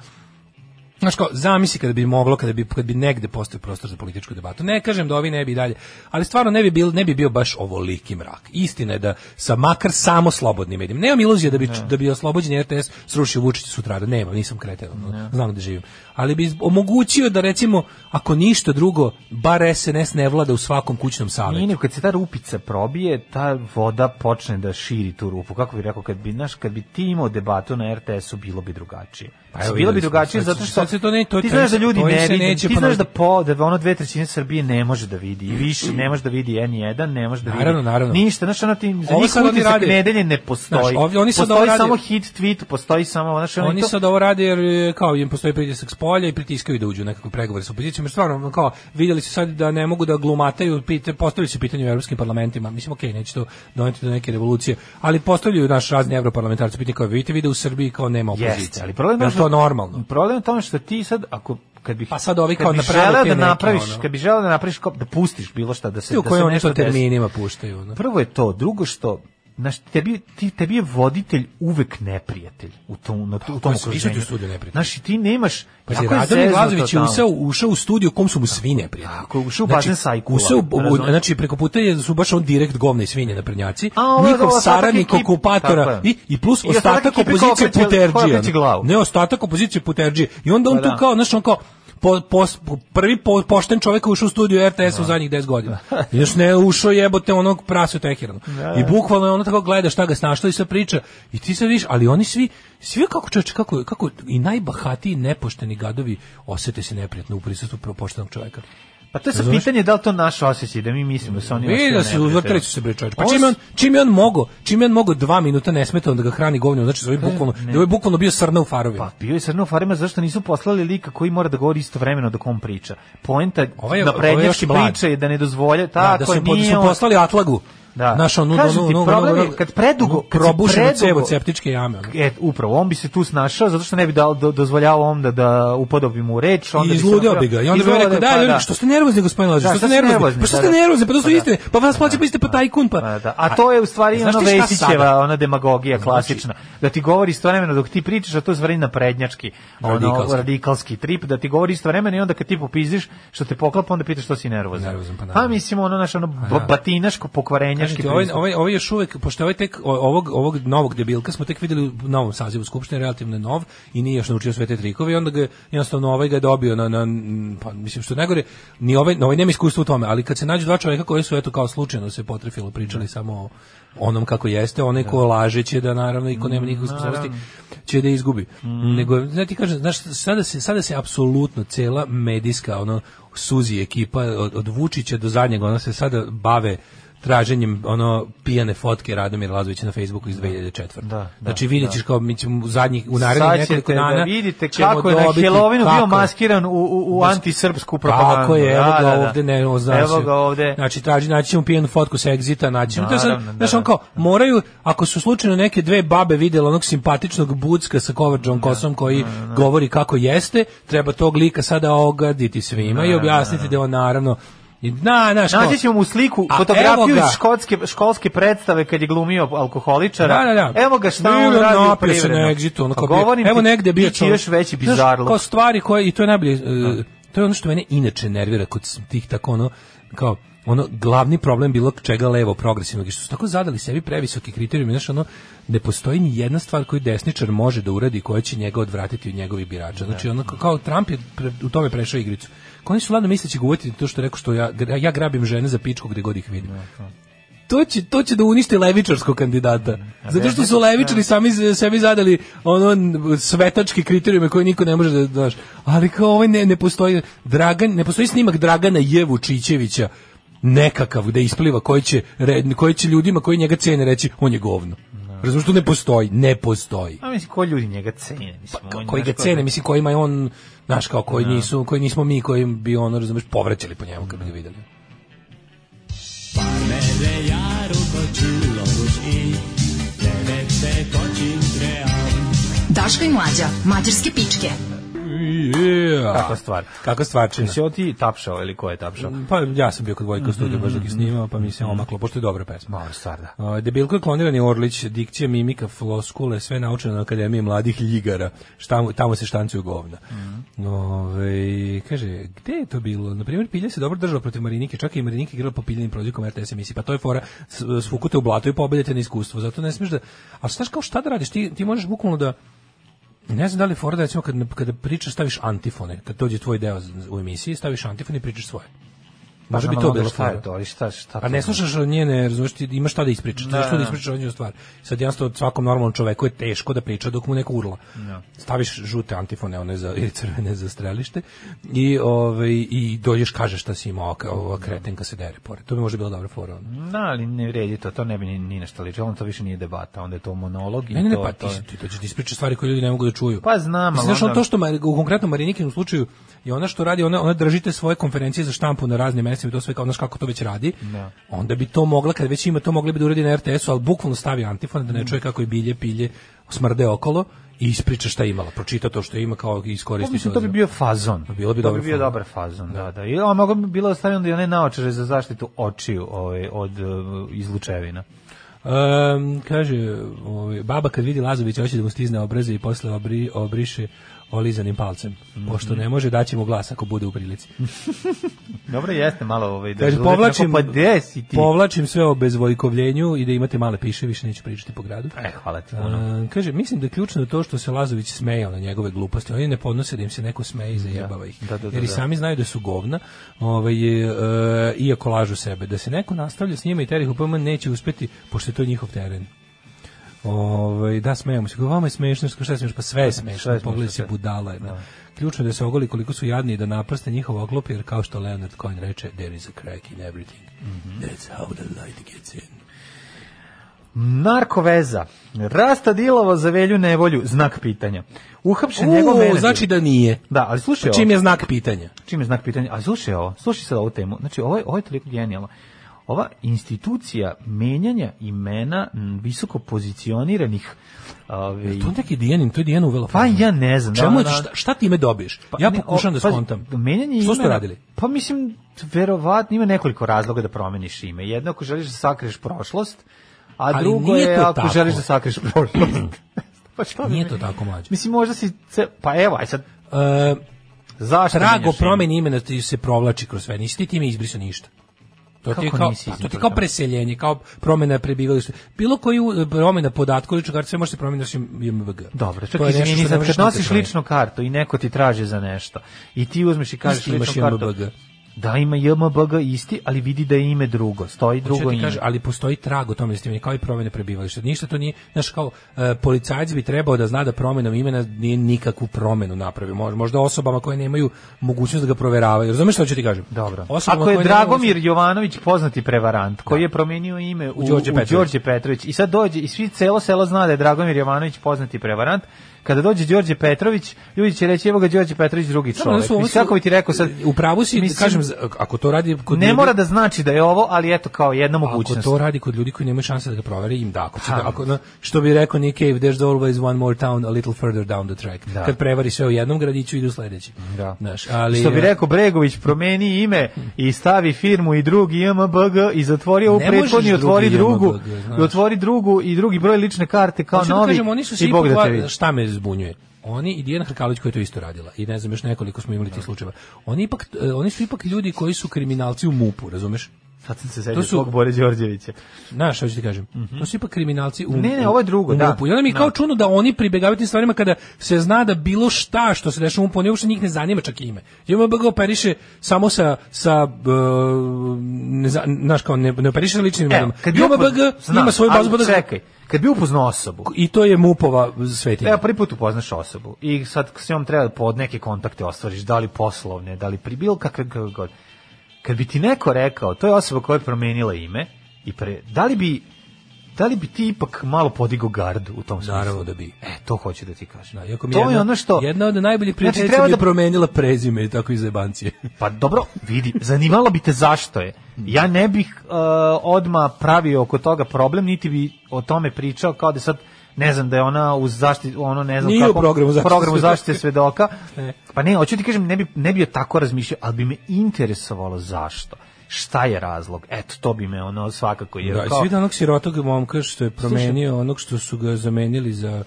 Znaš kao, zamisli kada bi moglo, kada bi, kada bi negde postao prostor za političku debatu. Ne kažem da ovi ne bi dalje, ali stvarno ne bi, bil, ne bi bio baš ovoliki mrak. Istina je da sa makar samo slobodnim medijima. Nemam iluzije da bi, ne. da bi oslobođen RTS srušio Vučić sutra. Da Nema, nisam kreten. Ne. Znam da živim. Ali bi omogućio da recimo, ako ništa drugo, bar SNS ne vlada u svakom kućnom savetu. Nije, kad se ta rupica probije, ta voda počne da širi tu rupu. Kako bi rekao, kad bi, naš, kad bi ti imao debatu na RTS-u, bilo bi drugačije. Pa bilo bi drugačije zato što se to ne to ti znaš da ljudi ne vide. Ti znaš da po da ono dve trećine Srbije ne može da vidi i više ne može da vidi N1, ne može da vidi. Naravno, naravno. Ništa, znači ono ti za njih utisak nedelje ne postoji. Znaš, oni sad postoji samo hit tweet, postoji samo znači oni, oni to... sad ovo rade jer e, kao im postoji pritisak s polja i pritiskaju da uđu u nekakve pregovore sa opozicijom, jer stvarno kao videli su sad da ne mogu da glumataju, pite, postavili su pitanje u evropskim parlamentima. Mislim okej, okay, neće to doneti do neke revolucije, ali postavljaju naš razni evroparlamentarci pitanje kao vidite, vide u Srbiji kao nema opozicije. ali problem to normalno. Problem je tome što ti sad, ako kad bih pa sad ovi kao napravi da napraviš ono. kad bi želeo da napraviš da pustiš bilo šta da se u da se nešto terminima puštaju no? prvo je to drugo što naš, tebi, ti, tebi je voditelj uvek neprijatelj u tom, na, pa, u tom okruženju. studiju neprijatelj. Znaš, ti nemaš... Pa je Radomir Lazović je ušao, ušao u studiju u kom su mu svi neprijatelji. Tako, ušao u znači, bazen sajkula. Ušao, znači, preko puta je, su baš on direkt govne i svinje na prnjaci. A, Njihov saradnik okupatora i, i plus I ostatak opozicije puterđija. Ne, ostatak opozicije puterđije. I onda on pa tu da. kao, znaš, on kao, po, po, prvi po, pošten čovjek koji ušao u studiju RTS a u da. zadnjih 10 godina. Da. Još ne ušao jebote onog prasu tehirano. Da, I bukvalno je ono tako gleda šta ga snašlo i sve priča. I ti se vidiš, ali oni svi, svi kako čovječ, kako, kako i najbahatiji nepošteni gadovi osete se neprijatno u prisustvu poštenog čovjeka. Pa to je sa pitanje da li to naš osjećaj, da mi mislimo da su oni... Vi da se, vrtali su se bre čovječ. Pa čim je on, čim je on mogo, čim je on mogo dva minuta nesmetano da ga hrani govnjom, znači da je pa bukvalno, da je bukvalno bio srna u farovima. Pa bio je srna u farovima, zašto nisu poslali lika koji mora da govori istovremeno dok on priča. Poenta na prednjački priče je da ne dozvolja, tako da, da su, nije... Da su poslali Atlagu Da. Naš on Kažem ti, kad predugo, kad probušeno cevo septičke jame. E, upravo, on bi se tu snašao zato što ne bi dao do, dozvoljavao onda da upodobi mu reč, onda I izludio bi ga. I onda bi rekao, da, da, što ste nervozni, gospodine Lazić? Da, što ste nervozni? Pa što pa ste da. nervozni? Pa to su pa da. istine. Pa vas plaća pa iste pa tajkun pa. A to je u stvari ono Vesićeva, ona demagogija klasična. Da ti govori istovremeno dok ti pričaš, a to zvrni na prednjački, ono radikalski trip, da ti govori istovremeno i onda kad ti popizdiš, što te poklapa, onda pitaš što si nervozan. Pa mislim ono naš ono batinaško pokvarenje nježiti. Ovaj, ovaj, ovaj još uvek, pošto ovaj tek, ovog, ovog novog debilka smo tek videli u novom sazivu Skupštine, relativno nov, i nije još naučio sve te trikove, i onda ga, jednostavno ovaj ga je dobio na, na pa, mislim što najgore, ni ovaj, ovaj nema iskustva u tome, ali kad se nađu dva čoveka koji su eto kao slučajno se potrefilo pričali da. samo o onom kako jeste, onaj ko da. laže će da naravno i ko nema nikakve mm, sposobnosti će da izgubi. Mm. Nego, znači, kažem, znaš, sada se, sada se apsolutno cela medijska, ono, suzi ekipa od, od Vučića do zadnjeg, ona se sada bave traženjem ono pijane fotke Radomir Lazovića na Facebooku iz 2004. Da. da, da, znači videćeš da. ćeš kao mi ćemo u zadnjih u narednih nekoliko da dana da vidite kako je na Helovinu bio maskiran u, u, u antisrpsku propagandu. Tako je, evo ga ovde, ne, o, znači, evo ga ovde. Znači traži naći ćemo pijanu fotku sa egzita naći. Da, to sad, naravno, znači on kao moraju ako su slučajno neke dve babe vidjela onog simpatičnog bucka sa kovrđom kosom koji govori kako jeste, treba tog lika sada ogaditi svima i objasniti da on naravno Na, na, Naći ćemo mu sliku, A fotografiju iz školske, školske predstave kad je glumio alkoholičara. Da, da, da. Evo ga šta Bilo on radi privredno. Na exitu, ono, pa govorim evo ti, negde bio čovjek. još veći bizarlo. Znaš, kao stvari koje, i to je najbolje, uh, to je ono što mene inače nervira kod tih tako ono, kao, ono glavni problem bilo čega levo progresivnog i što su tako zadali sebi previsoki kriterijumi znači ono ne postoji ni jedna stvar koju desničar može da uradi koja će njega odvratiti od njegovih birača znači da. ono kao Trump je u tome prešao igricu Koji su ladno misleći govoriti to što rekao što ja, ja grabim žene za pičku gdje god ih vidim. Da, da. To će, to će da uništi levičarskog kandidata. Mm, Zato što su levičari sami sebi zadali ono svetački kriterijume koje niko ne može da znaš. Ali kao ovaj ne, ne postoji Dragan, ne postoji snimak Dragana Jevu Čičevića nekakav da ispliva koji će, red, koji će ljudima koji njega cene reći on je govno. Razumeš što ne postoji, ne postoji. A mislim koji ljudi njega cene, mislim pa, on koji ga cene, mislim koji ima on naš kao da- koji da. nisu, koji nismo mi koji bi on razumeš povraćali po njemu kad bi ga videli. Daška i mlađa, mađarske pičke. Yeah. Kakva stvar. Kakva stvarčina. Jesi oti tapšao ili ko je tapšao? Mm, pa ja sam bio kod Vojka u studiju, baš dok je snimao, pa mi se omaklo, pošto je dobra pesma. Malo stvar, da. debilko je klonirani Orlić, dikcija, mimika, floskule, sve naučeno na Akademiji mladih ljigara. Šta, tamo se štancuju govna. Mm -hmm. Ove, kaže, gde je to bilo? Na primjer, Pilja se dobro držala protiv Marinike, čak i Marinike igrala po piljenim prodikom RTS emisiji, pa to je fora, svukute u blato i pobedete na iskustvo, zato ne smiješ da... A znaš kao šta da radiš, ti, ti možeš bukvalno da Ne znam da li fora da recimo kad, kada pričaš staviš antifone, kad dođe tvoj deo u emisiji, staviš antifone i pričaš svoje. Može bi to bilo šta to, ali šta, šta to A ne slušaš od znači? nje, ne razumeš, ti imaš šta da ispričaš, da, što da, da ispričaš od njoj stvar. Sad jednostavno svakom normalnom čoveku je teško da priča dok mu neko urla. Da. Staviš žute antifone one za ili crvene za strelište i ovaj i dođeš kažeš šta da si imao, ova da. kretenka se dere pored. To bi možda bilo dobro fora. Da, ali ne vredi to, to ne bi ni, ni na šta ličilo, to više nije debata, onda je to monolog i ne, ne, ne, to. pa ti, ti, ti, ti ispričaš stvari koje ljudi ne mogu da čuju. Pa znam, ali znaš, on to što u konkretnom Marinikenom slučaju je ona što radi, ona ona držite svoje konferencije za štampu na raznim mesecima do sve kao znaš kako to već radi. Da. Onda bi to mogla kad već ima to mogli bi da uradi na RTS-u, al bukvalno stavi antifon da ne mm. čuje kako je bilje pilje smrde okolo i ispriča šta je imala, pročita to što ima kao i iskoristi to. To bi bio fazon. Pa bilo bi to bi bio fazon. dobar fazon, da, da. da. I on mogao bi bilo stavljeno da one naočare za zaštitu očiju ove, ovaj, od eh, izlučevina. Um, kaže, ovaj, baba kad vidi Lazovića hoće da mu stizne obraze i posle obri, obriše olizanim palcem. Mm -hmm. Pošto ne može, daćemo glas ako bude u prilici. Dobro jeste malo ovaj da povlačim, pa ti. povlačim sve o bezvojkovljenju i da imate male piše, više neću pričati po gradu. E, hvala ti. A, kaže, mislim da je ključno da to što se Lazović smeja na njegove gluposti. Oni ne podnose da im se neko smeje i da. zajebava ih. Da, da, da, jer i da. sami znaju da su govna, ovaj, e, iako lažu sebe. Da se neko nastavlja s njima i terih u PM neće uspeti, pošto je to njihov teren. Ovaj da smejemo se. Vama je smešno, šta smeješ? Pa sve je smešno. Pogledaj se budala jedna. Da. Ključno je da se ogoli koliko su jadni i da naprste njihov oklop, jer kao što Leonard Cohen reče, there is a crack in everything. Mm -hmm. That's how the light gets in. Narkoveza. Rasta Dilova za velju nevolju, znak pitanja. Uhapšen U, njegov menadžer. znači da nije. Da, ali slušaj pa Čim ovo. je znak pitanja? Čim je znak pitanja? A slušaj ovo, slušaj sad ovu temu. Znači, ovo je, ovo je toliko genijalno ova institucija menjanja imena visoko pozicioniranih e, Ove, ovaj, to neki Dijanin, to je Dijana uvela. Pa ja ne znam. Čemu je, šta, šta time dobiješ? Pa, ja pokušam ne, da o, da skontam. Pa, menjanje Što ste radili? Pa mislim, verovatno ima nekoliko razloga da promeniš ime. Jedno, ako želiš da sakriješ prošlost, a Ali drugo je ako tako. želiš da sakriješ prošlost. pa što nije mi? to tako, mlađe. Mislim, možda si... Ce... Pa evo, aj sad... E, Zašto Trago promeni imena ti se provlači kroz sve. Nisi ti time izbrisao ništa. To ti, kao, nisi pa to ti kao preseljenje, kao promena prebivališta. Bilo koju promjena podatku ličnu kartu sve možete promeniti osim JMBG. Dobro, čak i izmini, kad nosiš da ličnu kartu i neko ti traži za nešto i ti uzmeš i kažeš ličnu kartu. Da ima JMBG isti, ali vidi da je ime drugo, stoji da drugo ime. Kaži, ali postoji trag o tome istimenju, kao i promene prebivališta. Ništa to nije, znaš kao e, policajac bi trebao da zna da promjenom imena nije nikakvu promenu napravio. Možda osobama koje nemaju mogućnost da ga proveravaju. Razumeš što ću da ti kažem? Dobro. Osobama Ako je Dragomir nemaju... Jovanović poznati prevarant koji da. je promijenio ime u, u Đorđe Petrović. Petrović i sad dođe i svi celo selo zna da je Dragomir Jovanović poznati prevarant kada dođe Đorđe Petrović, ljudi će reći evo ga Đorđe Petrović drugi da čovjek. Mislim, kako bi ti rekao sad, u pravu si, mislim, kažem, ako to radi kod Ne ljudi, mora da znači da je ovo, ali eto kao jedna mogućnost. Ako to radi kod ljudi koji nemaju šanse da ga provere, im da. Ako, će da, ako što bi rekao Nick Cave, there's always one more town a little further down the track. Da. Kad prevari sve u jednom gradiću ide u sledeći. Da. Znaš, ali Što bi rekao Bregović, promeni ime i stavi firmu i drugi IMBG i zatvori ovu prethodni, otvori drugu, drugu i otvori drugu i drugi broj lične karte kao da novi. Da kažem, oni su i Bog da te vidi. Šta me zbunjuje oni i Dijana Hrkalić koja je to isto radila i ne znam još nekoliko smo imali tih da. slučajeva oni ipak e, oni su ipak ljudi koji su kriminalci u MUP-u razumeš Sad sam se sedio svog Bore Đorđevića. Znaš, što ti kažem. Mm -hmm. To su ipak kriminalci u Ne, ne, ovo je drugo, da. I onda mi da. kao čuno da oni pribegavaju tim stvarima kada se zna da bilo šta što se dešava u MUP-u, uopšte njih ne zanima čak i ime. JMBG operiše samo sa, sa uh, ne, znaš kao, ne, ne operiše sa ličnim imenom. E, JMBG ima svoju bazu podataka. Čekaj, kad bi upoznao osobu. I to je mupova svetina. Evo prvi put upoznaš osobu i sad s njom treba da pod neke kontakte ostvariš, da li poslovne, da li pri bilo kakve god. Kad bi ti neko rekao, to je osoba koja je promenila ime, i pre, da li bi da li bi ti ipak malo podigao gard u tom smislu? Naravno da bi. E, to hoću da ti kažem. Da, iako mi to jedna, je ono što... Jedna od najboljih znači, prijateljica znači, treba da... promenila prezime i tako iz jebancije. Pa dobro, vidi, zanimalo bi te zašto je. Ja ne bih uh, odma pravio oko toga problem, niti bi o tome pričao kao da sad ne znam da je ona uz zaštitu ono ne znam Nije kako programu zaštite, programu zaštite svedoka. Ne. Pa ne, hoću ti kažem ne bi ne bi joj tako razmišljao, ali bi me interesovalo zašto šta je razlog? Eto, to bi me ono svakako je. Da, kao... svi da onog sirotog momka što je promenio onog što su ga zamenili za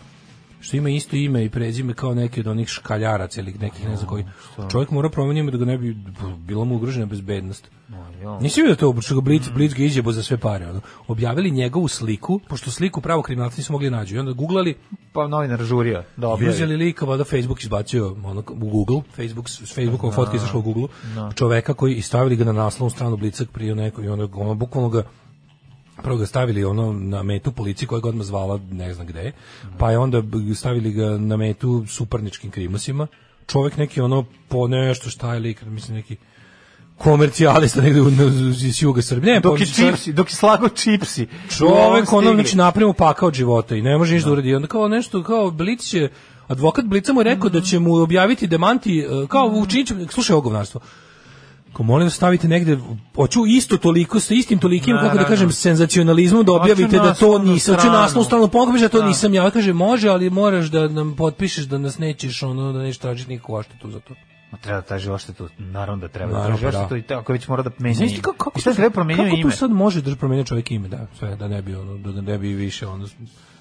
što ima isto ime i prezime kao neki od onih škaljara celih nekih ne znam koji. Čovjek mora promeniti da ga ne bi bilo mu ugrožena bezbednost. Nisi vidio to, što ga Blitz, Blitz ga izjebo za sve pare. Ono. Objavili njegovu sliku, pošto sliku pravo kriminalci nisu mogli da nađu. I onda googlali... Pa novinar žurio da objavi. Uzeli lika, vada Facebook izbacio ono, u Google, Facebook, Facebookova da. fotke izašla u Google, no. Da. čoveka koji i stavili ga na naslovnu stranu Blitzak prije neko i onda ono, bukvalno ga prvo ga stavili ono na metu policiji koja god zvala ne znam gde, pa je onda stavili ga na metu suparničkim krimosima, čovek neki ono po nešto šta je lik, mislim neki komercijalista negde u, iz juga Srbije. Ne, dok je čipsi, dok je slago čipsi. Čovek ono znači napravio pakao života i ne može ništa da uradi. Onda kao nešto kao Blic advokat Blica mu je rekao mm -hmm. da će mu objaviti demanti e, kao učiniće, slušaj ogovnarstvo, Ko molim stavite negde, hoću isto toliko sa istim tolikim da, kako da, da kažem da. senzacionalizmom da objavite da to nisam, hoću naslov stalno da to nisam ja, kaže može, ali moraš da nam potpišeš da nas nećeš ono da nešto tražiti nikakvu odštetu za to. Ma treba da traži odštetu, naravno da treba naravno, da traži odštetu i ako već mora da menja ime. Kako, kako, I šta treba promenio ime? Kako tu sad može da promenja čovjek ime, da, sve, da ne bi, ono, da ne bi više, ono,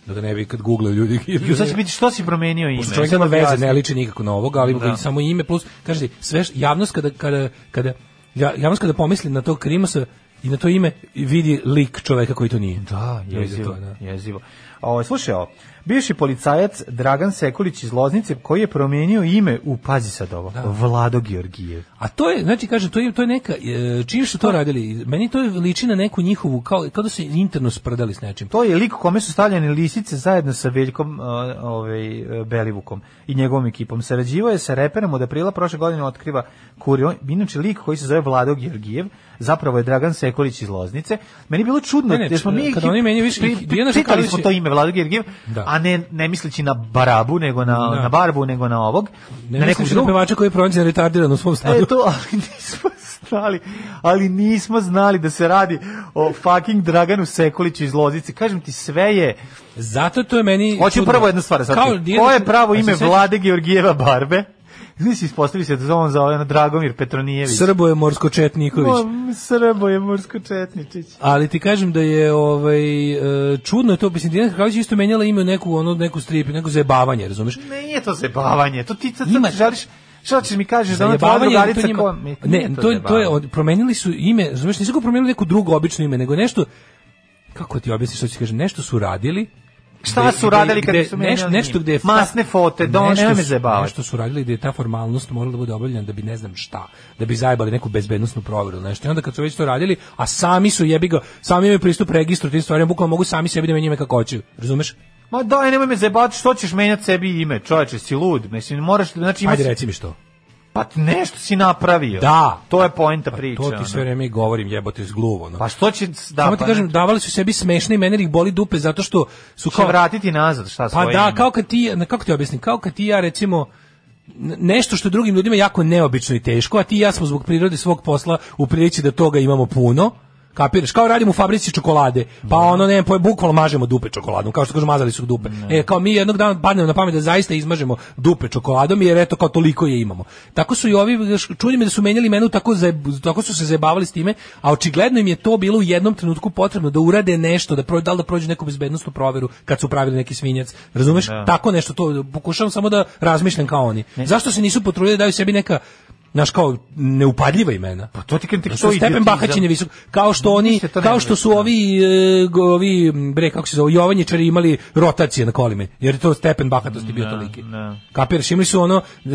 da ga ne bi kad googlaju ljudi. I sad će biti što si promenio ime. Pošto čovjek veze ne liči nikako na ovoga, ali da. samo ime plus, kažete, sve javnost kada, kada, kada, javnost kada pomisli na to Krimosa i na to ime vidi lik čoveka koji to nije. Da, jezivo, da. jezivo ovaj slušaj Bivši policajac Dragan Sekulić iz Loznice koji je promijenio ime u pazi sad ovo da. Vlado Georgijev. A to je znači kažem to je to je neka e, čim su to, radili meni to liči na neku njihovu kao kao da su interno sprdali s nečim. To je lik kome su stavljene lisice zajedno sa Veljkom e, ovaj e, Belivukom i njegovom ekipom. Sarađivao je sa reperom od aprila prošle godine otkriva kurio inače lik koji se zove Vlado Georgijev zapravo je Dragan Sekulić iz Loznice. Meni je bilo čudno, ne, ne, jer smo mi kada ih, oni meni više pitali smo to ime Vladu Gergijev, da. a ne, ne misleći na barabu, nego na, da. na barbu, nego na ovog. Ne na nekog drugog. pevača koji je pronađen retardiran u svom stanu. E to, ali nismo znali, ali nismo znali da se radi o fucking Draganu Sekuliću iz Lozice. Kažem ti, sve je... Zato to je meni... Hoću prvo jednu stvar sad. ko je pravo ime Vlade Georgijeva Barbe? Znaš, ispostavi se da on za ovaj Dragomir Petronijević. Srbo je Morsko Četniković. Mo, Srbo je Morsko Četničić. Ali ti kažem da je ovaj, e, čudno je to, mislim, Dijana Hrkalić isto menjala ime neku, ono, neku strip, neko zajebavanje, razumeš? Ne, nije to zajebavanje, to ti sad žališ Šta ćeš mi kažeš da ona tvoja drugarica njima, ko... Ne, ne to, to, je, to je, promenili su ime, znaš, nisu ga promenili neko drugo obično ime, nego nešto, kako ti objasniš što ću kažem, nešto su radili, Šta su radili kad gde, su nešto, nešto gde masne fote, don što me zajebavaju. Nešto su radili da je ta formalnost morala da bude obavljena da bi ne znam šta, da bi zajebali neku bezbednosnu proveru nešto. I onda kad su već to radili, a sami su jebi ga, sami imaju pristup registru tim stvarima, bukvalno mogu sami sebi da menjaju kako hoće. Razumeš? Ma daj, nemoj me zajebati, što ćeš menjati sebi ime, čoveče, si lud. Mislim, moraš, znači, imaš... Ajde, reci mi što. Pa ti nešto si napravio. Da. To je poenta pa priče. Pa to ti sve vreme i govorim, jebote, je zgluvo. No. Pa što će... Da, Samo ti pa kažem, davali su sebi smešne i mene ih boli dupe, zato što su kao... vratiti nazad, šta Pa da, kao kad ti, kako ti objasnim, kao kad ti ja recimo nešto što drugim ljudima jako neobično i teško, a ti i ja smo zbog prirode svog posla u prilici da toga imamo puno, Kapiraš? Kao radimo u fabrici čokolade. Pa da. ono ne, po bukvalno mažemo dupe čokoladom, kao što kažu mazali su dupe. Ne. E kao mi jednog dana padnemo na pamet da zaista izmažemo dupe čokoladom jer eto kao toliko je imamo. Tako su i ovi čudi me da su menjali menu tako za, tako su se zabavali s time, a očigledno im je to bilo u jednom trenutku potrebno da urade nešto, da prođe da li da prođu neku bezbednosnu proveru kad su pravili neki svinjac. Razumeš? Da. Tako nešto to pokušavam samo da razmišljam kao oni. Ne. Zašto se nisu potrudili da daju sebi neka naš kao neupadljiva imena. Pa to ti kažem što je stepen bahaćenja visok. Kao što oni kao što su ovi e, ovi bre kako se zove Jovanjičari imali rotacije na kolima. Jer je to stepen bahatosti bio toliki. Kapiraš, imali su ono e,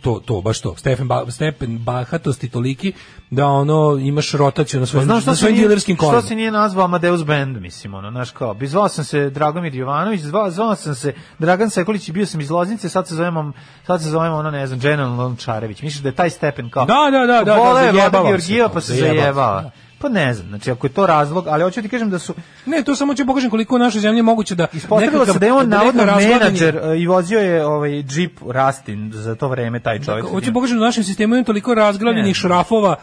to to baš to. Stepen stepen bahatosti toliki da ono imaš rotaciju na svojim na svojim dilerskim kolima. Što se nije nazvao Amadeus Band, mislim ono, naš kao. Bi zvao sam se Dragomir Jovanović, zvao, zvao sam se Dragan Sekulić, bio sam iz Loznice, sad se zovem sad se zovem ono ne znam General Lončarević misliš da je taj stepen kao... Da, da, da, da, da, zajebala se. pa se zajebala. Da. Pa ne znam, znači ako je to razlog, ali hoću ti kažem da su Ne, to samo će pokažem koliko u našoj zemlji je moguće da ispostavilo se da je on da navodno menadžer e, i vozio je ovaj džip Rastin za to vreme taj čovjek. Dakle, hoću pokažem da u našem sistemu ima toliko razglavljenih šrafova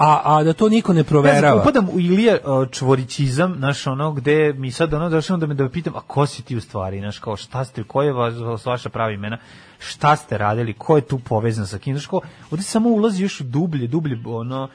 a, a da to niko ne proverava. Ja upadam u Ilija čvorićizam, naš ono, gde mi sad, ono, došao da me da pitam, a ko si ti u stvari, naš, kao, šta ste, koje je vas, vaša pravi imena, šta ste radili, ko je tu povezan sa kim, znaš, kao, ovde samo ulazi još dublje, dublje, ono,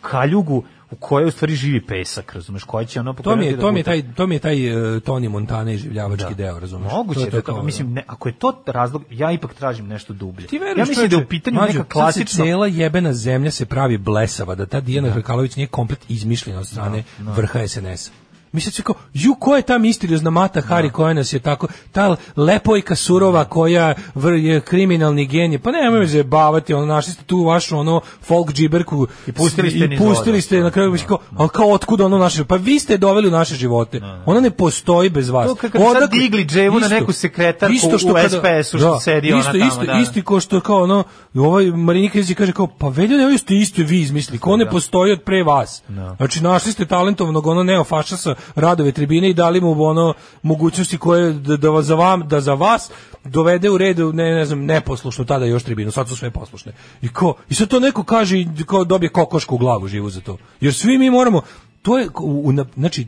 kaljugu u kojoj u stvari živi pesak, razumeš, koja će ono To mi je, da to mi je taj to mi je taj uh, Toni Montana iživljavački da. deo, razumeš. Moguće to, je to, da to, to, mislim ne, ako je to razlog, ja ipak tražim nešto dublje. Ti veruš, ja mislim da je u pitanju mađu, neka klasična cela jebena zemlja se pravi blesava da ta Dijana da. Hrkalović nije komplet izmišljena od strane no, no. vrha SNS. Mi se kao, ju, ko je ta misteriozna mata da. Hari da. koja nas je tako, ta lepojka surova da. koja vr, je kriminalni genije. Pa nemoj me zajebavati, ono, našli ste tu vašu, ono, folk džiberku. I pustili ste, i pustili ste na da, kraju, mi se kao, ali kao, otkud ono naše, pa vi ste doveli u naše živote. Ona ne postoji bez vas. To kad Odakle, sad digli dževu isto, na neku sekretarku isto što u SPS-u što da, sedi isto, ona tamo. Isto, da. isto, ko što kao, ono, ovaj Marinika kaže kao, pa veljo ne, ste isto vi izmislili, ko ne postoji od pre vas. Znači, našli ste talentovnog, ono, neofašasa radove tribine i dali mu ono mogućnosti koje da, da za vam da za vas dovede u red ne ne znam neposlušnu tada još tribinu sad su sve poslušne i ko i sad to neko kaže i kao dobije kokošku u glavu živu za to jer svi mi moramo to je u, u, znači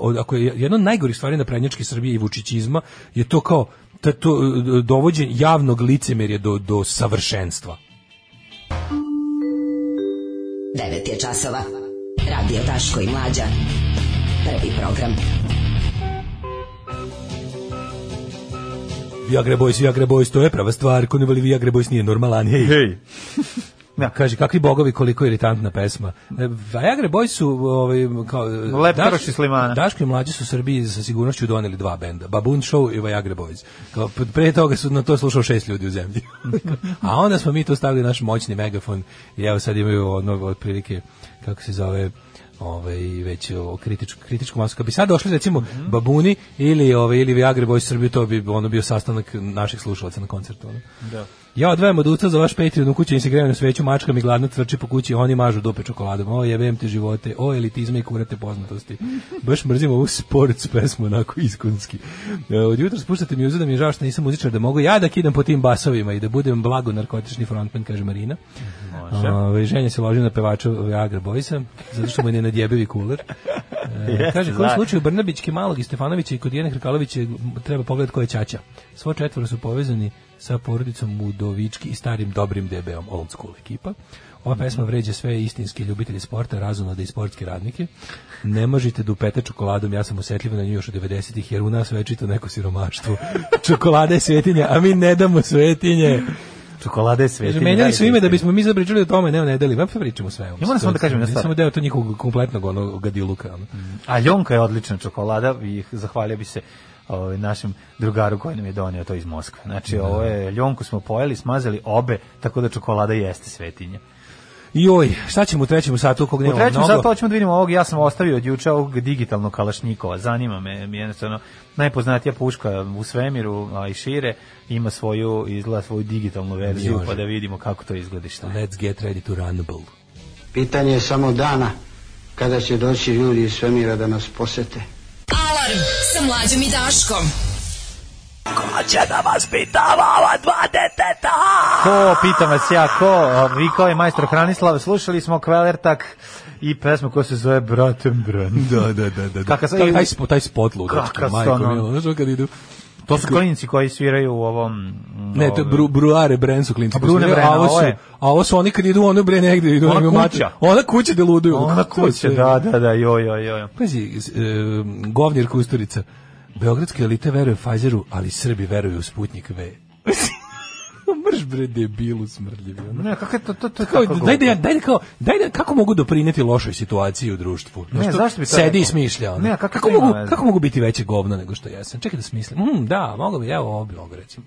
uh, ako je jedna od najgorih stvari na prednjački Srbije i vučićizma je to kao ta, to e, dovođenje javnog licemerja do do savršenstva 9 je časova radio Taško i mlađa i program. Viagra Boys, Viagra Boys, to je prava stvar, ko ne voli Viagra Boys nije normalan, hej. Hej. Ja. Da, kaže, kakvi bogovi, koliko iritantna pesma. E, Viagra Boys su... Ovaj, kao, Leptaroš Daš, Slimana. Daško i mlađi su u Srbiji sa sigurnošću doneli dva benda. Baboon Show i Viagra Boys. Kao, pre toga su na to slušao šest ljudi u zemlji. A onda smo mi to stavili naš moćni megafon i evo sad imaju ono, otprilike, kako se zove ovaj već o kritičku kritičku masu. Kad bi sad došli recimo mm Babuni ili ovaj ili Viagra Boys Srbije, to bi ono bio sastanak naših slušalaca na koncertu, ono. Da. Ja odvajam od usta za vaš Patreon u kući i se grejam sveću, mačka mi gladno trči po kući, oni mažu dupe čokoladom. O, jebem te živote, o, elitizme i kurate poznatosti. Baš mrzim ovu sports pesmu, onako iskunski. E, od jutra spuštate mi uzu da mi je žao što nisam muzičar, da mogu ja da kidam po tim basovima i da budem blago narkotični frontman, kaže Marina. Mm -hmm. Ove, ženja se loži na pevača Agra Bojsa, zato što mu je nadjebevi kuler. E, yes, kaže, koji da. slučaju Brnabićki, Malog i Stefanovića i kod Jene Hrkalovića treba pogled ko je Svo četvoro su povezani sa porodicom Mudovički i starim dobrim DB-om old school ekipa. Ova mhm. pesma vređa sve istinske ljubitelji sporta, razumno da i sportske radnike. Ne možete da dupete čokoladom, ja sam osjetljiv na nju još od 90-ih, jer u nas večito neko siromaštvo. Čokolada je svetinja, a mi ne damo svetinje. Čokolada je svetinja. Menjali su ime da bismo mi zapričali o tome, ne, ne deli, vam pričamo sve. Ja moram samo da kažem na stvar. Samo deo to njihovog kompletnog onog gadiluka. Ono. Mm. A ljonka je odlična čokolada i zahvalio bi se ovaj našem drugaru koji nam je donio to iz Moskve. Znači, da. ovo je ljonku smo pojeli, smazali obe, tako da čokolada jeste svetinja. Joj, šta ćemo u trećem satu kog nemamo mnogo? U trećem satu ćemo da vidimo ovog, ja sam ostavio od juče ovog digitalnog kalašnjikova, zanima me, jednostavno, najpoznatija puška u svemiru, a i šire, ima svoju, izgleda svoju digitalnu verziju, Jože. pa da vidimo kako to izgleda šta. Let's get ready to runable. Pitanje je samo dana kada će doći ljudi iz svemira da nas posete. Alarm sa mlađom i Daškom. Ko će da vas pita ova dva deteta? Ko, pitam vas ja, ko? Vi um, kao je majstor Hranislav, slušali smo Kvelertak i pesmu koja se zove Bratem Bran. Da, da, da. da. da. Kaka, taj, taj, spot, taj ludački, Kaka majko, milo, znaš kad idu... To su klinici koji sviraju u ovom... Ne, to bru, Bruare Bren su klinici. Brune Bren, a ovo su, a ovo su oni kad idu, ono bre negde idu. Ona kuća. Ona kuća da luduju. Ona kuća, da, da, da, joj, joj, joj. Pazi, e, govnjer Kusturica. Beogradske elite veruje Pfizeru, ali Srbi veruju u Sputnik V. Mrš bre debilu smrdljivi. Ono. Ne, kako je to, to, to kao, kako daj, da, daj, da kao, daj da- kako mogu doprineti lošoj situaciji u društvu? Ne, što zašto bi to Sedi i smišlja. Ono. Ne, kako, kako, mogu, veze? kako mogu biti veće govno nego što jesam? Čekaj da smislim. Mm, da, mogu bi, evo, ovo bi mogu recimo.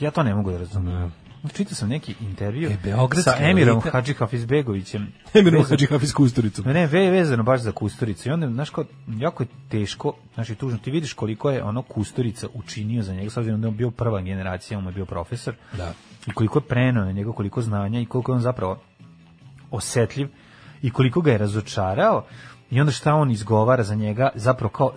Ja to ne mogu da razumijem čitao sam neki intervju e, sa Emirom Hadži Hafizbegovićem. Emirom Hadži Hafiz Kusturicom. Ne, ve vezano baš za Kusturicu. I onda, znaš, kao, jako je teško, znači tužno, ti vidiš koliko je ono Kusturica učinio za njega, s obzirom da je on bio prva generacija, on je bio profesor. Da. I koliko je prenao na njega, koliko znanja i koliko je on zapravo osetljiv i koliko ga je razočarao i onda šta on izgovara za njega, zapravo kao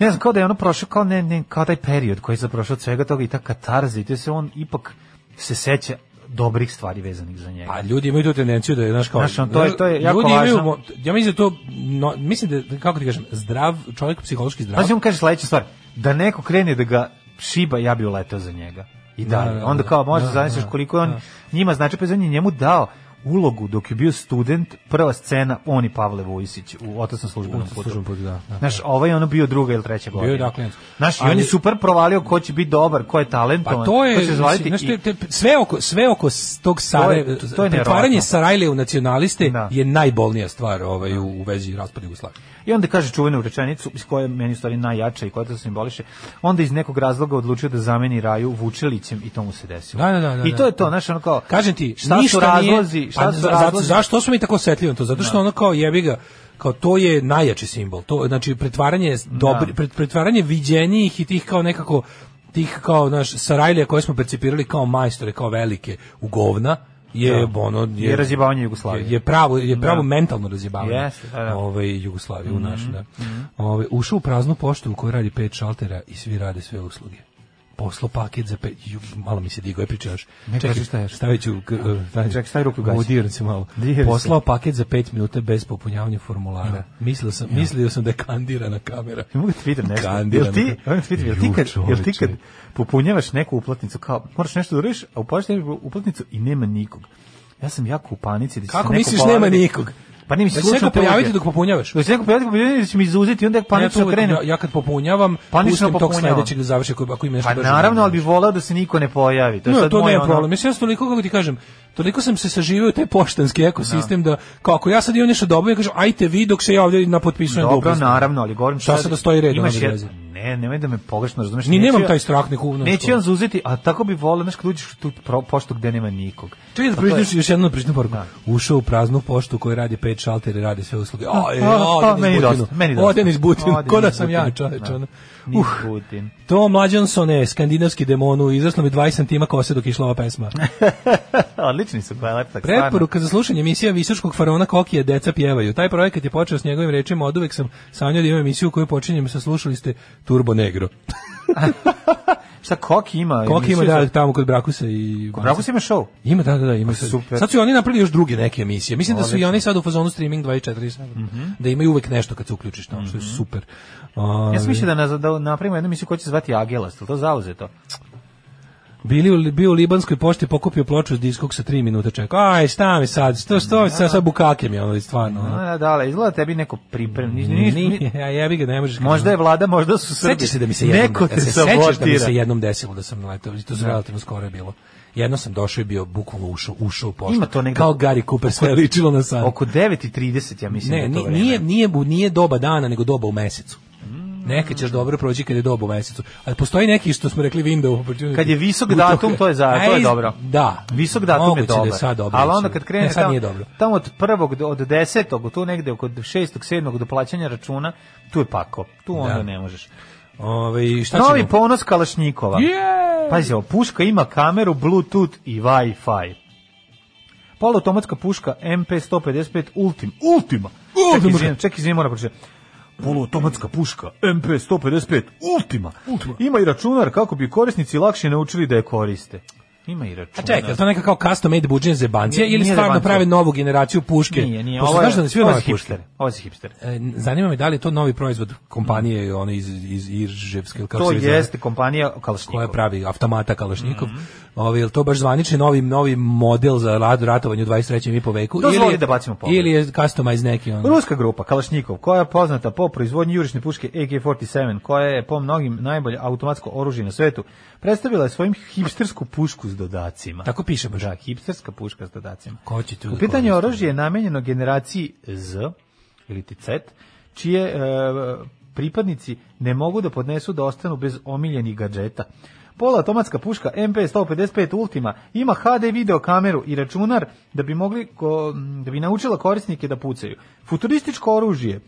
Ne znam, kao da je ono prošao, kao, ne, ne, kao taj period koji je prošao od svega toga i ta katarza i to se on ipak se seća dobrih stvari vezanih za njega. A ljudi imaju tu tendenciju da je naš kao Znaš, on, to je to je jako ljudi važno. Imaju, ja mislim da to no, mislim da kako ti kažem, zdrav čovjek psihološki zdrav. Znaš, on kaže sledeća stvar, da neko krene da ga šiba, ja bi uletao za njega. I da, da onda da. kao može da, da koliko on njima znači pa je njemu dao ulogu dok je bio student, prva scena, on i Pavle Vojsić u otasnom službenom putu. Služben put, da, da, da. ovaj je ono bio druga ili treća godina. Bio je dakle. Naš, ali, i on je super provalio ko će biti dobar, ko je talentovan, pa to je, ko će zvaliti. Znaš, te, te, sve, oko, sve oko tog Sarajeva, to je, to je pretvaranje Sarajlije u nacionaliste da. je najbolnija stvar ovaj, u, u vezi raspada Jugoslavije. I onda kaže čuvenu rečenicu, iz koje je meni stvari najjača i koja to simboliše, onda iz nekog razloga odlučio da zameni Raju Vučelićem i to mu se desilo. Da, da, da, da I to je da. to, znaš, ono kao... Kažem ti, šta su razlozi? Nije, šta pa su za, razlozi? Zašto smo mi tako osetljivi to? Zato što da. ono kao jebi ga, kao to je najjači simbol. To znači pretvaranje da. dobri, da. pretvaranje viđenijih i tih kao nekako tih kao naš Sarajlija koje smo percipirali kao majstore, kao velike u govna, je da. ono je, je razjebavanje Jugoslavije. Je, je pravo je pravo da. mentalno razjebavanje. Yes, da, da. Ovaj Jugoslavije mm -hmm. našu, da. Mm -hmm. Ovaj ušao u praznu poštu u kojoj radi pet šaltera i svi rade sve usluge poslo paket za pet, ju, malo mi se digo, je pričaš. još. Ne Čekaj, šta je? Stavit ću, uh, ruku gaći. Udiram se malo. Poslao se. paket za 5 minuta bez popunjavanja formulara. Da. Mislio, sam, ja. mislio sam da je kandirana kamera. Mogu da Twitter nešto. Kandirana. Jel ti, da jel ti, jel ti kad, jel ti kad, popunjavaš neku uplatnicu, kao, moraš nešto da radiš, a uplaćaš uplatnicu i nema nikog. Ja sam jako u panici da će Kako misliš pojavi. nema nikog? Pa ne mislim da slučajno da pojaviti dok popunjavaš. Da se neko pojaviti popunjavaš, da će mi izuzeti, i onda ja panično da krenem. Ja, ja kad popunjavam, panično pustim tog sledećeg da završi ako, ima nešto. Pa naravno, ali bi volao da se niko ne pojavi. To je no, sad to moj, ne ono... problem. Mislim, ja sam toliko, kako ti kažem, toliko sam se saživio u taj poštanski ekosistem no. da, da kako ja sad imam nešto dobro, ja kažem, ajte vi dok se ja ovdje napotpisujem Dobro, Dobro, naravno, ali govorim šta sad da stoji red. Imaš, jed, ne, nemoj da me pogrešno razumeš. Ni nemam taj strah neku. Neće on zauzeti, a tako bi voleo, znaš, kad uđeš tu poštu gde nema nikog. Čuj, da pa pričneš još jednu da pričnu poruku. Da. Ušao u praznu poštu koji radi pet šaltera i radi sve usluge. Aj, aj, pa, pa, meni dosta, meni dosta. Oden iz Butinu, ko da sam ja, čoveče. Da. Uh, Putin. To mlađansone, skandinavski demonu, izraslo mi 20 cm kose dok je išla ova pesma. Odlični su bale, pa, tako Preporuka za slušanje emisija Visoškog faraona Kokije Deca pjevaju. Taj projekat je počeo s njegovim rečima, oduvek sam sanjao da imam emisiju koju počinjem sa slušali ste Turbo Negro. Šta Koki ima? Koki ima da tamo kod Brakusa i kod Brakusa ima show. Ima da da da, ima pa se. Super. Sad su oni napravili još druge neke emisije. Mislim Odlično. da su i oni sad u fazonu streaming 24/7. Mm -hmm. Da imaju uvek nešto kad se uključiš tamo, što je mhm. super. Ovaj- ja sam mislio da, na, da napravimo jednu emisiju koja će se zvati Agelast, to to. Bili u, bio u Libanskoj pošti, pokupio ploču s diskog sa 3 minuta čeka. Aj, šta mi sad? Što što sa sa bukakem je ono stvarno. Ono. Da, da, da, izgleda tebi neko pripremni. Ni, ja jebi ga ne možeš. Možda je vlada, možda su Srbi. Sećaš se da mi se jednom, neko te se sećaš da mi se jednom desilo da sam naletao, to se da. relativno skoro je bilo. Jedno sam došao i bio bukvalno ušao, ušao u poštu. Ima to negde. Kao Gary Cooper, sve ličilo na san. Oko 9.30, ja mislim. Ne, da to nije, nije, nije, nije doba dana, nego doba u mesecu. Neka ćeš dobro proći kad je doba u mesecu. Ali postoji neki što smo rekli window opportunity. Kad je visok datum, to je za to je dobro. Da. Visok datum Moguće da je dobro. Da sad dobro. Ali onda kad krene ne, sad tamo, nije dobro. tamo od prvog do, od 10. tu negde oko 6. 7. do plaćanja računa, tu je pako. Tu da. onda da. ne možeš. Ove, šta Novi ćemo? ponos Kalašnjikova. Yeah! Pazi, puška ima kameru, Bluetooth i Wi-Fi. Poluautomatska puška MP155 Ultim. Ultima! Ultima! Čekaj, izvijem, čekaj, izvijem, moram pročitati poluautomatska puška MP155 Ultima. Ultima. Ima i računar kako bi korisnici lakše naučili da je koriste. Ima i računa. A čekaj, to neka kao custom made buđenje za bancije ili stvarno prave novu generaciju puške? Nije, nije. Pošto ovo je, da svi ovo je hipster. Ovo je hipster. E, zanima me da li je to novi proizvod kompanije mm. one iz, iz Irževske. Ili kako to se jeste kompanija Kalašnikov. Koja pravi automata Kalašnikov. Mm. Ovo, je to baš zvanični novi, novi model za rad, ratovanje u 23. i po veku? Dozvoli ili, da bacimo pogled. Ili je customize neki on? Ruska grupa Kalašnikov, koja je poznata po proizvodnji jurišne puške ak e 47 koja je po mnogim najbolje automatsko oružje na svetu, Predstavila je svojim hipstersku pušku s dodacima. Tako piše baš. Da, hipsterska puška s dodacima. Ko će tu? U pitanju oružje je namenjeno generaciji Z ili ti Z, čije e, pripadnici ne mogu da podnesu da ostanu bez omiljenih gadžeta. Polautomatska puška MP155 Ultima ima HD video kameru i računar da bi mogli ko, da bi naučila korisnike da pucaju. Futurističko oružje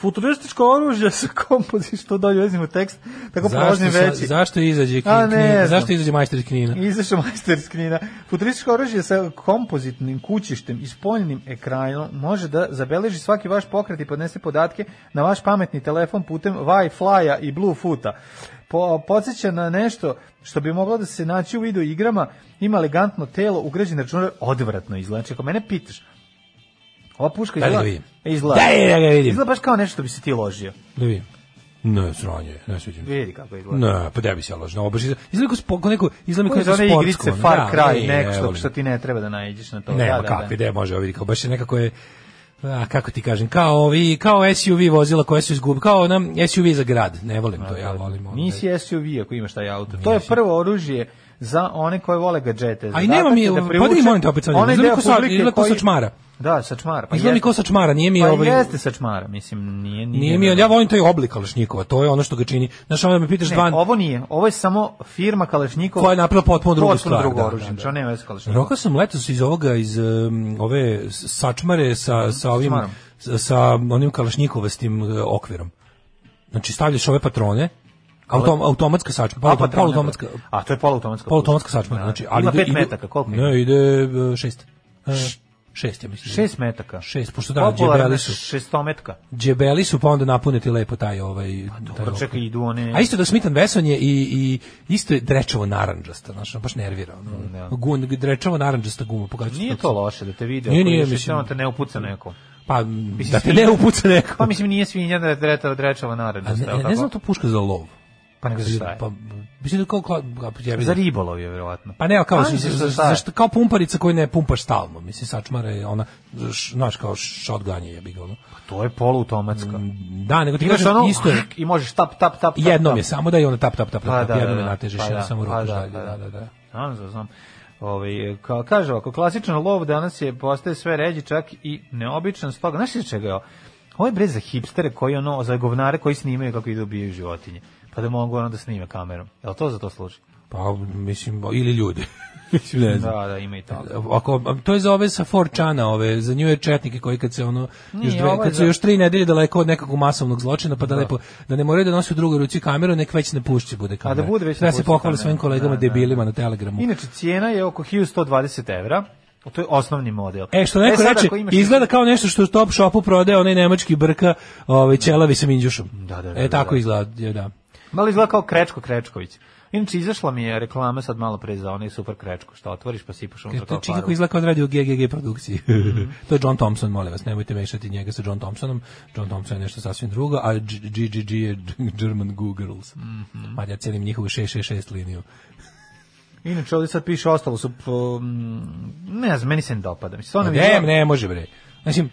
futurističko oružje sa kompozi što dolje vezimo tekst tako prolazni veći. Zašto izađe knjina? Knjin, zašto izađe majster knjina? Izašao majster knjina. Futurističko oružje sa kompozitnim kućištem i spoljnim ekranom može da zabeleži svaki vaš pokret i podnese podatke na vaš pametni telefon putem Wi-Fi-a i Bluetooth-a po, podsjeća na nešto što bi moglo da se naći u video igrama, ima elegantno telo, ugrađen računar, odvratno izgleda. Znači, ako mene pitaš, Opuška izgleda. Da li ga vidim? Izgleda. Da ga vidim. Izgleda baš kao nešto bi se ti ložio. Da vidim. Ne, sranje, ne sviđa mi. Vidi kako izgleda. Ne, pa da bi se ložno. Obaš izgleda, izgleda kao spoko, neko, izgleda kao neko je igrice Far da, Cry, ne, neko što, što ti ne treba da nađeš na to. Ne, da, da, da, kakve, da, može ovdje, kao baš je nekako je, a, kako ti kažem, kao ovi, kao SUV vozila koje su izgubili, kao nam SUV za grad, ne volim to, ja da, volim. Onda. Nisi SUV ako imaš taj auto, to je prvo oružje za one koje vole gadžete. A i nema mi, da privuče, pa da molim te opet sad, izgleda kao sa čmara. Da, sačmar. Pa Izgleda mi ko sačmara, nije mi pa ovaj... jeste sačmara, mislim, nije... Nije, nije mi, on, ja volim taj oblik Kalašnjikova, to je ono što ga čini. Znaš, onda me pitaš ne, dva... ovo nije, ovo je samo firma Kalašnjikova... Koja je napravila potpuno drugu potpuno stvar. Drugo da. oružje, da, da, da. nema veze Kalašnjikova. Rokao sam letos iz ovoga, iz um, ove sačmare sa, mhm, sa ovim... Sačmarom. Sa onim Kalašnjikovastim uh, okvirom. Znači, stavljaš ove patrone, Autom, automatska sačma, polu, a, poluautomatska. Da. A to je poluautomatska. Poluautomatska sačma, da. znači, ali ima 5 metaka, koliko? Ne, ide 6. E, 6 ja mislim. Šest metaka. 6 pošto da, đebeli su. metaka. Đebeli su, pa onda napuniti lepo taj ovaj... Pa dobro, čekaj, idu one... A isto da Smitan Veson je i, i isto je drečavo naranđasta, znači baš nervira. No. Ja. Mm, da. Gun, drečavo naranđasta guma. pogađa. nije to loše da te vide. Nije, nije, više, da Samo Te ne upuca neko. Pa, mislim, da te ne upuca neko. Pa mislim, nije svinja da je drečava naranđasta. Ne, ne znam to puška za lov. Pa nego za šta je? Pa, mislim da kao, ja pa za ribolov je vjerovatno. Pa ne, kao, za, za, za, šta, kao pumparica koju ne pumpa stalno. Mislim, sačmara je ona, znaš, kao shotgun je, ja bih ono. Pa to je poluautomatska. Mm, da, nego ti kažem, ono, isto je. I možeš tap, tap, tap, Jedno Jednom je, samo da je ona tap, tap, tap, pa, tap, da, jednom da, je da. natežeš, pa, da, samo ruku pa da, pa, da, da, da, da. Znam, znam. Ovaj kao kaže, ovako klasičan lov danas je postaje sve ređi, čak i neobičan, stoga znači čega je? Ovo je brez za hipstere koji ono za govnare koji snimaju kako idu ubijaju životinje pa da mogu onda da snime kamerom. Jel to za to služi? Pa, mislim, ili ljudi. mislim, ne znam. Da, da, ima i tako. Ako, to je za ove sa Forčana, ove, za nju četnike koji kad se ono, Nije, još, dve, kad su za... još tri nedelje daleko od nekakvog masovnog zločina, pa da, da. lepo, da ne moraju da nosi u drugoj ruci kameru, nek već ne pušće bude kamera. A da bude već da se pohvali svojim kolegama da, da. debilima da. na Telegramu. Inače, cijena je oko 1120 evra, to je osnovni model. E što neko e, reče, izgleda kao nešto što u Top Shopu prodaje onaj nemački brka, ovaj ćelavi sa minđušom. Da, da, da, e da, tako da, da. izgleda, da. Malo izgleda kao Krečko Krečković. Inače, izašla mi je reklama sad malo pre za onaj super krečko, što otvoriš pa sipaš unutra kao paru. kako izgleda kao da radi u GGG produkciji. Mhm. to je John Thompson, molim vas, nemojte mešati njega sa John Thompsonom. John Thompson je nešto sasvim drugo, a GGG je German Googles. Girls. Mm -hmm. Mađar celim njihovu 666 liniju. Inače, ovdje sad piše ostalo su, po, mm, ne znam, meni se ne dopada. Mislim, ne, ne može bre. Znači,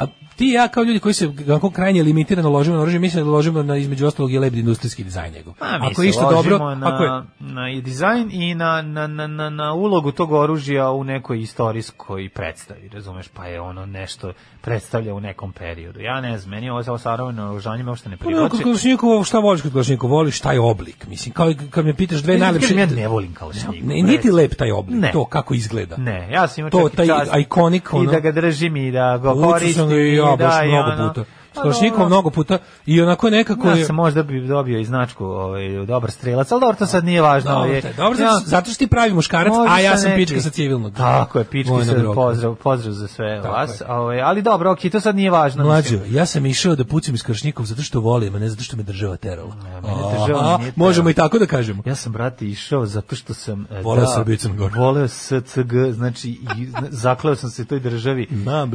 A ti i ja kao ljudi koji se kako krajnje limitirano ložimo na oružje, mislim da ložimo na između ostalog i lep industrijski dizajn njegov. Pa, ako isto dobro, na, ako je na i dizajn i na, na, na, na, ulogu tog oružja u nekoj istorijskoj predstavi, razumeš, pa je ono nešto predstavlja u nekom periodu. Ja ne znam, meni ovo sa savremeno oružanje uopšte ne pa privlači. No, kod Kalašnikova, šta voliš kod Kalašnikova? Voliš taj oblik, mislim, kao kad me pitaš dve najlepše. Ja ne volim Kalašnikova. Ne, ti lep taj oblik, to kako izgleda. Ne, ja sam imao to, taj ikonik, ono, i da ga držim i da ga koristim i ja, da, baš mnogo puta što pa mnogo puta i onako nekako ja sam možda bi dobio i značku ovaj dobar strelac, al dobro to sad nije važno, dobro, ovaj, je. Dobro, ja, zato što ti pravi muškarac, a ja sam pička sa civilnog. Tako je, pički pozdrav, pozdrav za sve Tako vas. Ovaj ali dobro, okej, okay, to sad nije važno. Mlađe, ja sam išao da pucam iz Kršnikov zato što volim, a ne zato što me država terala. Ja, mene država nije Možemo i tako da kažemo. Ja sam brate išao zato što sam e, voleo da, Srbiju Voleo SCG, znači zakleo sam se toj državi.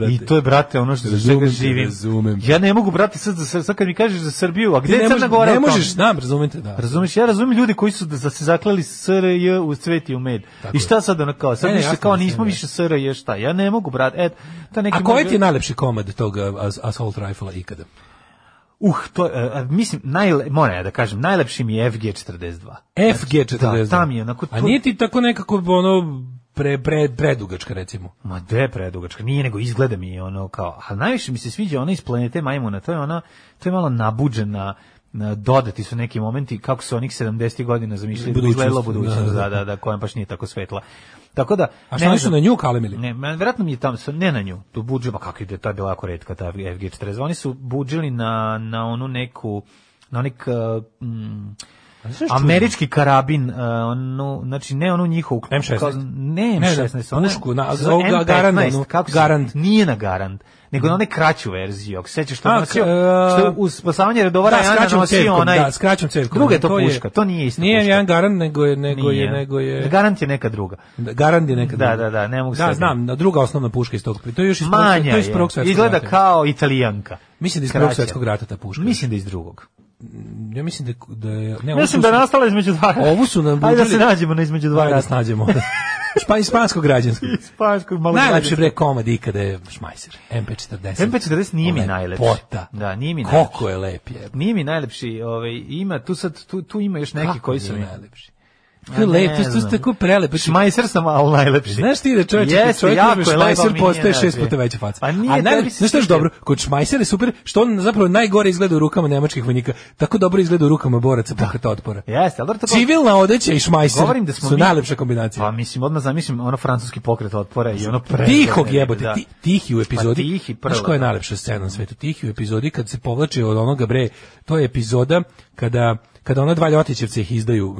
I to je brate ono što živim. Ja ne mogu brati sad, za sad kad mi kažeš za Srbiju, a gde je Crna Gora? Ne možeš, znam, razumete da. Razumeš, ja razumem ljude koji su da, da se zaklali SRJ u cveti u med. Tako I šta sad ono kao? Sad ne, više kao nismo da. više SRJ šta. Ja ne mogu brati. Et, ta neki a koji ti je najlepši komad toga uh, as, assault rifle ikada? Uh, to, uh, mislim, najle, moram ja da kažem, najlepši mi je FG-42. FG-42? Da, tam je, onako... To... A nije ti tako nekako, ono, pre, pre, predugačka recimo. Ma de predugačka, nije nego izgleda mi ono kao, a najviše mi se sviđa ona iz planete Majmuna, to je ona, to je malo nabuđena, dodati su neki momenti kako su onih 70 godina zamislili da budućnost, izgledalo budućnost, da da, da, da, da, koja baš nije tako svetla. Tako da, A šta nisu na nju kalemili? Ne, verovatno mi je tamo, ne na nju, tu buđe, pa kako je, to je bila jako redka ta FG-42, oni su buđili na, na onu neku, na onik, mm, Američki karabin, uh, onu, znači ne onu njihovu. M16. Kao, ne M16. Ne, pušku, na, na, garand, onu, kako garand. nije na garand, nego na one mm. kraću verziju. Ako sećaš što nosio, e, što uz spasavanje redovara da, Jana nosio cevkom, onaj... Da, skraćom cevkom. Druga je to, to puška, je, to nije isto Nije puška. jedan garand, nego je... Nego nije. je, nego je... Da, garand je neka druga. Da, garand je neka da, druga. Da, da, da, ne mogu da, sebi. znam, da, druga osnovna puška iz tog. To je još iz, Manja to je iz prvog Izgleda kao italijanka. Mislim da iz prvog svetskog rata ta puška. Mislim da iz drugog ja mislim da da je ne, mislim da je nastala između dva. Ovu su nam Ajde da se nađemo na između dva. Ajde da se nađemo. Špa, ispansko građansko. Ispansko malo. Najlepši bre komad ikada je Šmajser. MP40. MP40 nije mi ovaj najlepši. Pota. Da, nije mi najlepši. Koliko je lep je. Nije mi najlepši, ovaj ima tu sad tu, tu ima još neki Kako koji su mi najlepši. Kako lepo, to je tako prelepo. Znači, šmajser sam, ali najlepši. Znači znaš ti da čovjek, yes, čovjek jako je šmajser postaje šest puta veća faca. Pa nije A naj, znaš što je dobro, kod šmajsera je super, što on zapravo najgore izgleda u rukama nemačkih vojnika, tako dobro izgleda u rukama boraca da. pokreta otpora. Jeste, ali tako... Civilna odeća i šmajser Govorim da smo su mi... najlepša kombinacija. Pa mislim, odmah zamislim ono francuski pokret otpora i ono pre... Tihog jebote, da. Ti, tihi u pa epizodi. Pa tihi prvo. Znaš koja je da. najlepša scena na svetu? Tihi u epizodi kad se povlači od onoga bre, to je epizoda kada kada ona dva Ljotićevce ih izdaju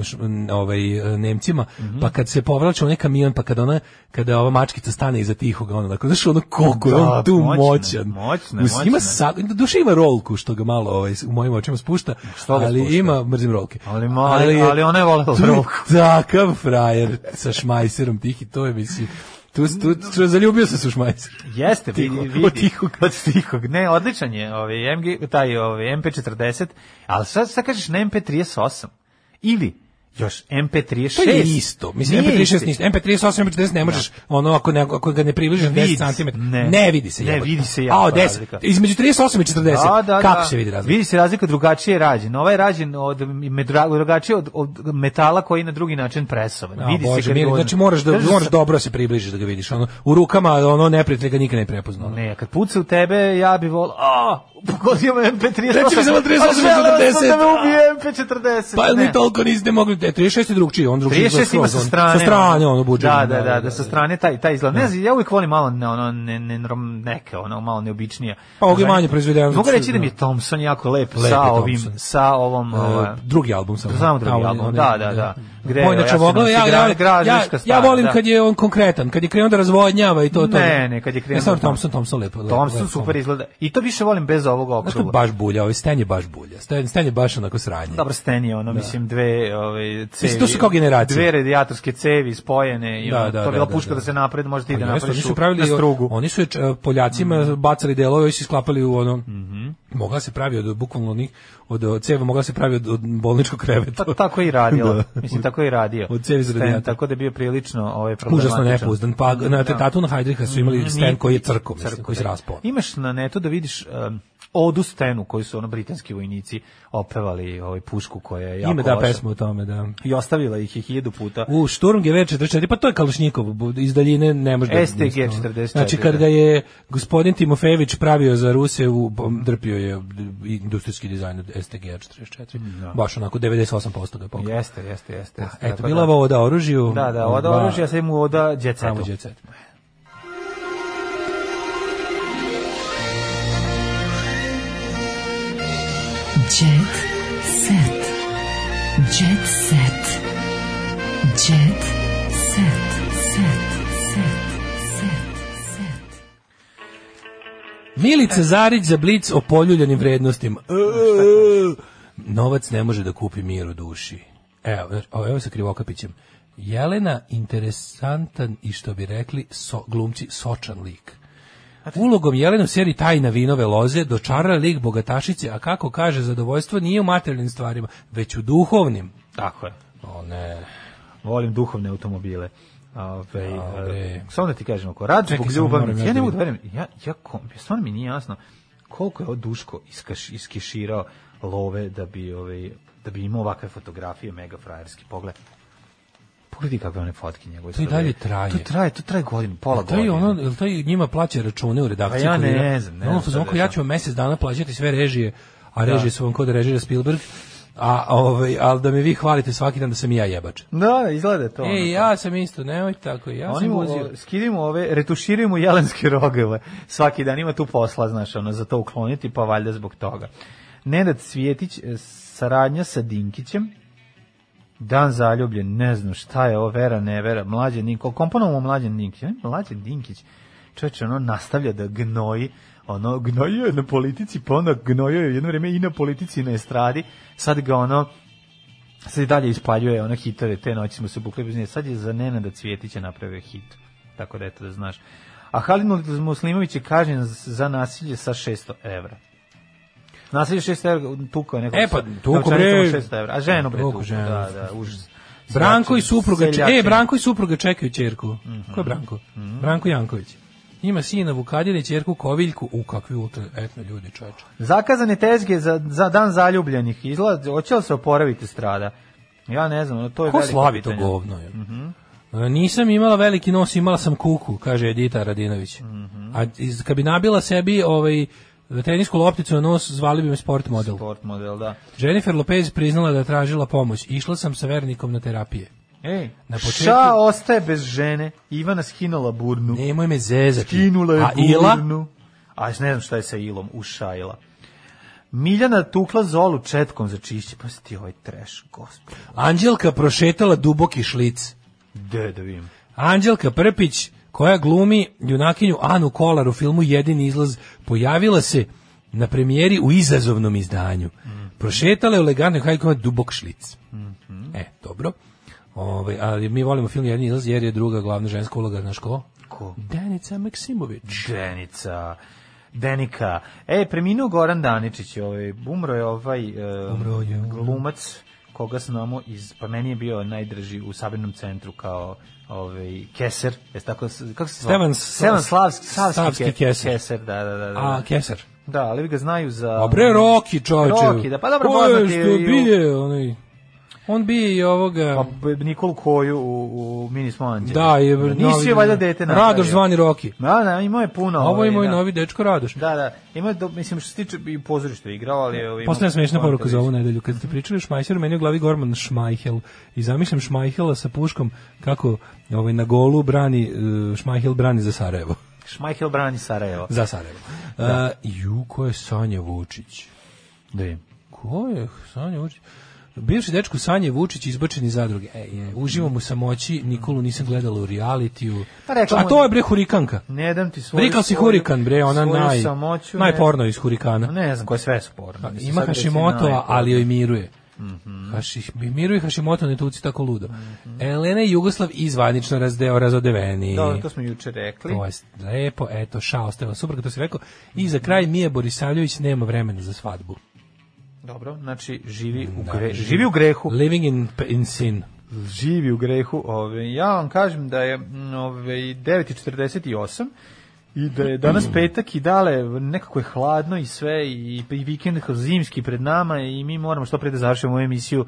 ovaj Nemcima, mm -hmm. pa kad se povraća u neka kamion, pa kada ona kada ova mačkica stane iza tihoga, ona dakle znaš ono koliko da, on tu moćan. Moćne, moćne. Ima sa, duše ima rolku što ga malo ovaj u mojim očima spušta, što ali ima mrzim rolke. Ali mali, ali, ali ona je volela rolku. Takav frajer sa šmajserom tihi, to je mislim Tu, tu, tu, zaljubio se u Šmajsa. Jeste, vidi, vidi. Od tihog. Od tihog. Ne, odličan je ovaj, MG, taj ovaj, MP40, ali sad, sad kažeš na MP38. Ili, još MP36 to je isto mislim Nije MP36 isto. MP38 MP40 ne možeš da. ono ako ne, ako ga ne približiš 10 cm ne. ne vidi se ne vidi se ja a 10 između 38 i 40 da, da, kako da. se vidi razlika vidi se razlika drugačije rađen ovaj je rađen od medra, drugačije od, od metala koji je na drugi način presovan a, vidi Bože, se kad znači moraš da Drži moraš se... dobro da se približiš da ga vidiš ono u rukama ono neprijatelj ga nikad ne prepozna ne kad puca u tebe ja bih vol a pogodio me MP38 Reći mi samo 38 40 da me ubije MP40 pa ni toliko niste mogli te 36 je drugčiji, on drugčiji. 36 ima sa strane. Sa strane ono budžet. Da, da, da, da, sa strane taj taj izgled. Ne znam, ja uvijek volim malo ne, ono ne, ne neke, ono malo neobičnije. Pa je manje proizvedeno. Mogu reći da mi je Thompson jako lep sa ovim sa ovom drugi album sam. Samo drugi album. Da, da, da. Gde ja ja ja volim kad je on konkretan, kad je krenuo da razvodnjava i to to. Ne, ne, kad je krenuo. Thompson, Thompson, Thompson lepo. Thompson super izgleda. I to više volim bez ovog okrugla. Baš bulja, ovaj Sten je baš bulja. Sten je baš onako sranje. Dobro, Sten je ono, mislim, dve, ovaj ovaj cevi. To su kao generacije. Dve radijatorske cevi spojene i da, da, to je bila da, puška da, da se napred možete i da pa napred Oni su na strugu. Oni su Poljacima mm -hmm. bacali delove i se sklapali u ono. Mhm. Mm mogla se pravi od bukvalno onih od, od ceva mogla se pravi od, od bolničkog kreveta. Pa, tako je i radila. Da. Mislim tako je i radio. Od cevi za Tako da je bio prilično ovaj problematičan. Užasno nepouzdan. Pa da, na da. tatu na Heidricha su imali sten koji je crko, mislim, koji je da. raspao. Imaš na netu da vidiš um, odu stenu koju su ono britanski vojnici opevali ovaj pušku koja je jako Ima da pesmu o tome, da. I ostavila ih je hiljadu puta. U Šturmgewehr 44, pa to je Kalašnikov, iz daljine ne može da... STG 44. Znači, kad ga je gospodin Timofejević pravio za Ruse, u, drpio je je industrijski dizajn od STG 44. No. Da. Baš onako 98% ga pokrio. Jeste, jeste, jeste. Da, jeste A, eto, da, voda oružju. Da, da, oda ba, oružja, sad mu oda djecetu. djecetu. Jet set. Jet set. Jet set. Jet set. Milica Zarić za blic o poljuljanim vrednostima. E, e, e. novac ne može da kupi mir u duši. Evo, evo sa Krivokapićem. Jelena interesantan i što bi rekli so, glumci sočan lik. Ulogom Jelena u seriji Tajna vinove loze dočara lik bogatašice, a kako kaže, zadovoljstvo nije u materijalnim stvarima, već u duhovnim. Tako je. O ne. Volim duhovne automobile. Ove, Dobre. samo da ti kažem, ako rad zbog ljubavnice, ja ne da mogu da verim, ja, ja, kom, stvarno mi nije jasno koliko je Duško iskaš, iskeširao love da bi, ove, ovaj, da bi imao ovakve fotografije, mega frajerski pogled. Pogledaj kakve one fotke njegove. To i dalje traje. To traje, to traje godinu, pola to godine. To je ono, to njima plaća račune u redakciji. A pa ja ne, ne znam, ne, ne znam. Ono, da ja ću vam mesec dana plaćati sve režije, a režije da. su vam kod režira Spielberg A ovaj al da me vi hvalite svaki dan da sam i ja jebač. Da, izgleda to. Ej, ja sam isto, ne, nemoj tako, ja Oni sam uzio. Skidimo ove, retuširimo jelenske rogove. Svaki dan ima tu posla, znaš, ona za to ukloniti, pa valjda zbog toga. Nenad Cvjetić, e, saradnja sa Dinkićem, Dan zaljubljen, ne znam šta je ovo, vera, ne vera, mlađe Dinkić, komponovamo mlađe Dinkić, mlađe Dinkić, čovječe, ono nastavlja da gnoji ono gnojio je na politici, pa onda gnojio je jedno vrijeme i na politici i na estradi, sad ga ono sad i dalje ispaljuje ono hitove, te noći smo se bukli bez nje, sad je za da Cvjetića napravio hit, tako da eto da znaš. A Halin Muslimović je kažnjen za nasilje sa 600 evra. Nasilje 600 evra, tukao je nekog. E pa, tukao bre. 600 evra, a ženu bre tukao, da, da, užas. Branko i znači, supruga, e, Branko i supruga čekaju čerku. Mm -hmm. Ko je mhm. Branko? Mm -hmm. Branko Janković. Ima sina Vukadina i ćerku Koviljku. U kakvi ultra etno ljudi, čoveče. Zakazane tezge za, za dan zaljubljenih. izlaz, hoće li se oporaviti strada? Ja ne znam, to je Ko veliko slavi pitanje. to govno? Je. Mm -hmm. Nisam imala veliki nos, imala sam kuku, kaže Edita Radinović. Mm -hmm. A iz, kad bi nabila sebi ovaj, tenisku lopticu na nos, zvali bi me sport model. Sport model, da. Jennifer Lopez priznala da je tražila pomoć. Išla sam sa vernikom na terapije. Ej, na početku... Ša ostaje bez žene, Ivana skinula burnu. Nemoj me zezati. Skinula je A burnu. Ila? A ne znam šta je sa Ilom, ušajla. Miljana tukla Zolu četkom za čišće. Pa ti ovaj treš, gospod. Anđelka prošetala duboki šlic. De, da vidim. Anđelka Prpić, koja glumi junakinju Anu Kolar u filmu Jedini izlaz, pojavila se na premijeri u izazovnom izdanju. Mm -hmm. Prošetala je u leganoj hajkova dubok šlic. Mm -hmm. E, dobro. Ovaj, ali mi volimo film Jedni izlaz jer je druga glavna ženska uloga, znaš ko? Ko? Danica Maksimović. Denica. Denika. E, preminuo Goran Daničić, ovaj, umro je ovaj e, umro je. glumac koga znamo iz, pa meni je bio najdrži u sabirnom centru kao ovaj Keser, jest tako kako se zove? Stevan Slavski, Savski Keser. Keser, da, da, da, da. A Keser. Da, ali vi ga znaju za... A bre, Roki, čovječe. Roki, da, pa dobro, poznati. je, što bije, onaj... On bi i ovoga... Pa, eh, Nikol Koju u, u Mini Smanđe. Da, i... Nisi je valjda dete. Napravio. Radoš zvani Roki. Da, da, imao je puno. Ovo ovaj, je moj da. novi dečko Radoš. Da, da. Ima, do, mislim, što se tiče i pozorište igrao, ali... Ovaj, Postoje smiješna poruka za ovu nedelju. Kad ti pričali o Šmajseru, meni u glavi Gorman Šmajhel. I zamišljam Šmajhela sa puškom kako ovaj, na golu brani, eh, Šmajhel brani za Sarajevo. Šmajhel brani Sarajevo. Za Sarajevo. Da. Uh, ju, ko je Sanja Vučić? Da je. Ko je Sanja Vučić? Bivši dečko Sanje Vučić izbačen iz zadruge. E, je, uživam u samoći, Nikolu nisam gledala u realitiju. Pa rekao, a to je bre hurikanka. Ne dam ti svoju. Rekao si hurikan bre, ona naj samoću, najporno iz hurikana. Ne znam koje sve su porno. Pa, ima Hashimoto, ali joj miruje. Mm -hmm. Haši, Miru i Hašimoto ne tuci tako ludo. Mm -hmm. Elena i Jugoslav izvanično razdeo razodeveni. Da, to smo juče rekli. To je lepo, eto, ša, ostavila subrga, to si rekao. I za kraj Mija Borisavljević nema vremena za svadbu. Dobro, znači živi u, grehu. živi u grehu. Living in, in sin živi u grehu. Ove, ja vam kažem da je ove, 9.48 i da je danas petak i dale nekako je hladno i sve i, i vikend zimski pred nama i mi moramo što pre da završimo ovu emisiju.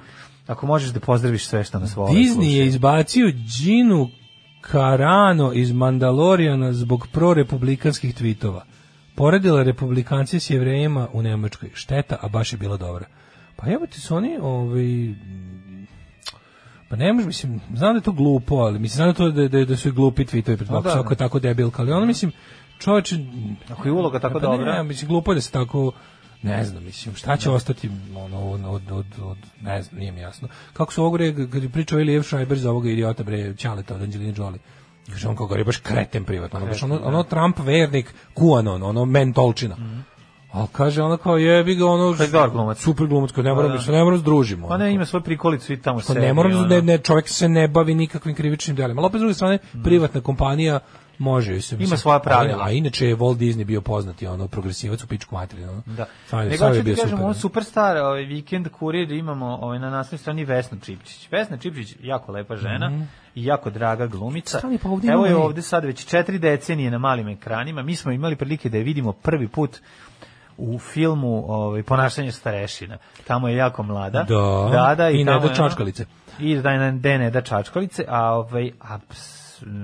Ako možeš da pozdraviš sve što nas vole. Disney je izbacio Džinu Karano iz Mandaloriana zbog prorepublikanskih tvitova poredila republikance s jevrejima u Nemačkoj. Šteta, a baš je bila dobra. Pa evo su oni, ovaj, pa ne može, mislim, znam da je to glupo, ali mislim, znam da, to, da, da, da su i glupi tweetovi, pretpostavljam, pa da, ako je da. tako debilka, ali ono, mhm. mislim, čovječ... Ako je uloga tako pa dobra. Ne, ne, mislim, glupo je da se tako, ne znam, mislim, šta će ne. Da. ostati ono, od, od, od, ne znam, nije mi jasno. Kako su ogre, kad je pričao Eli Ev za ovoga idiota, bre, Ćaleta od Angelina Jolie, Kaže on kao gori, baš kreten privatno, ono, baš ono, ono da. Trump vernik, QAnon, ono mentolčina. Mm -hmm. Ali kaže ona kao jebi ga ono pa je dobar glumac. Super glumac, da, da. ne moram da se ne moram družimo. Pa ne, ima svoju prikolicu i tamo se. Ne moram da ne, ne čovjek se ne bavi nikakvim krivičnim djelima. Ali opet s druge strane mm. privatna kompanija Može, se. ima svoja pravila. A, a inače je Walt Disney bio poznati ono progresivac u pičku materinu. Da. Sam, Nego hoću ti kažem, super, on da. superstar, ovaj vikend kurir imamo ovaj na naslovnoj strani Vesna Čipčić. Vesna Čipčić jako lepa žena. Mm -hmm i jako draga glumica. Pa ovdje Evo je ovde sad već četiri decenije na malim ekranima. Mi smo imali prilike da je vidimo prvi put u filmu ovaj, Ponašanje starešina. Tamo je jako mlada. Da, da, da i, i tamo, ne da čačkalice. I da ne, da čačkalice, a, ovaj, a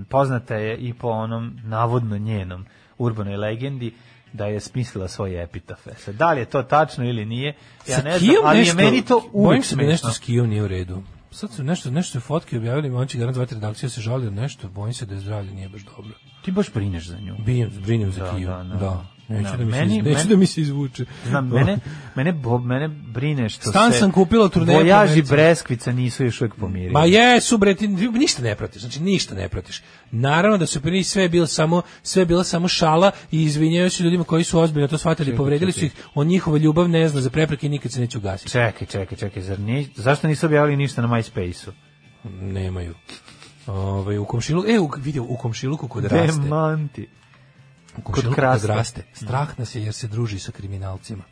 poznata je i po onom navodno njenom urbanoj legendi da je smislila svoje epitafe. Sad, da li je to tačno ili nije, ja ne znam, ali nešto, je meni to da uvijek smešno. nešto s Kijom nije u redu. Sad su nešto, nešto fotke objavili, momči garant dva, redakcije se žali od nešto, bojim se da je zdravlje nije baš dobro. Ti baš brineš za nju. Bijem, brinem za da, Kiju, da, da. da. Neću, da, mi meni, iz, neću meni, da mi se izvuče. Znam, mene, mene, bo, mene brine što Stan se... Stan sam kupila turneje. Vojaži Breskvica nisu još uvijek pomirili. Ma jesu, bre, ti ništa ne pratiš. Znači, ništa ne pratiš. Naravno da su prvi sve bilo samo sve bila samo šala i izvinjaju se ljudima koji su ozbiljno to shvatili, čekaj, povredili su ih. On njihova ljubav ne zna za prepreke i nikad se neće ugasiti. Čekaj, čekaj, čekaj. Zar ni, zašto nisu objavili ništa na MySpace-u? Nemaju. Ovaj u komšiluku, e, u, vidio u komšiluku kod raste. Demanti kod kraste. raste. Strah nas je jer se druži sa kriminalcima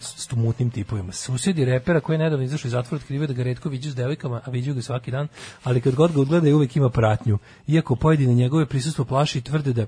s tumutnim tipovima. Susjedi repera koji je nedavno izašao iz zatvora otkrivaju da ga redko viđu s devojkama, a viđu ga svaki dan, ali kad god ga odgleda uvek ima pratnju. Iako pojedine njegove prisustvo plaši i tvrde da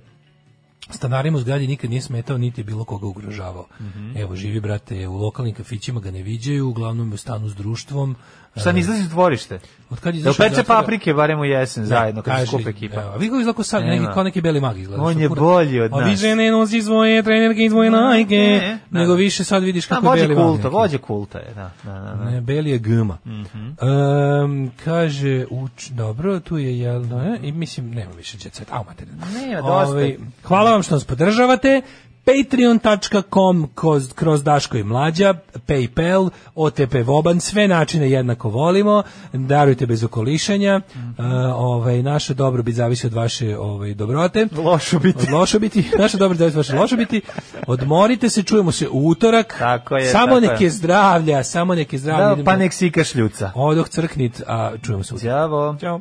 Stanarima u zgradi nikad nije smetao, niti je bilo koga ugrožavao. Mm -hmm. Evo, živi, brate, u lokalnim kafićima ga ne viđaju, uglavnom je u stanu s društvom, Šta ne izlazi u dvorište? Od kad izašao? Da peče paprike barem u jesen ne, da, zajedno kad se skupa ekipa. Evo, vi ga izlako sad neki kao neki beli mag izgleda. On je pura. bolji od nas. A vi žene nosi svoje trenerke i svoje najke, ne, ne, nego više sad vidiš kako beli mag. Vođe kulta, vođe kulta je, da, da, da, da. Ne, beli je gma. Mm -hmm. um, kaže uč, dobro, tu je jel, ne, i mislim nema više đeceta, au mater. Ne, dosta. Ove, ovaj, hvala vam što nas podržavate patreon.com kroz, kroz Daško i Mlađa, Paypal, OTP Voban, sve načine jednako volimo, darujte bez okolišanja, mm -hmm. uh, ovaj, naše dobro bit zavisi od vaše ovaj, dobrote. Lošo biti. Od lošo biti, naše dobro zavisi od vaše lošo biti. Odmorite se, čujemo se u utorak. Tako je. Samo tako neke je. zdravlja, samo neke zdravlja. Da, pa nek si kašljuca. Odoh crknit, a čujemo se utorak. Ćao. Ćao.